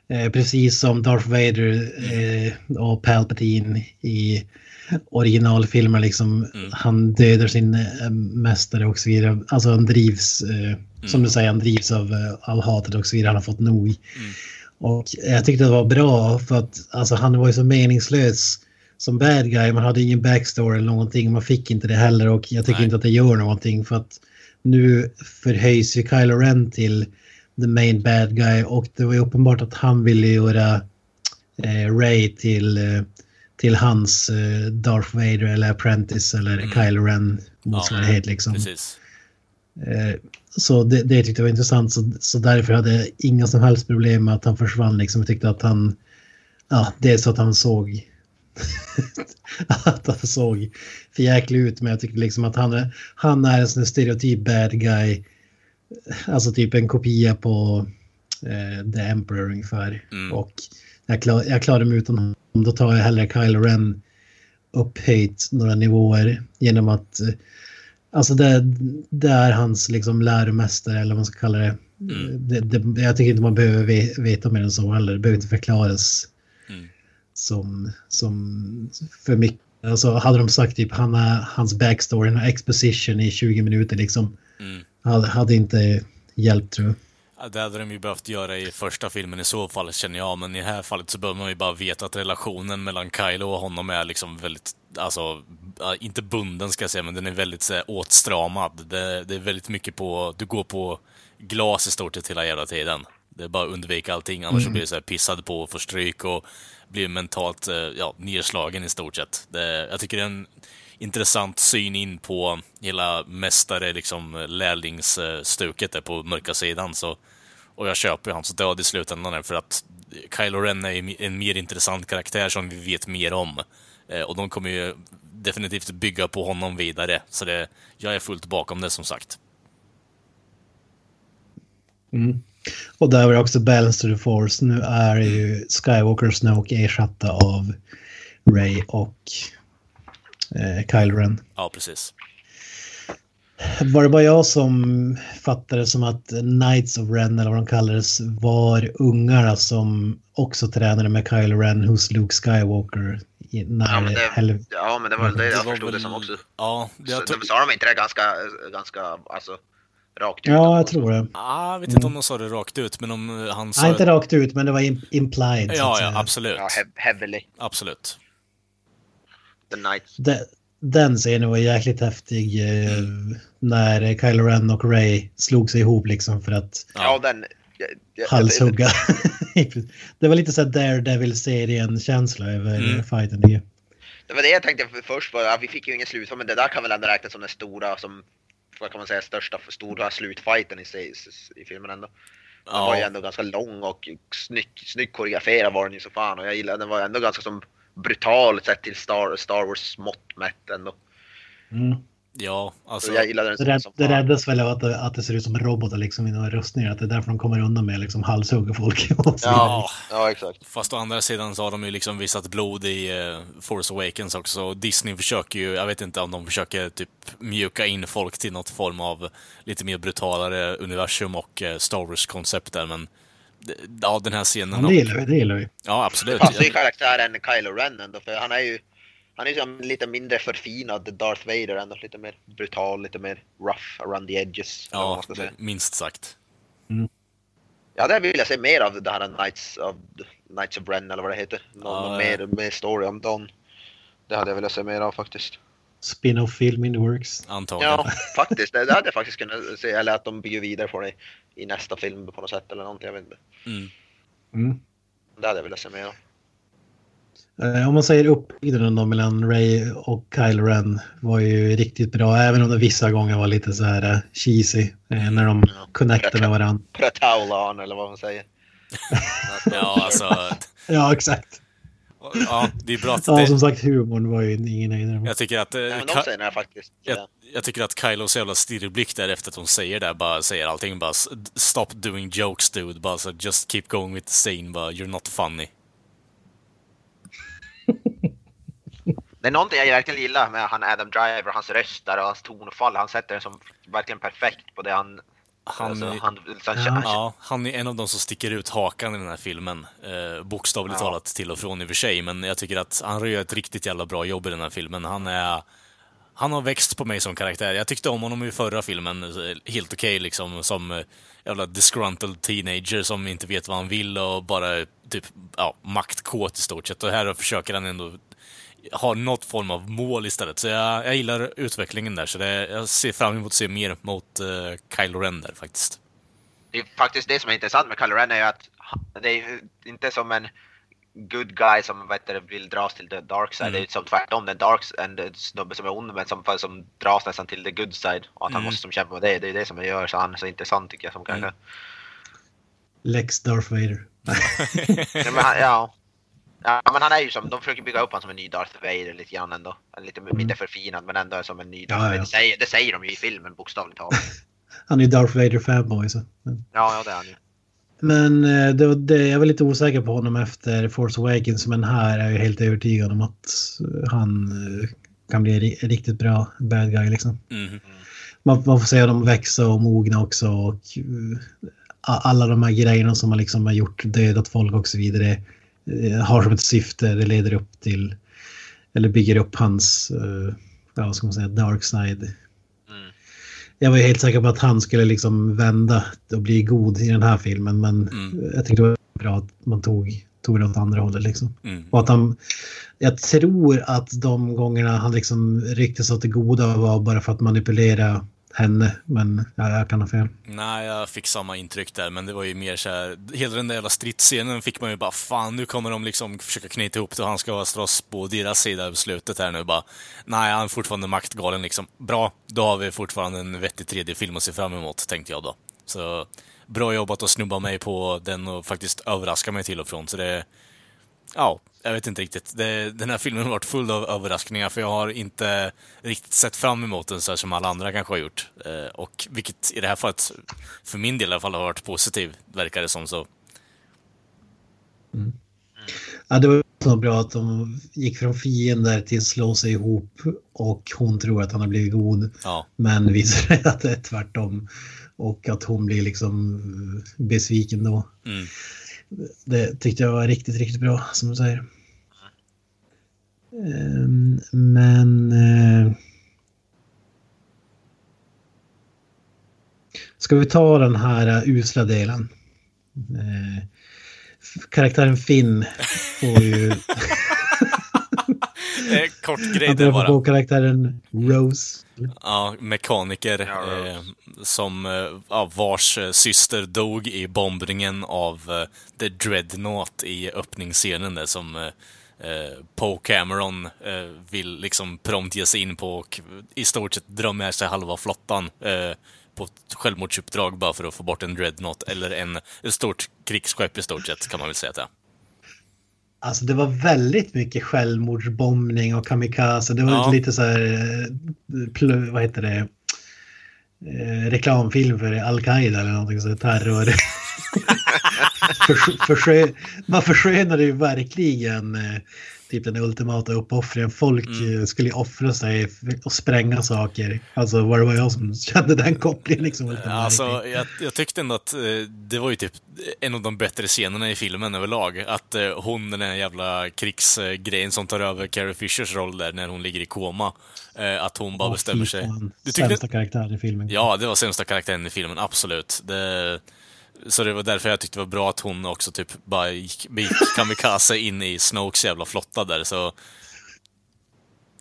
eh, precis som Darth Vader eh, och Palpatine i originalfilmer, liksom, Mm. han dödar sin eh, mästare och så vidare. Alltså han drivs, eh, Mm. som du säger, han drivs av, eh, av hatet och så vidare. Han har fått nog. Mm. Och jag tyckte det var bra för att alltså, han var ju så meningslös som bad guy. Man hade ingen backstory eller någonting. Man fick inte det heller och jag tycker Nej. inte att det gör någonting för att nu förhöjs ju Kylo Ren till the main bad guy och det var ju uppenbart att han ville göra eh, Ray till, eh, till hans eh, Darth Vader eller Apprentice eller Mm. Kylo Ren motsvarighet liksom. Precis. Eh, Så det, det tyckte jag var intressant. Så, så därför hade jag inga som helst problem med att han försvann. Liksom. Jag tyckte att han... Ja, dels att han såg... [LAUGHS] att han såg för jäklig ut. Men jag tycker liksom att han är, han är en sån stereotyp bad guy. Alltså typ en kopia på eh, The Emperor ungefär. Mm. Och jag, klar, jag klarar mig utan honom. Då tar jag hellre Kylo Ren upphöjt några nivåer genom att eh, Alltså det, det är hans liksom läromästare eller vad man ska kalla det. Mm. det, det jag tycker inte man behöver ve- veta mer än så heller. Det behöver inte förklaras Mm. som, som för mycket. Alltså hade de sagt typ han är, hans backstory, en exposition i 20 minuter liksom. Mm. Hade, hade inte hjälpt tror jag. Det hade de ju behövt göra i första filmen i så fall, känner jag. Men i det här fallet så behöver man ju bara veta att relationen mellan Kylo och honom är liksom väldigt, alltså, inte bunden ska jag säga, men den är väldigt så här, åtstramad. Det, det är väldigt mycket på, du går på glas i stort sett hela jävla tiden. Det är bara att undvika allting, annars så blir det så här pissad på och får stryk och blir mentalt eh, ja, nedslagen i stort sett. Det, jag tycker det är en intressant syn in på hela mästare, liksom lärlingsstuket där på mörka sidan. Så, och jag köper ju hans död i slutändan för att Kylo Ren är en mer intressant karaktär som vi vet mer om. Eh, Och de kommer ju definitivt bygga på honom vidare. Så det, jag är fullt bakom det som sagt. Och där var det också Balance to the Force. Nu är ju Skywalker och Snoke ersatta av Ray och eh, Kylo Ren. Ja, precis. Var det bara jag som fattade som att Knights of Ren eller vad de kallades var ungarna som också tränade med Kylo Ren hos Luke Skywalker? i- När, Ja men, det, hel- ja, men det var det jag förstod det som också. Ja, jag, de sa de inte det ganska, ganska alltså, rakt ut? ja, jag tror det. ah, jag vet inte om de sa det rakt ut, men om han sa... Nej, inte rakt ut, men det var im- implied. Ja, ja, absolut. Ja, heavily. Absolut. The Knights. De- Den scenen var jäkligt häftig eh, när Kylo Ren och Ray slog sig ihop liksom för att Ja, den... jag- jag- halshugga. [LAUGHS] det var lite så Daredevil-serien-känsla över Mm. fighten. Det var det jag tänkte för- först. Ja, vi fick ju ingen slutfight, men det där kan väl ändå räknas som den stora, som vad kan man säga, största stora slutfighten i, sig- i filmen ändå. Den var ju Ja, ändå ganska lång och snygg, snyggt koreograferad var den ju så fan och jag gillade den var ändå ganska som brutal sett till Star, Star Wars mått mätt ändå. Mm. Ja, alltså... Jag gillade den Det, rädd, det räddas väl av att det, att det ser ut som robotar liksom i några rustningar. Att det är därför de kommer undan med liksom halshugga folk. [LAUGHS] Ja, ja, exakt. Fast å andra sidan så har de ju liksom visat blod i eh, Force Awakens också. Och Disney försöker ju, jag vet inte om de försöker typ mjuka in folk till något form av lite mer brutalare universum och eh, Star Wars-koncept där, men det- ja, den här scenen... Ja, det gillar vi. Det gillar vi. Ja, absolut. Passar ju karaktären Kylo Ren ändå, för han är ju han är ju som lite mindre förfinad Darth Vader ändå, lite mer brutal, lite mer rough around the edges. Ja, minst sagt. Ja, där vill jag se mer av det här Knights of, Knights of Ren eller vad det heter. Någon, Ja, någon ja. mer, mer story om dem. Det hade jag velat se mer av faktiskt. Spin-off film in the works. Antagligen. Ja, faktiskt. Det, det hade jag faktiskt kunnat se. Eller att de bygger vidare på det i nästa film på något sätt eller någonting. Jag vet inte. Mm. Mm. Det hade jag velat se mer av. Eh, Om man säger uppbyggnaden då mellan Ray och Kylo Ren var ju riktigt bra. Även om det vissa gånger var lite så här eh, cheesy. eh, När de Ja. connectade med varandra. Pretaulan eller vad man säger. [LAUGHS] Ja, alltså... [LAUGHS] Ja, exakt. Ja, det är bra att Ja, det, som sagt humorn var ju ingen höjdare. Jag tycker att... eh, Nej, men de Ka- här faktiskt. jag, jag tycker att Kylos jävla stirrblick där efter att hon säger det, bara säger allting bara Stop doing jokes dude, bara så just keep going with the scene, bara you're not funny. Det är någonting jag verkligen gillar med han Adam Driver, hans röst där och hans tonfall. Han sätter den som verkligen perfekt på det han... Han, alltså, han, han, Ja. han är en av de som sticker ut hakan i den här filmen. Eh, bokstavligt Ja. talat till och från i och för sig, men jag tycker att han gör ett riktigt jävla bra jobb i den här filmen. Han är... Han har växt på mig som karaktär. Jag tyckte om honom i förra filmen, eh, helt okej liksom, som eh, jävla disgruntled teenager som inte vet vad han vill och bara typ, ja, maktkåt i stort sett. Och här försöker han ändå ha något form av mål istället. Så jag, jag gillar utvecklingen där, så det, jag ser fram emot att se mer mot uh, Kylo Ren där faktiskt. Det är faktiskt det som är intressant med Kylo Ren är ju att det är inte som en good guy som vet du, vill dras till the dark side. Mm. Det är som tvärtom, en dark en snubbe som är ond men som, som dras nästan till the good side. Och att han Mm. måste som kämpa med det. Det är det som gör så han är så intressant tycker jag som karaktär. Lex Darth Vader. [LAUGHS] Ja, men ja. Ja, men han är ju som, de försöker bygga upp honom som en ny Darth Vader lite grann ändå. Lite, lite förfinad men ändå som en ny Darth Ja, ja. Vader. Det säger, det säger de ju i filmen bokstavligt talat. [LAUGHS] Han är ju Darth Vader fanboy. Så. Men, Ja, ja det är han ju. men eh, det, var det, jag var lite osäker på honom efter Force Awakens. Men här är jag helt övertygad om att eh, han eh, kan bli ri- riktigt bra bad guy. Liksom. Mhm. Man, man får se dem växa och mogna också. Och, alla de här grejerna som man liksom har gjort, dödat folk och så vidare, har som ett syfte. Det leder upp till, eller bygger upp hans, eh, ja, vad ska man säga, dark side. Mm. Jag var ju helt säker på att han skulle liksom vända och bli god i den här filmen. Men Mm. jag tyckte det var bra att man tog, tog det åt andra hållet. Liksom. Mm. Och att han, jag tror att de gångerna han liksom rycktes åt det goda var bara för att manipulera henne. Men ja, jag kan ha fel. Nej, jag fick samma intryck där, men det var ju mer så här, hela den där jävla stridsscenen fick man ju bara, fan nu kommer de liksom försöka knyta ihop det och han ska slåss på deras sida i slutet här nu bara. Nej, han är fortfarande maktgalen liksom. Bra, då har vi fortfarande en vettig tredje film att se fram emot, tänkte jag då. Så bra jobbat att snubba mig på den och faktiskt överraska mig till och från, så det... Ja, jag vet inte riktigt. Det, den här filmen har varit full av överraskningar för jag har inte riktigt sett fram emot den så här som alla andra kanske har gjort. Eh, och vilket i det här fallet, för min del i alla fall, har varit positiv, verkar det som. så. Ja, det var så bra att de gick från fiender till slå sig ihop och hon tror att han har blivit god. Ja, Men [LAUGHS] visar sig att det är tvärtom. Och att hon blir liksom besviken då. mm. Det tyckte jag var riktigt, riktigt bra som du säger. Ehm, men... Eh, ska vi ta den här eh, usla delen? Eh, karaktären Finn får ju... [LAUGHS] Eh, Kort grej där träffar på bara. karaktären Rose. Ja, mekaniker Ja, Rose. eh, som, eh, ja, vars eh, syster dog i bombningen av eh, The Dreadnought i öppningsscenen där som eh, eh, Poe Cameron eh, vill liksom prompt ge sig in på och i stort sett dra med sig halva flottan på ett självmordsuppdrag bara för att få bort en Dreadnought eller en, ett stort krigsskepp i stort sett kan man väl säga att det är. Alltså det var väldigt mycket självmordsbombning och kamikaze. Det var Ja. lite så här, vad heter det, eh, reklamfilm för Al-Qaida eller någonting så här, terror. [LAUGHS] Förs- försö- man förskönade ju verkligen eh, typ den ultimata uppoffringen. Folk Mm. eh, skulle offra sig och spränga saker. Alltså var det var jag som [LAUGHS] kände den kopplingen liksom. Alltså, jag, jag tyckte ändå att eh, det var ju typ en av de bättre scenerna i filmen överlag. Att eh, hon, den här jävla krigsgrejen som tar över Carrie Fishers roll där när hon ligger i koma. Att hon bara Åh, bestämmer sig. Du tyckte- Sämsta karaktär i filmen. Ja, det var sämsta karaktären i filmen, absolut. Det, så det var därför jag tyckte det var bra att hon också typ bara gick, gick [LAUGHS] kamikaze in i Snokes jävla flotta där, så...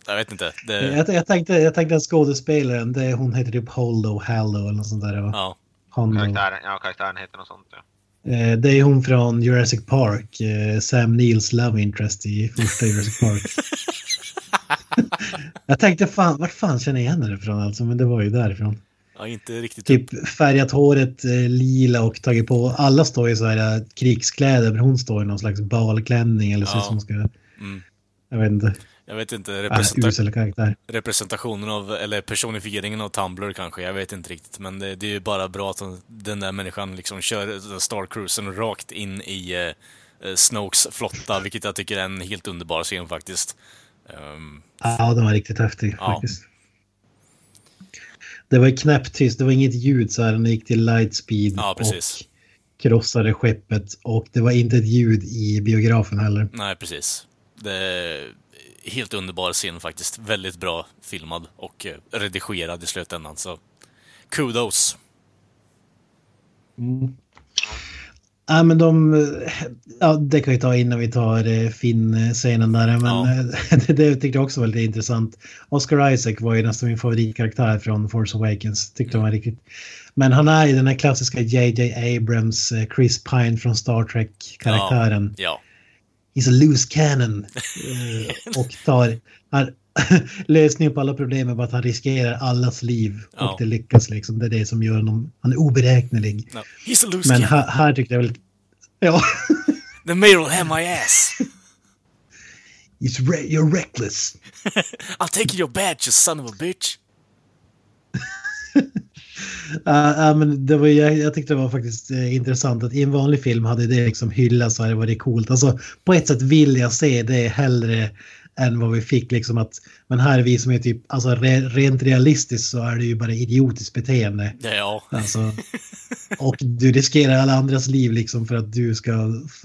Jag vet inte. Det, Jag, jag, tänkte, jag tänkte att skådespelaren, det, hon heter typ Holdo, Haldo eller något sånt där. Va? ja. Karaktären, ja, karaktären heter något sånt. Ja. Eh, Det är hon från Jurassic Park, eh, Sam Neils love interest i första Jurassic Park. [LAUGHS] [LAUGHS] jag tänkte fan, vart fan känner jag igen henne ifrån alltså, men det var ju därifrån. Ja, inte riktigt. Typ färgat håret eh, lila och tagit på, alla står i så här eh, krigskläder, men hon står i någon slags balklänning eller så Ja. som ska, Mm. jag vet inte, Jag vet inte, äh, representa karaktär. representationen av, eller personifieringen av Tumblr kanske, jag vet inte riktigt. Men det, det är ju bara bra att den där människan liksom kör Star Cruisen rakt in i eh, eh, Snokes flotta, vilket jag tycker är en helt underbar scen faktiskt. Ehm, Ja, den var riktigt häftig Ja. faktiskt. Det var knäpptyst, det var inget ljud så här när gick till lightspeed Ja, precis. och krossade skeppet och det var inte ett ljud i biografen heller. Nej, precis. Det är helt underbar scen faktiskt. Väldigt bra filmad och eh, redigerad i slutändan. Så kudos. Mm. Ja, men de, ja, det kan vi ta innan vi tar eh, Finn-scenen där. Men Ja. eh, [LAUGHS] det, det tyckte jag också var lite intressant. Oscar Isaac var ju nästan min favoritkaraktär från Force Awakens. Tyckte han var riktigt. Men han är ju den här klassiska JJ Abrams, eh, Chris Pine från Star Trek-karaktären. Ja, He's a loose cannon. [LAUGHS] Och tar... Han, [LAUGHS] lösningen på alla problem är bara att han riskerar allas liv. Ja. Och det lyckas liksom. Det är det som gör honom... Han är oberäknelig. no. Men här, här tyckte jag väl... Ja. [LAUGHS] The will have my ass. [LAUGHS] It's re- you're reckless. I'll take your badge, you son of a bitch. Ja, ja, men det var, jag, jag tyckte det var faktiskt eh, intressant att i en vanlig film hade det liksom hyllats och det varit coolt. Alltså, på ett sätt vill jag se det hellre än vad vi fick. Liksom att, men här är vi som är typ, alltså re, rent realistiskt så är det ju bara idiotiskt beteende. Ja. Alltså, [LAUGHS] och du riskerar alla andras liv liksom för att du ska,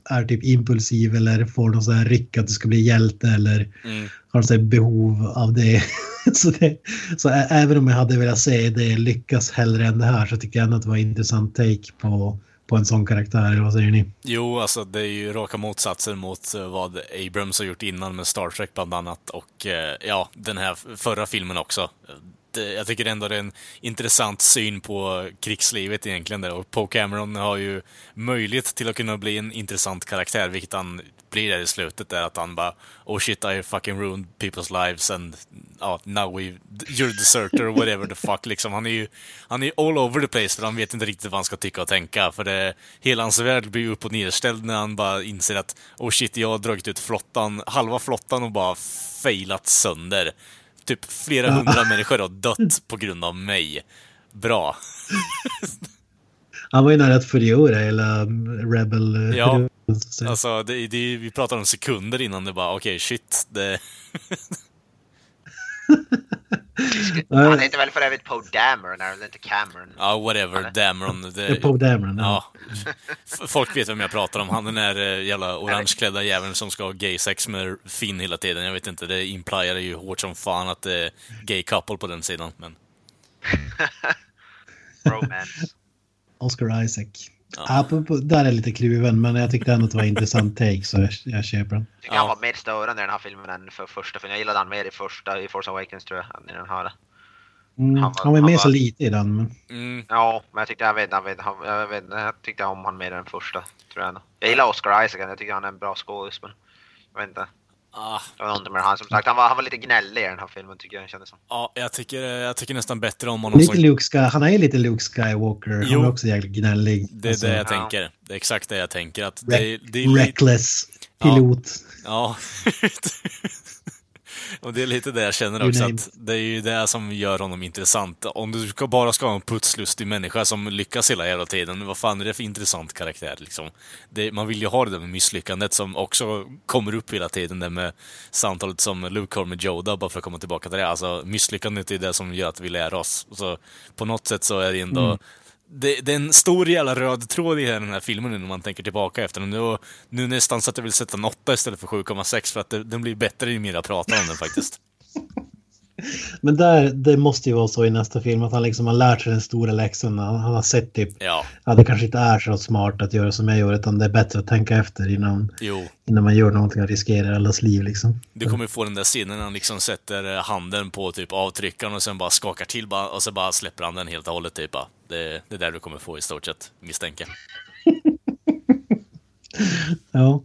är typ impulsiv eller får någon sån här ryck att du ska bli hjälte eller Mm. har något behov av det. [LAUGHS] så det. Så även om jag hade velat se det lyckas hellre än det här så tycker jag ändå att det var en intressant take på, på en sån karaktär. Eller vad säger ni? Jo, alltså det är ju raka motsatser mot eh, vad Abrams har gjort innan med Star Trek bland annat. Och eh, ja, den här förra filmen också. Jag tycker ändå det är en intressant syn på krigslivet egentligen. Där. Och Poe Cameron har ju möjlighet till att kunna bli en intressant karaktär, vilket han blir där i slutet. Där att han bara Oh shit, I fucking ruined people's lives and ja, now we, you're deserter whatever the fuck. Liksom. Han är ju han är all over the place för han vet inte riktigt vad han ska tycka och tänka. För det, hela hans värld blir upp och nedställd när han bara inser att oh shit, jag har dragit ut flottan, halva flottan och bara failat sönder. Typ flera hundra [LAUGHS] människor har dött på grund av mig. Bra. Han var ju nära att förgöra hela mm, Rebel. eh, Ja. Så- [LAUGHS] Alltså, det, det, vi pratar om sekunder innan det bara, okej, shit. Det, [LAUGHS] Han heter väl för övrigt Poe Dameron, det inte Cameron? ja, whatever, Dameron. Det Poe Dameron. Ja. ja. Folk vet vem jag pratar om. Han den där eh, jävla orangeklädda jäveln som ska ha gay-sex med Finn hela tiden. Jag vet inte, det implierar ju hårt som fan att det är gay couple på den sidan. Men [LAUGHS] Romance. Oscar Isaac. Ja. Där är lite kluven men jag tyckte ändå att det var en intressant take så jag, jag köper den. Jag tycker Ja. han var mer störande i den här filmen än för första filmen. Jag gillade han mer i första, i Force Awakens tror jag, än i den här. Mm, Han han, var- var han med var- så lite i den. Men... mm, Ja, men jag tyckte jag vet, jag vet, jag vet, jag tyckte om han mer än första, tror jag. ändå. Jag gillar Oscar Isaac, jag tycker han är en bra skådis, men jag vet inte. Ah, Det var någonting med han som sagt. Han var, han var lite gnällig i den här filmen tycker jag kändes som. ja, jag tycker, jag tycker nästan bättre om honom Lite som... Luke Sky, han är lite Luke Skywalker. Jo. Han är också jävligt gnällig. Det är Alltså, det jag Ja. tänker. Det är exakt det jag tänker. Att det, är- det är lite... reckless pilot. Ja. [LAUGHS] [LAUGHS] Och det är lite det jag känner You också, name att det är ju det som gör honom intressant. Om du ska bara ska ha en putslustig människa som lyckas hela jävla tiden, vad fan är det för intressant karaktär liksom? Det, man vill ju ha det där med misslyckandet som också kommer upp hela tiden, det med samtalet som Luke har med Yoda, bara för att komma tillbaka till det. Alltså misslyckandet är det som gör att vi lär oss. Så på något sätt så är det ändå Mm det, det är en stor jävla röd tråd i den här filmen nu när man tänker tillbaka efter den. Nu, nu nästan så att jag vill sätta en 8 istället för 7,6 för att det, den blir bättre ju mer jag pratar om den faktiskt. [LAUGHS] [LAUGHS] Men där, det måste ju vara så i nästa film att han liksom har lärt sig den stora läxan. Han, han har sett typ, Ja, ja det kanske inte är så smart att göra som jag gör utan det är bättre att tänka efter innan, jo. innan man gör någonting och riskerar allas liv liksom. Du kommer få den där scenen när han liksom sätter eh, handen på typ avtryckaren och sen bara skakar till bara, och så bara släpper han den helt och hållet typ. bara. Det, det är där du kommer få i stort sett, misstänker. [LAUGHS] Ja.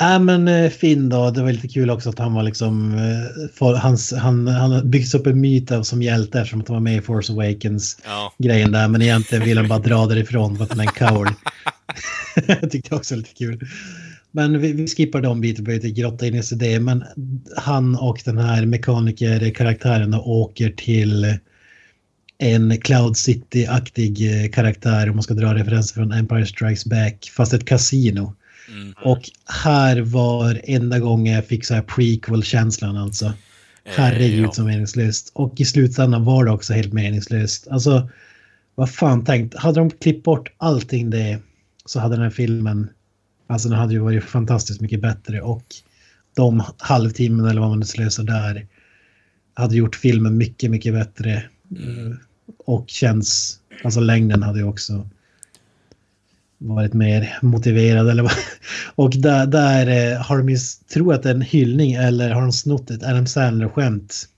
Äh, men eh, Finn då, det var lite kul också att han var liksom, eh, för, hans, han, han har byggts upp en myt av som hjälte eftersom att han var med i Force Awakens Ja, grejen där, men egentligen vill han bara dra därifrån för att han är en coward. [LAUGHS] jag tyckte också lite kul. Men vi, vi skippar de bitarna, behöver inte grotta in i det, men han och den här mekaniker-karaktären åker till en Cloud City-aktig eh, karaktär, om man ska dra referenser från Empire Strikes Back, fast ett kasino. Mm. Och här var enda gången jag fick så här prequel-känslan alltså. Eh, Herregud ja. så meningslöst. Och i slutändan var det också helt meningslöst. Alltså, vad fan tänkt. Hade de klippt bort allting det så hade den här filmen, alltså den hade ju varit fantastiskt mycket bättre. Och de halvtimmen eller vad man nu slösar där hade gjort filmen mycket, mycket bättre. Mm. Och känns, alltså längden hade ju också varit mer motiverad eller vad. Och där, där eh, har de ju, tror att det är en hyllning eller har de snott ett Adam Sandler-skämt.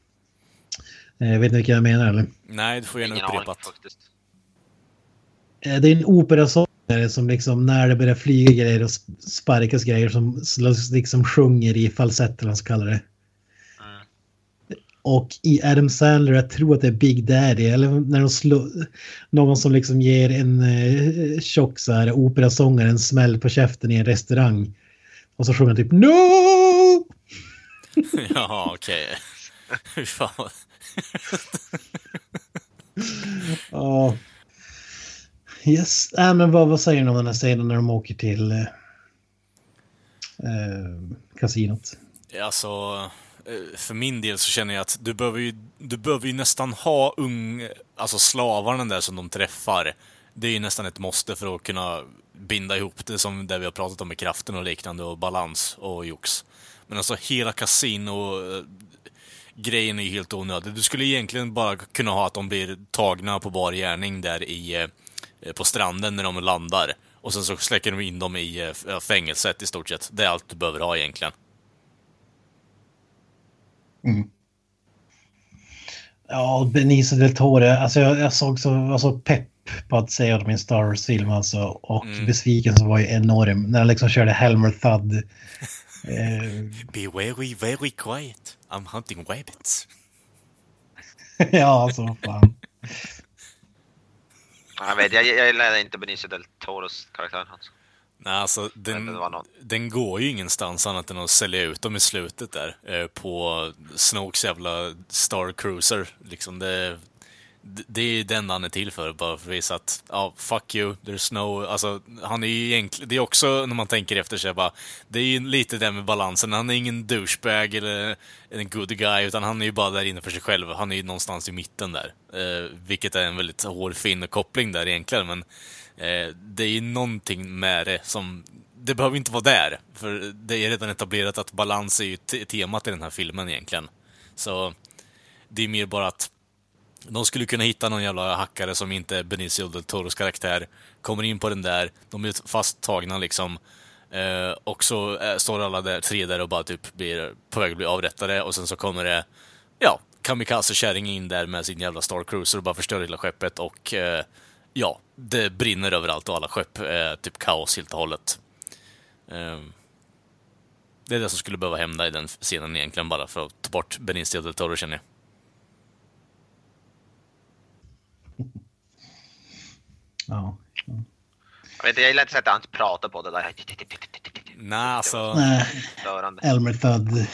Eh, vet ni vilka jag menar eller? Nej, du får gärna upprepat. faktiskt. Eh, Det är en operasångare som liksom när det börjar flyga grejer och sp- sparkas grejer som liksom sjunger i falsett eller vad man ska kalla det. Och i Adam Sandler, jag tror att det är Big Daddy, eller när de slår, någon som liksom ger en eh, tjock så här, operasångare en smäll på käften i en restaurang. Och så sjunger han typ No! [LAUGHS] ja, okej. [LAUGHS] Fy fan. [LAUGHS] Ja. Yes, äh, men vad, vad säger ni om den här scenen när de åker till eh, eh, kasinot? Alltså, eh, Eh, för min del så känner jag att du behöver ju, du behöver ju nästan ha ung, alltså slavarna där som de träffar. Det är ju nästan ett måste för att kunna binda ihop det som det vi har pratat om med kraften och liknande och balans och jox. Men alltså hela kasino eh, grejen är ju helt onödig. Du skulle egentligen bara kunna ha att de blir tagna på bar gärning där i, eh, på stranden när de landar. Och sen så släcker de in dem i fängelset i stort sett. Det är allt du behöver ha egentligen. Ja, Benicio del Toro, alltså jag, jag såg så, var så pepp på att se min Star Wars-film alltså. Och Mm. besvikelsen var ju enorm när han liksom körde Helmer Thud. [LAUGHS] eh, Be very, very quiet. I'm hunting rabbits. [LAUGHS] ja, alltså fan. Jag vet, jag, jag gillar inte Benicio del Toros karaktär. Alltså. Nej, alltså den, det den går ju ingenstans annat än att sälja ut dem i slutet där. Eh, på Snokes jävla Star Cruiser. Liksom det, det- det är ju den han är till för, bara för att visa att, ja, fuck you, there's no... Alltså, han är ju egentligen... Det är också, när man tänker efter sig, bara... Det är ju lite det med balansen. Han är ingen douchebag eller en good guy, utan han är ju bara där inne för sig själv. Han är ju någonstans i mitten där. Eh, vilket är en väldigt hårfin koppling där egentligen, men... Eh, det är ju någonting med det som... Det behöver inte vara där, för det är redan etablerat att balans är ju temat i den här filmen egentligen. Så det är mer bara att de skulle kunna hitta någon jävla hackare som inte är Benicio del Toros karaktär, kommer in på den där, de är fasttagna liksom. Eh, och så eh, står alla där, tre där och bara typ blir på väg att bli avrättade och sen så kommer det, ja, kamikaze-kärring in där med sin jävla Star Cruiser och bara förstör hela skeppet och eh, ja, det brinner överallt och alla skepp är typ kaos helt och hållet. Eh, Det är det som skulle behöva hända i den scenen egentligen, bara för att ta bort Benicio del Toro, känner jag. [LAUGHS] Ja. Jag, vet, inte, jag gillar inte sättet han pratar på det där. Nej, alltså... Nej. Elmer Fudd.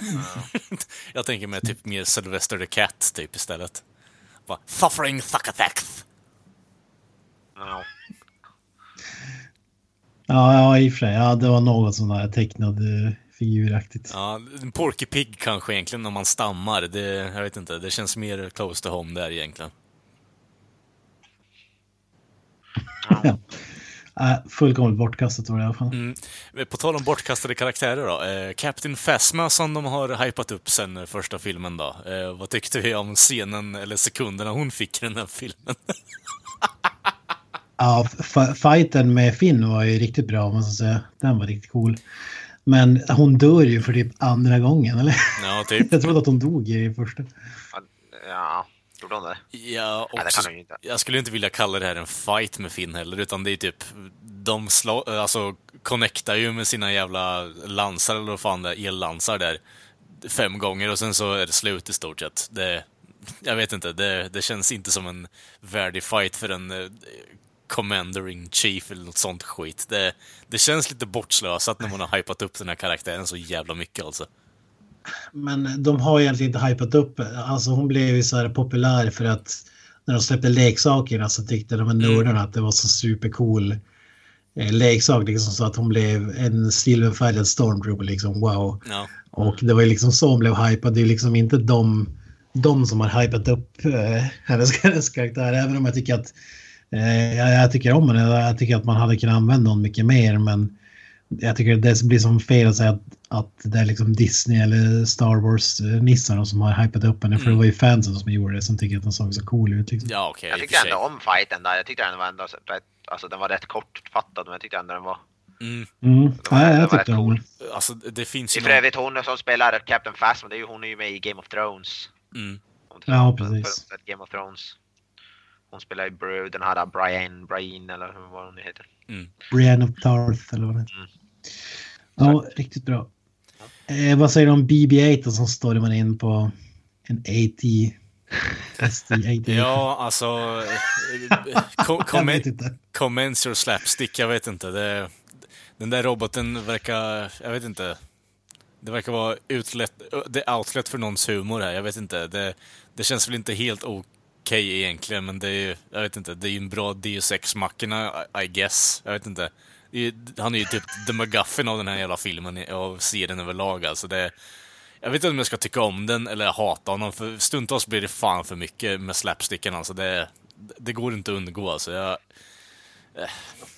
[LAUGHS] Jag tänker mig typ mer Sylvester the Cat, typ, istället. Bara, Suffering Thuckathax. Ja. Ja, ja, i och för sig. Ja, det var något sån där tecknad eh, figuraktigt. Ja, en Porky Pig kanske egentligen, om man stammar. Det, jag vet inte, det känns mer close to home där egentligen. Ja. [LAUGHS] Äh, fullkomligt bortkastat var det i alla fall. Mm. På tal om bortkastade karaktärer då. Eh, Captain Phasma som de har hypat upp sen första filmen då. Eh, vad tyckte vi om scenen, eller sekunderna hon fick i den här filmen? [LAUGHS] Ja, fighten med Finn var ju riktigt bra, måste jag säga. Den var riktigt cool. Men hon dör ju för typ andra gången, eller? ja, [LAUGHS] typ. Jag trodde att hon dog i första. Ja, gjorde hon det? Ja, Nej, det jag skulle inte vilja kalla det här en fight med Finn heller, utan det är typ de slå, alltså, connectar ju med sina jävla lansar, eller vad fan det är, ellansar där, fem gånger och sen så är det slut i stort sett. Det, jag vet inte, det, det känns inte som en värdig fight för en eh, Commander in Chief eller något sånt skit. Det, det känns lite bortslösat när man har hypat upp den här karaktären så jävla mycket alltså. Men de har egentligen inte hypat upp. Alltså hon blev ju så här populär för att när de släppte leksakerna så tyckte de här nördarna att det var så supercool eh, leksak. Liksom, så att hon blev en silverfärgad stormtrooper liksom. Wow. Ja. Och det var ju liksom så hon blev hypad. Det är liksom inte de, de som har hypat upp eh, hennes, [LAUGHS] hennes karaktär. Även om jag tycker att jag, jag tycker om henne. Jag tycker att man hade kunnat använda honom mycket mer. Men jag tycker det blir som fel att säga att, att det är liksom Disney eller Star Wars-nissarna som har hypat upp henne. För det var ju fansen som gjorde det som tycker att den såg så cool ut. Liksom. Ja, okej. Jag tyckte ändå om fighten där. Jag tyckte den var ändå så rätt, alltså den var rätt kortfattad men jag tyckte ändå den var... Mm. Mm. var- Ja, det jag tyckte cool. det. Alltså, det finns Det ju är för övrigt hon som spelar Captain Phasma, det är ju, hon är ju med i Game of Thrones. Mm. Ja, precis. Game of Thrones. Hon spelar ju Bru, den här Brian, Brian eller hur vad hon nu heter. Brienne of Tarth eller vad det heter. Mm. Ja, riktigt bra. Eh, vad säger du om BB-8 då, som stormar in på en AT? ST-AT? [LAUGHS] Ja, alltså... eh, kom, jag kom, vet inte. commence your slapstick, jag vet inte. Det, den där roboten verkar... Jag vet inte. Det verkar vara utlätt, det outlet för någons humor här, jag vet inte. Det, det känns väl inte helt okej egentligen, men det är ju, jag vet inte, det är ju en bra Deus Ex-mackorna, I, I guess. Jag vet inte. Är, han är ju typ the McGuffin av den här jävla filmen, av serien överlag alltså. Det, jag vet inte om jag ska tycka om den eller hata honom, för stundtals blir det fan för mycket med slapsticken alltså. Det, det går inte att undgå alltså. Jag,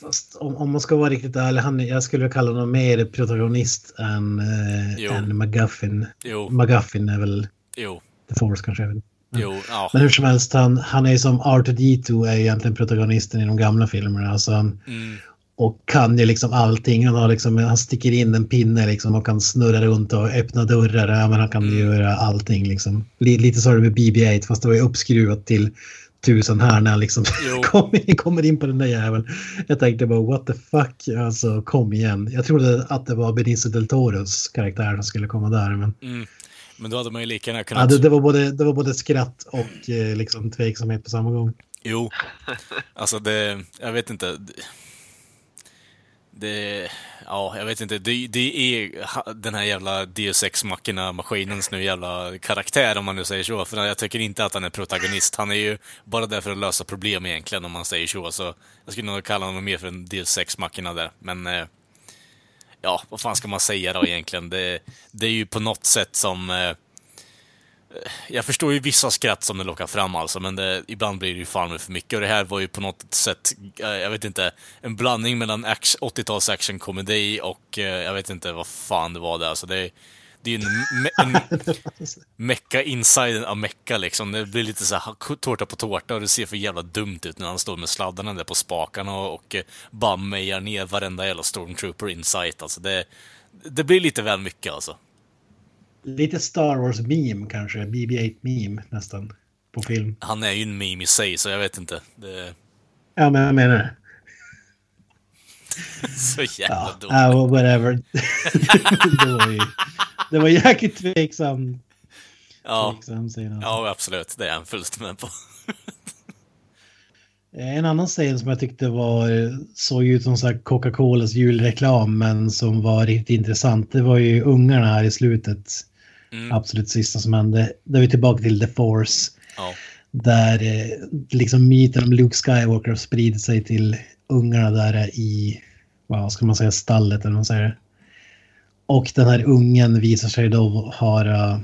Fast om, om man ska vara riktigt ärlig, han, jag skulle kalla honom mer protagonist än, eh, än McGuffin. jo, McGuffin är väl jo, The Force kanske. inte. Jo, ja. Men hur som helst, han, han är som R2D2 är egentligen protagonisten i de gamla filmerna. Alltså han, Mm, och kan ju liksom allting. Han, har liksom, han sticker in en pinne liksom och kan snurra runt och öppna dörrar. Ja, men han kan Mm. göra allting liksom. Lite, så är det med BB-8 fast det var ju uppskruvat till tusen här när han liksom [LAUGHS] kommer, kommer in på den där jäveln. Jag tänkte bara what the fuck, alltså kom igen. Jag trodde att det var Benicio del Toros karaktär som skulle komma där. Men mm. Men då hade man ju lika gärna ja, kunnat... det, det, var både, det var både skratt och eh, liksom tveksamhet på samma gång. Jo, alltså det, jag vet inte. Det, ja, jag vet inte. Det, det är den här jävla Deus ex machina maskinens nu jävla karaktär om man nu säger så. För jag tycker inte att han är protagonist. Han är ju bara där för att lösa problem egentligen om man säger så. Så jag skulle nog kalla honom mer för en Deus ex machina där. Men eh, ja, vad fan ska man säga då egentligen? Det, det är ju på något sätt som eh, eh, jag förstår ju vissa skratt som det lockar fram alltså, men det, ibland blir det ju fan för mycket. Och det här var ju på något sätt, eh, jag vet inte, en blandning mellan 80-tals actionkomedi och eh, jag vet inte vad fan det var det. Alltså det, det är en, me- en [LAUGHS] mecka inside av mecka liksom. Det blir lite så här tårta på tårta och det ser för jävla dumt ut när han står med sladdarna där på spakarna och, och eh, bara mejar ner varenda jävla stormtrooper insight. Alltså det, det blir lite väl mycket alltså. Lite Star Wars-meme kanske, BB-8-meme nästan på film. Han är ju en meme i sig, så jag vet inte. Det... Ja, men jag menar det. [LAUGHS] Så jävla Ja, dumt. uh, whatever. [LAUGHS] det var ju... Det var jäkligt tveksam. Ja, tveksam scen, ja, absolut. Det är han fullständigt med på. [LAUGHS] En annan scen som jag tyckte var, såg ut som så Coca-Colas julreklam men som var riktigt intressant. Det var ju ungarna här i slutet. Mm. Absolut sista som hände. Där är vi tillbaka till The Force. Ja. Där eh, liksom myten om Luke Skywalker har spridit sig till ungarna där i, vad ska man säga, stallet eller vad man säger. Och den här ungen visar sig då ha, uh,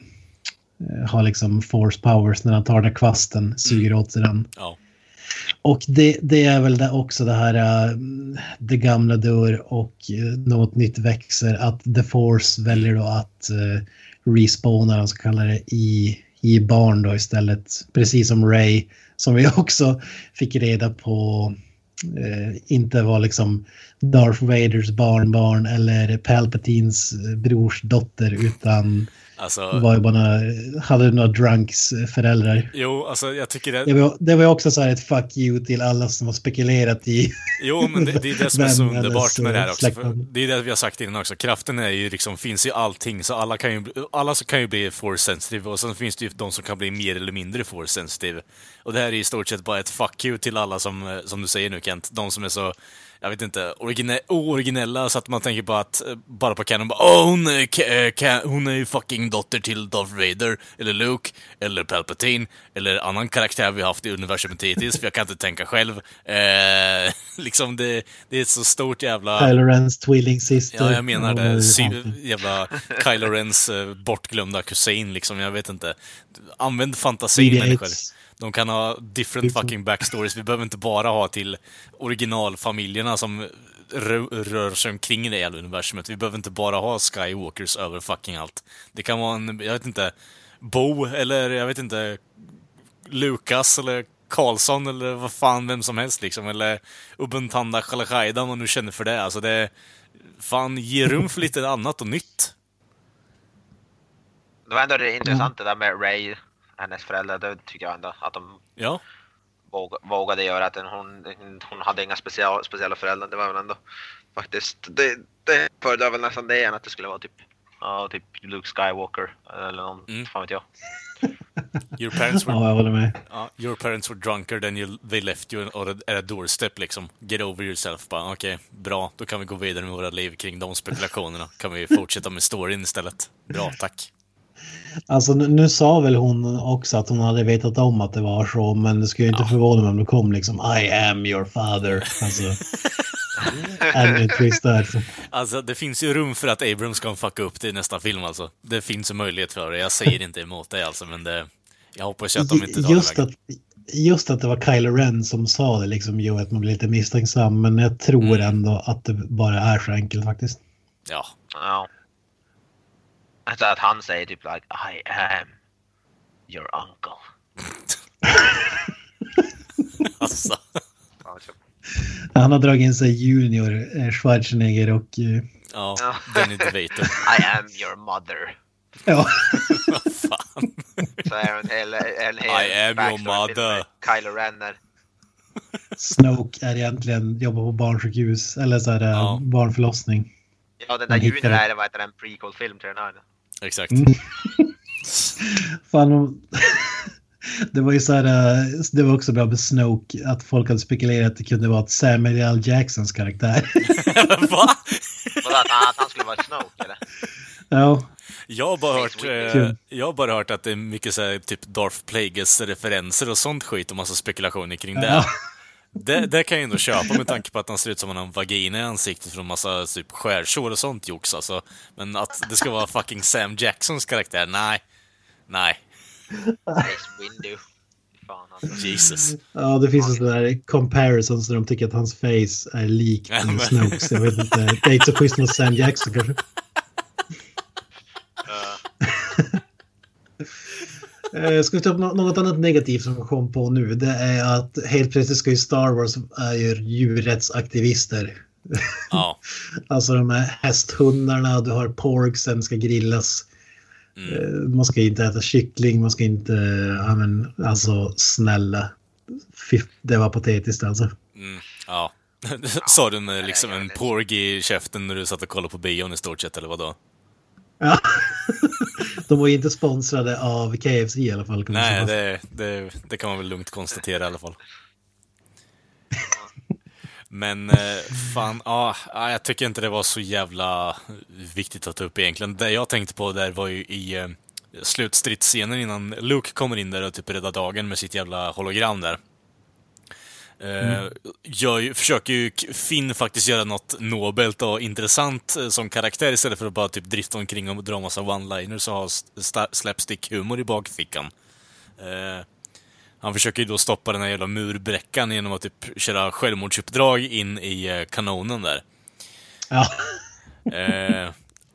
ha liksom force powers när han tar den kvasten, suger åt sig den. Ja. Och det, det är väl det också det här, äh, det gamla dör och äh, något nytt växer. Att The Force väljer då att äh, respawna, vad man ska kalla det, i, i barn då istället. Precis som Ray, som vi [LAUGHS] också fick reda på Eh, inte var liksom Darth Vaders barnbarn eller Palpatines brors dotter utan Alltså, var ju bara, hade några drunks äh, föräldrar. jo, alltså jag tycker det... Det var, det var också så här ett fuck you till alla som har spekulerat i Jo, men det, det är det som är så [LAUGHS] underbart med det här eh, också. Det är det vi har sagt innan också. Kraften är ju liksom, finns i allting, så alla kan ju, alla kan ju bli force sensitive och sen finns det ju de som kan bli mer eller mindre force sensitive. Och det här är i stort sett bara ett fuck you till alla som, eh, som du säger nu Kent, de som är så jag vet inte, origine originella så att man tänker på att, eh, bara på Canon, bara Åh, hon är, ka- hon är ju fucking dotter till Darth Vader, eller Luke, eller Palpatine, eller annan karaktär vi haft i universumet hittills, för jag kan inte tänka själv. Eh, [LAUGHS] liksom det, det är ett så stort jävla... Kylo Rens tvillingsyster. Ja, jag menar det. Sy jävla Kylo Rens eh, bortglömda kusin, liksom. Jag vet inte. Använd fantasin, BB-8. människor. De kan ha different fucking backstories. Vi behöver inte bara ha till originalfamiljerna som rö rör sig omkring i det jävla universumet. Vi behöver inte bara ha Skywalkers över fucking allt. Det kan vara en, jag vet inte, Bo eller jag vet inte, Lukas eller Karlsson eller vad fan, vem som helst liksom. Eller Ubunthanda Khalakhaida om man nu känner för det. Alltså det, fan, ge rum för lite annat och nytt. Det var ändå det intressant det där med Ray, hennes föräldrar. Det tycker jag ändå att de Ja, våg, vågade göra. Att hon, hon hade inga special, speciella föräldrar. Det var väl ändå faktiskt, det, det föredrar väl nästan det än att det skulle vara typ, ja, typ Luke Skywalker eller någon, Mm. fan vet jag. [LAUGHS] your parents were Ja, jag håller med. Ja, your parents were drunker then you, they left you on a, a doorstep liksom. Get over yourself bara. Okej, bra. Då kan vi gå vidare med våra liv kring de spekulationerna. Kan vi fortsätta med storyn istället. Bra, tack. Alltså nu, nu sa väl hon också att hon hade vetat om att det var så, men det skulle ju inte förvåna mig om det kom liksom I am your father. Alltså, [LAUGHS] ännu en twist där. Så. Alltså, det finns ju rum för att Abrams ska fucka upp det i nästa film alltså. Det finns ju möjlighet för det. Jag säger inte emot det alltså, men det... Jag hoppas ju att de inte tar Just det att, just att det var Kylo Ren som sa det liksom gör att man blir lite misstänksam, men jag tror Mm. ändå att det bara är så enkelt faktiskt. Ja. Ja. Alltså att han säger typ like I am your uncle. [LAUGHS] Alltså. [LAUGHS] Han har dragit in sig Junior eh, Schwarzenegger och eh, Ja. Danny DeVito. [LAUGHS] I am your mother. ja, Vad fan. Så är en hel, en hel I am your mother. Kylo Ren där. Snoke är egentligen jobbar på barnsjukhus eller så här eh, Ja. barnförlossning. Ja, den där Junior är vad heter den, prequel-film till den här. Exakt. Mm. [LAUGHS] Fan, om- [LAUGHS] det var ju så här, eh, det var också bra med Snoke, att folk hade spekulerat att det kunde vara ett Samuel L. Jacksons karaktär. [LAUGHS] Va? Vadå, att, han- skulle vara Snoke eller? ja, Jag har bara hört, eh, jag har bara hört att det är mycket så här, typ Darth Plagueis-referenser och sånt skit och massa spekulationer kring det. Ja. Det. Det kan jag ändå köpa med tanke på att han ser ut som han har en vagina i ansiktet från massa typ skärsår och sånt jox alltså. Men att det ska vara fucking Sam Jacksons karaktär, nej. Nej. Windu. Fan alltså. Jesus. ja, det finns sådana där comparisons där de tycker att hans face är likt Ja, Snokes. Jag vet inte, det är inte så schysst mot Sam Jackson kanske. Uh, Eh, Ska vi ta upp nå- något annat negativt som kom på nu? Det är att helt plötsligt ska ju Star Wars är ju djurrättsaktivister. Ja. [LAUGHS] Alltså de här hästhundarna, du har porksen ska grillas. Mm. Eh, Man ska inte äta kyckling, man ska inte... Ja, men, alltså snälla. Det var patetiskt alltså. Mm. Ja. [LAUGHS] Sa du med liksom en porgy i käften när du satt och kollade på bion i stort sett, eller vadå? Ja. [LAUGHS] De var ju inte sponsrade av KFC i alla fall. Nej, det, det, det kan man väl lugnt konstatera i alla fall. Men eh, fan, ja, ja, jag tycker inte det var så jävla viktigt att ta upp egentligen. Det jag tänkte på där var ju i eh, slutstridsscenen innan Luke kommer in där och typ räddar dagen med sitt jävla hologram där. Eh, gör försöker ju Finn faktiskt göra något nobelt och intressant eh, som karaktär istället för att bara typ drifta omkring och dra massa one-liners och ha slapstick-humor i bakfickan. Eh, han försöker ju då stoppa den här jävla murbräckan genom att typ köra självmordsuppdrag in i kanonen där. Ja.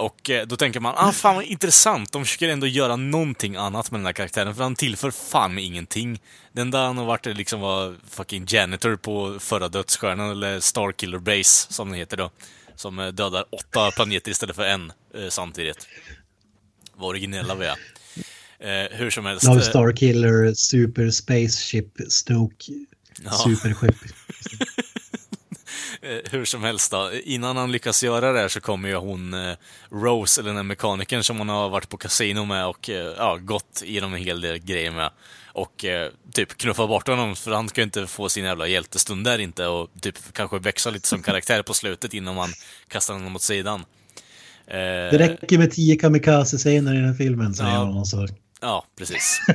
Och eh, då tänker man, ah fan vad intressant, de försöker ändå göra någonting annat med den här karaktären, för han tillför fan ingenting. Den enda han har varit är liksom var fucking janitor på förra dödsstjärnan, eller Starkiller Base, som den heter då. Som eh, dödar åtta planeter istället för en eh, samtidigt. Vad originella vi är. Eh, hur som helst. Vi eh, Starkiller, Super Spaceship, Stoke, Ja. Superskepp. [LAUGHS] [LAUGHS] Eh, hur som helst då, innan han lyckas göra det här så kommer ju hon eh, Rose, eller den här mekanikern som hon har varit på kasino med och eh, ja, gått igenom en hel del grejer med. Och typ knuffa bort honom, för han ska ju inte få sin jävla hjältestund där inte och typ kanske växa lite som karaktär på slutet innan man kastar honom åt sidan. Det räcker med tio kamikaze-scener i den här filmen, säger Ja. hon. Så. Ja, precis. [LAUGHS]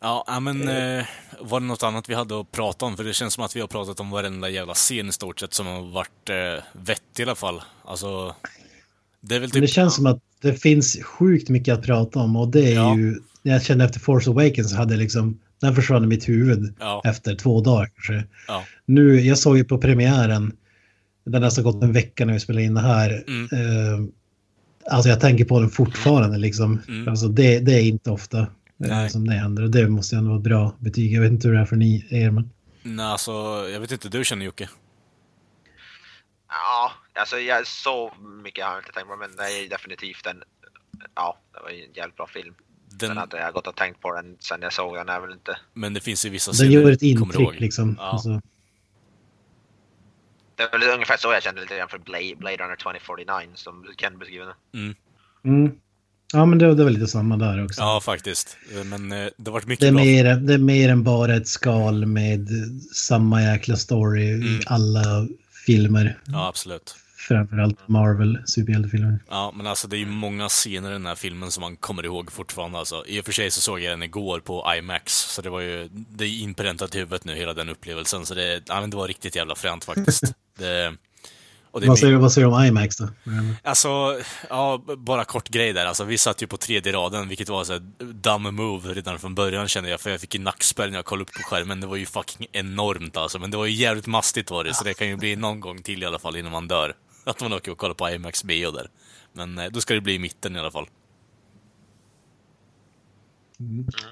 ja, men eh, var det något annat vi hade att prata om? För det känns som att vi har pratat om varenda jävla scen i stort sett som har varit eh, vettig i alla fall. Alltså, det är väl Men typ... det känns som att det finns sjukt mycket att prata om och det är Ja. ju... När jag kände efter Force Awakens hade liksom... Den försvann i mitt huvud Ja, efter två dagar kanske. ja, Nu, jag såg ju på premiären, den har nästan gått en vecka när vi spelade in det här. Mm. Eh, alltså jag tänker på den fortfarande liksom. Mm. Alltså det, det är inte ofta eh, Nej. som det händer. Och det måste ju ändå vara bra betyg. Jag vet inte hur det är för ni, er, men... Nej, alltså, jag vet inte, du känner Jocke? Ja, alltså jag, så mycket har jag inte tänkt på men det är definitivt en... Ja, det var ju en jävligt bra film. Den, Men att jag gått och tänkt på den sen jag såg den är väl inte... men det finns ju vissa Den gör ett intryck liksom. Ja. Alltså, Det är väl ungefär så jag kände lite grann för Blade, Blade Runner 2049 som Ken beskriver den. mm. Ja, men det, det var lite samma där också. Ja, faktiskt. Eh, Men eh, det varit mycket Det är, bra. mer, det är mer än bara ett skal med samma jäkla story Mm. i alla filmer. Ja, absolut. Framförallt Marvel superhjältefilmer. Ja, men alltså det är ju många scener i den här filmen som man kommer ihåg fortfarande. Alltså, I och för sig så såg jag den igår på IMAX, så det var ju... Det är inpräntat i huvudet nu, hela den upplevelsen. Så det, ja, men det var riktigt jävla fränt faktiskt. [LAUGHS] Det, Vad säger, vad säger du om IMAX då? Alltså, ja, bara kort grej där. Alltså, vi satt ju på tredje raden, vilket var så dumb move redan från början kände jag, för jag fick ju nackspärr när jag kollade upp på skärmen. Det var ju fucking enormt alltså, men det var ju jävligt mastigt var det, så det kan ju bli någon gång till i alla fall innan man dör. [LAUGHS] Att man åker och kollar på IMAX bio där. Men eh, då ska det bli i mitten i alla fall.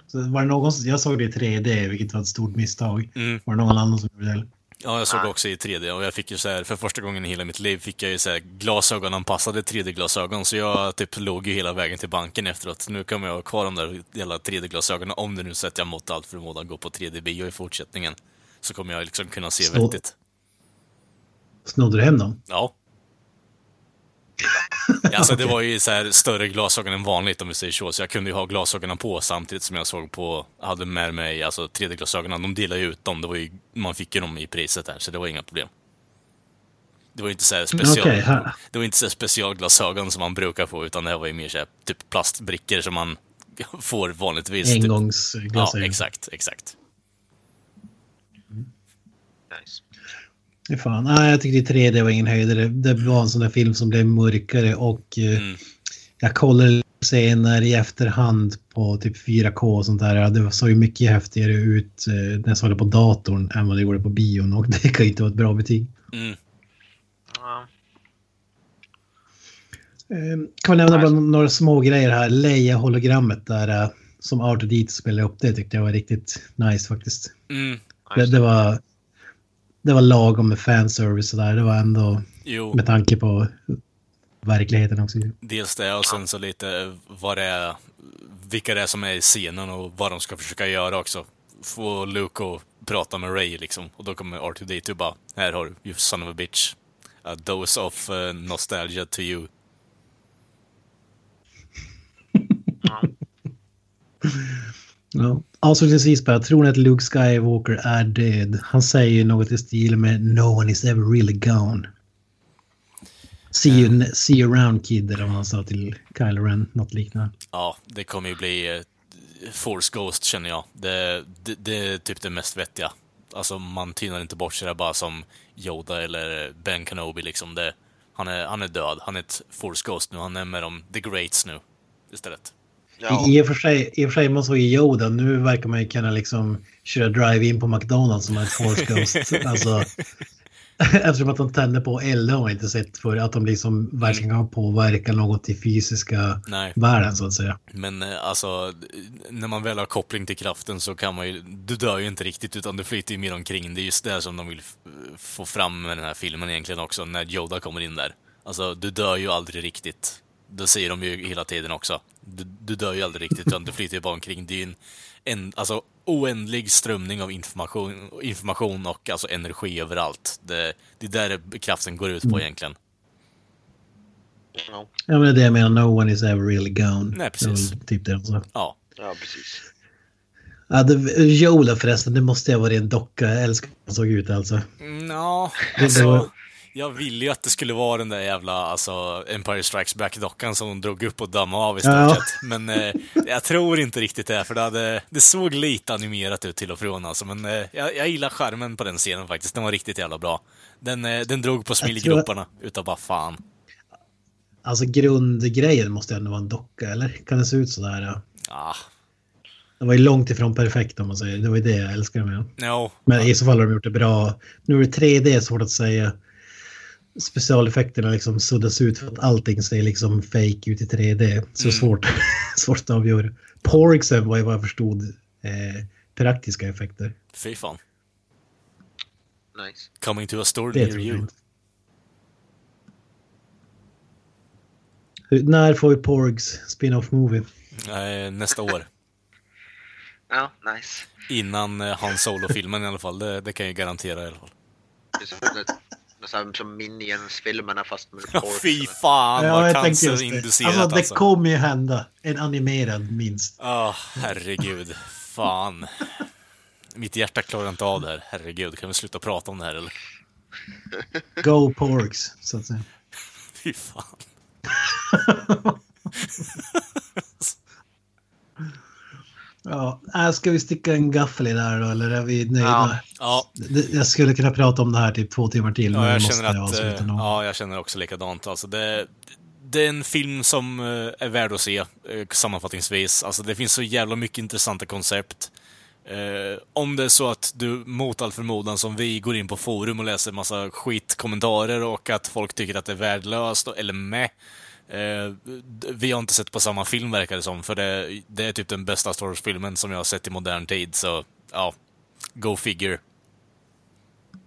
Så var det någon, jag såg det i 3D, vilket var ett stort misstag. Mm. Var det någon annan som gjorde det? Ja, jag såg Nej. också i 3D och jag fick ju så här, för första gången i hela mitt liv fick jag ju så här glasögonanpassade 3D-glasögon, så jag typ låg ju hela vägen till banken efteråt. Nu kommer jag ha kvar de där jävla 3D-glasögonen, om det nu så att jag mått allt förmodan att gå på 3D-bio i fortsättningen. Så kommer jag liksom kunna se Så- vettigt. Snodde du hem dem? Ja. Alltså det var ju så här större glasögon än vanligt om vi säger så, så jag kunde ju ha glasögonen på samtidigt som jag såg på, hade med mig alltså 3D-glasögonen. De delade ju ut dem, det var ju, man fick ju dem i priset där, så det var inga problem. Det var ju inte så här special, här- det var inte så specialglasögon som man brukar få, utan det här var ju mer så här, typ plastbrickor som man [LAUGHS] får vanligtvis. Typ. Ja, Engångsglasögon. exakt, exakt. Ja, Fan. Nej, jag tyckte 3D var ingen höjdare. Det var en sån där film som blev mörkare och eh, Mm. jag kollade scener i efterhand på typ 4K och sånt där. Det såg ju mycket häftigare ut eh, när jag såg det på datorn än vad det gjorde på bion och [LAUGHS] det kan ju inte vara ett bra betyg. Mm. Ja. Eh, Kan vi nämna bara några små grejer här. Leia-hologrammet där eh, som Art dit spelade upp det tyckte jag var riktigt nice faktiskt. Mm. Det, det var det var lagom med fanservice och där. Det var ändå Jo. med tanke på verkligheten också. Dels det och sen så lite vad det är, vilka det är som är i scenen och vad de ska försöka göra också. få Luke att prata med Ray liksom. Och då kommer R2D2 och bara, här har du, you son of a bitch. A dose of uh, nostalgia to you. Ja. Avslutningsvis bara, tror ni att Luke Skywalker är död? Han säger ju något i stil med No one is ever really gone. See you, see you around kid, eller vad han sa till Kylo Ren, något liknande. Ja, det kommer ju bli eh, Force Ghost känner jag. Det, det, det är typ det mest vettiga. Alltså man tynar inte bort sig där bara som Yoda eller Ben Kenobi liksom. Det, han, är, han är död. Han är ett Force Ghost nu. Han är med de The Greats nu istället. Ja. I, i, och för sig, I och för sig, man såg ju Yoda, nu verkar man ju kunna liksom köra drive-in på McDonalds som ett Force [LAUGHS] Ghost. alltså, [LAUGHS] eftersom att de tänder på eld har man inte sett för att de liksom verkligen kan påverka något i fysiska Nej. världen så att säga. Men eh, alltså, när man väl har koppling till kraften så kan man ju, du dör ju inte riktigt utan du flyter ju mer omkring. Det är just det som de vill f- få fram med den här filmen egentligen också, när Yoda kommer in där. Alltså, du dör ju aldrig riktigt. Det säger de ju hela tiden också. Du, du dör ju aldrig riktigt utan du flyter ju bara omkring. Det är ju en, en alltså, oändlig strömning av information, information och alltså energi överallt. Det, det är där kraften går ut på egentligen. Ja. Ja, men det är det jag menar, no one is ever really gone. Nej, precis. Det Typ det alltså. Ja. ja, precis. Ja, det, Yoda förresten, det måste ha varit en docka. Jag älskar hur han såg ut alltså. Ja, Det alltså, jag ville ju att det skulle vara den där jävla alltså, Empire Strikes Back-dockan som de drog upp och dammade av i stort Ja. sett. Men eh, jag tror inte riktigt det, för det, hade, det såg lite animerat ut till och från alltså. Men eh, jag, jag gillar skärmen på den scenen faktiskt, den var riktigt jävla bra. Den, eh, den drog på smilgroparna utav bara fan. Alltså grundgrejen måste ändå vara en docka, eller? Kan det se ut sådär? Ja. Ah, Det var ju långt ifrån perfekt om man säger. Det var ju det jag älskade med den. no. Men i så fall har de gjort det bra. Nu är det 3D, svårt att säga. Specialeffekterna liksom suddas ut för att allting ser liksom fake ut i 3D. Så Mm. svårt, [LAUGHS] svårt att avgöra. Porgsen var ju vad jag förstod eh, praktiska effekter. Fy fan. Nice. Coming to a store Det near you. Hur, när får vi Porgs spin-off movie? Eh, nästa år. [LAUGHS] Ja, nice. Innan eh, Han Solo-filmen i alla fall, det, det kan jag garantera i alla fall. Det är som, Minions-filmerna fast med Ja, fy fan vad just det. cancerinducerat Alltså, det alltså. kommer ju hända. En animerad minst. Ja, herregud. Fan. Mitt hjärta klarar inte av det här. Herregud, kan vi sluta prata om det här eller? Go Porgs, så att säga. Fy fan. [LAUGHS] Ja, äh, ska vi sticka en gaffel i där då, eller är vi nöjda? Ja. Ja, Jag skulle kunna prata om det här typ två timmar till, men ja jag jag måste känner att... avsluta eh. Ja, jag känner också likadant. Alltså det, det är en film som eh, är värd att se, eh, sammanfattningsvis. Alltså det finns så jävla mycket intressanta koncept. Eh, om det är så att du mot all förmodan som vi går in på forum och läser massa skitkommentarer och att folk tycker att det är värdelöst eller med. Eh, vi har inte sett på samma film verkar det som, för det, det är typ den bästa Star Wars-filmen som jag har sett i modern tid, så ja, go figure.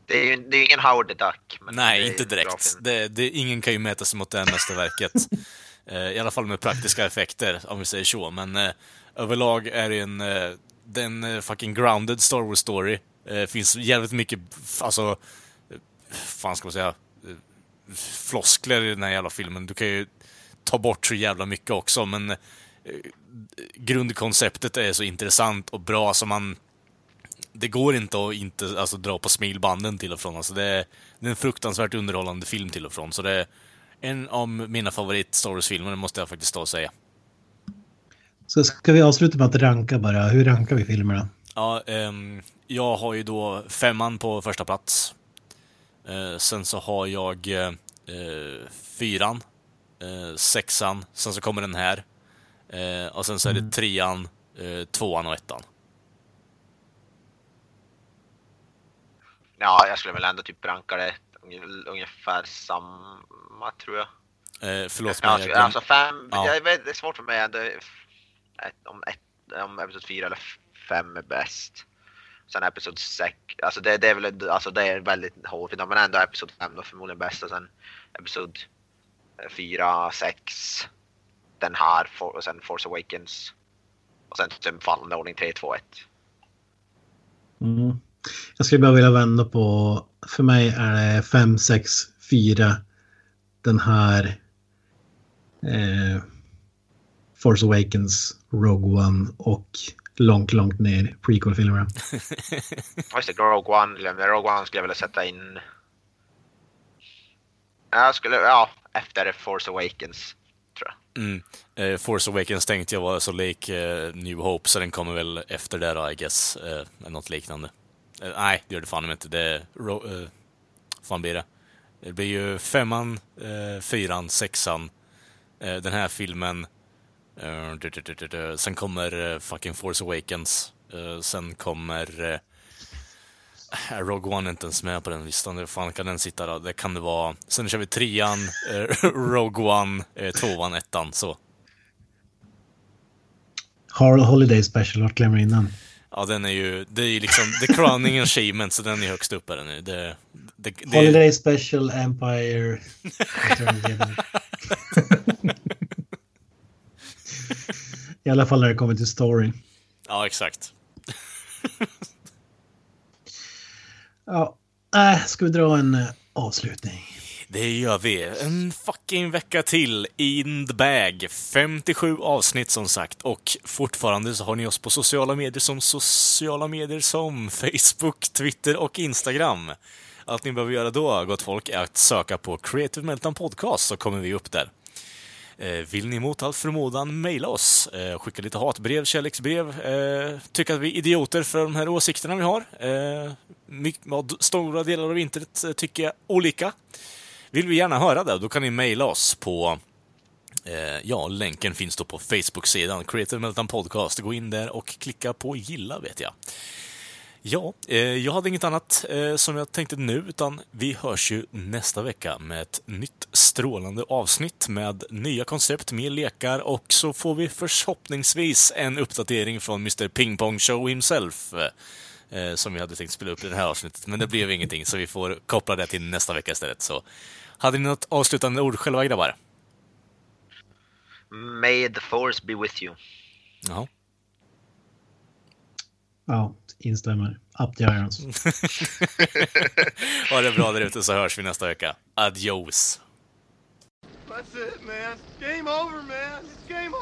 Det är ju det är ingen Howard the Duck. Nej, inte direkt. Det, det, ingen kan ju mäta sig mot det här mästerverket. [LAUGHS] Eh, I alla fall med praktiska effekter, om vi säger så. Men eh, överlag är det en, eh, det är en fucking grounded Star Wars story. Eh, finns jävligt mycket, alltså, fan ska man säga, floskler i den här jävla filmen. Du kan ju ta bort så jävla mycket också, men eh, grundkonceptet är så intressant och bra som man det går inte att inte alltså, dra på smilbanden till och från. Alltså, det, är, det är en fruktansvärt underhållande film till och från. Så det är en av mina favorit Star Wars-filmer, måste jag faktiskt stå och säga. Så ska vi avsluta med att ranka bara. Hur rankar vi filmerna? Ja, ehm, jag har ju då femman på första plats. Eh, sen så har jag eh, fyran, eh, sexan, sen så kommer den här. Eh, och sen så är det trean, eh, tvåan och ettan. Ja, jag skulle väl ändå typ ranka det unge- ungefär samma tror jag. Eh, förlåt mig, alltså, alltså fem, Ja. jag vet, det är svårt för mig ändå, ett, om, ett, om episod 4 eller f- fem är bäst. Sen episod 6, alltså det, det är väl alltså det är väldigt hårfint, men ändå episod 5 då förmodligen bäst och sen episod 4, 6, den här For- och sen Force Awakens. Och sen sen fallande ordning 3, 2, 1. Mm. Jag skulle bara vilja vända på, för mig är det 5, 6, 4 den här eh, Force Awakens, Rogue One och långt, långt ner prequel-filmerna. [LAUGHS] Just det, Rogue One, Rogue One skulle jag vilja sätta in... Jag skulle, ja, efter Force Awakens, tror jag. Mm. Eh, Force Awakens tänkte jag var så lik eh, New Hope, så den kommer väl efter det då, I guess. Eh, något liknande. Eh, nej, det gör det fan inte. Det är... Ro- eh, fan blir det? Det blir ju femman, eh, fyran, sexan, eh, den här filmen. Eh, du- du- du- Sen kommer eh, fucking Force Awakens. Eh, sen kommer... Eh, Rogue One är inte ens med på den listan. Hur fan kan den sitta då? Det kan det vara. Sen kör vi trean, eh, [LAUGHS] Rogue One, eh, tvåan, ettan, så. Har Holiday Special, vart glömmer in den? Ja, den är ju, det är ju liksom the crowning achievement, så den är högst upp här nu. Det, det, det, Holiday Special, Empire... [LAUGHS] I alla fall när det kommer till story. Ja, exakt. [LAUGHS] Ja, äh, ska vi dra en eh, avslutning? Det gör vi. En fucking vecka till in the bag. 57 avsnitt som sagt. Och fortfarande så har ni oss på sociala medier som sociala medier som Facebook, Twitter och Instagram. Allt ni behöver göra då, gott folk, är att söka på Creative Meltdown Podcast så kommer vi upp där. Eh, vill ni mot all förmodan mejla oss, eh, skicka lite hatbrev, kärleksbrev, eh, tycka att vi är idioter för de här åsikterna vi har. Stora delar av internet tycker jag olika. Vill vi gärna höra det, då kan ni mejla oss på ja, länken finns då på Facebook-sidan Creative Meltdown Podcast. Gå in där och klicka på gilla, vet jag. Ja, eh, jag hade inget annat eh, som jag tänkte nu, utan vi hörs ju nästa vecka med ett nytt strålande avsnitt med nya koncept, mer lekar och så får vi förhoppningsvis en uppdatering från Mr Ping Pong Show himself. Eh, eh, som vi hade tänkt spela upp i det här avsnittet, men det blev ingenting, så vi får koppla det till nästa vecka istället. Så, hade ni något avslutande ord själva, grabbar? May the force be with you. Ja. Ja, instämmer. Up the irons. [LAUGHS] ha det bra där ute så hörs vi nästa vecka. Adios! That's it, man. Game over, man. It's game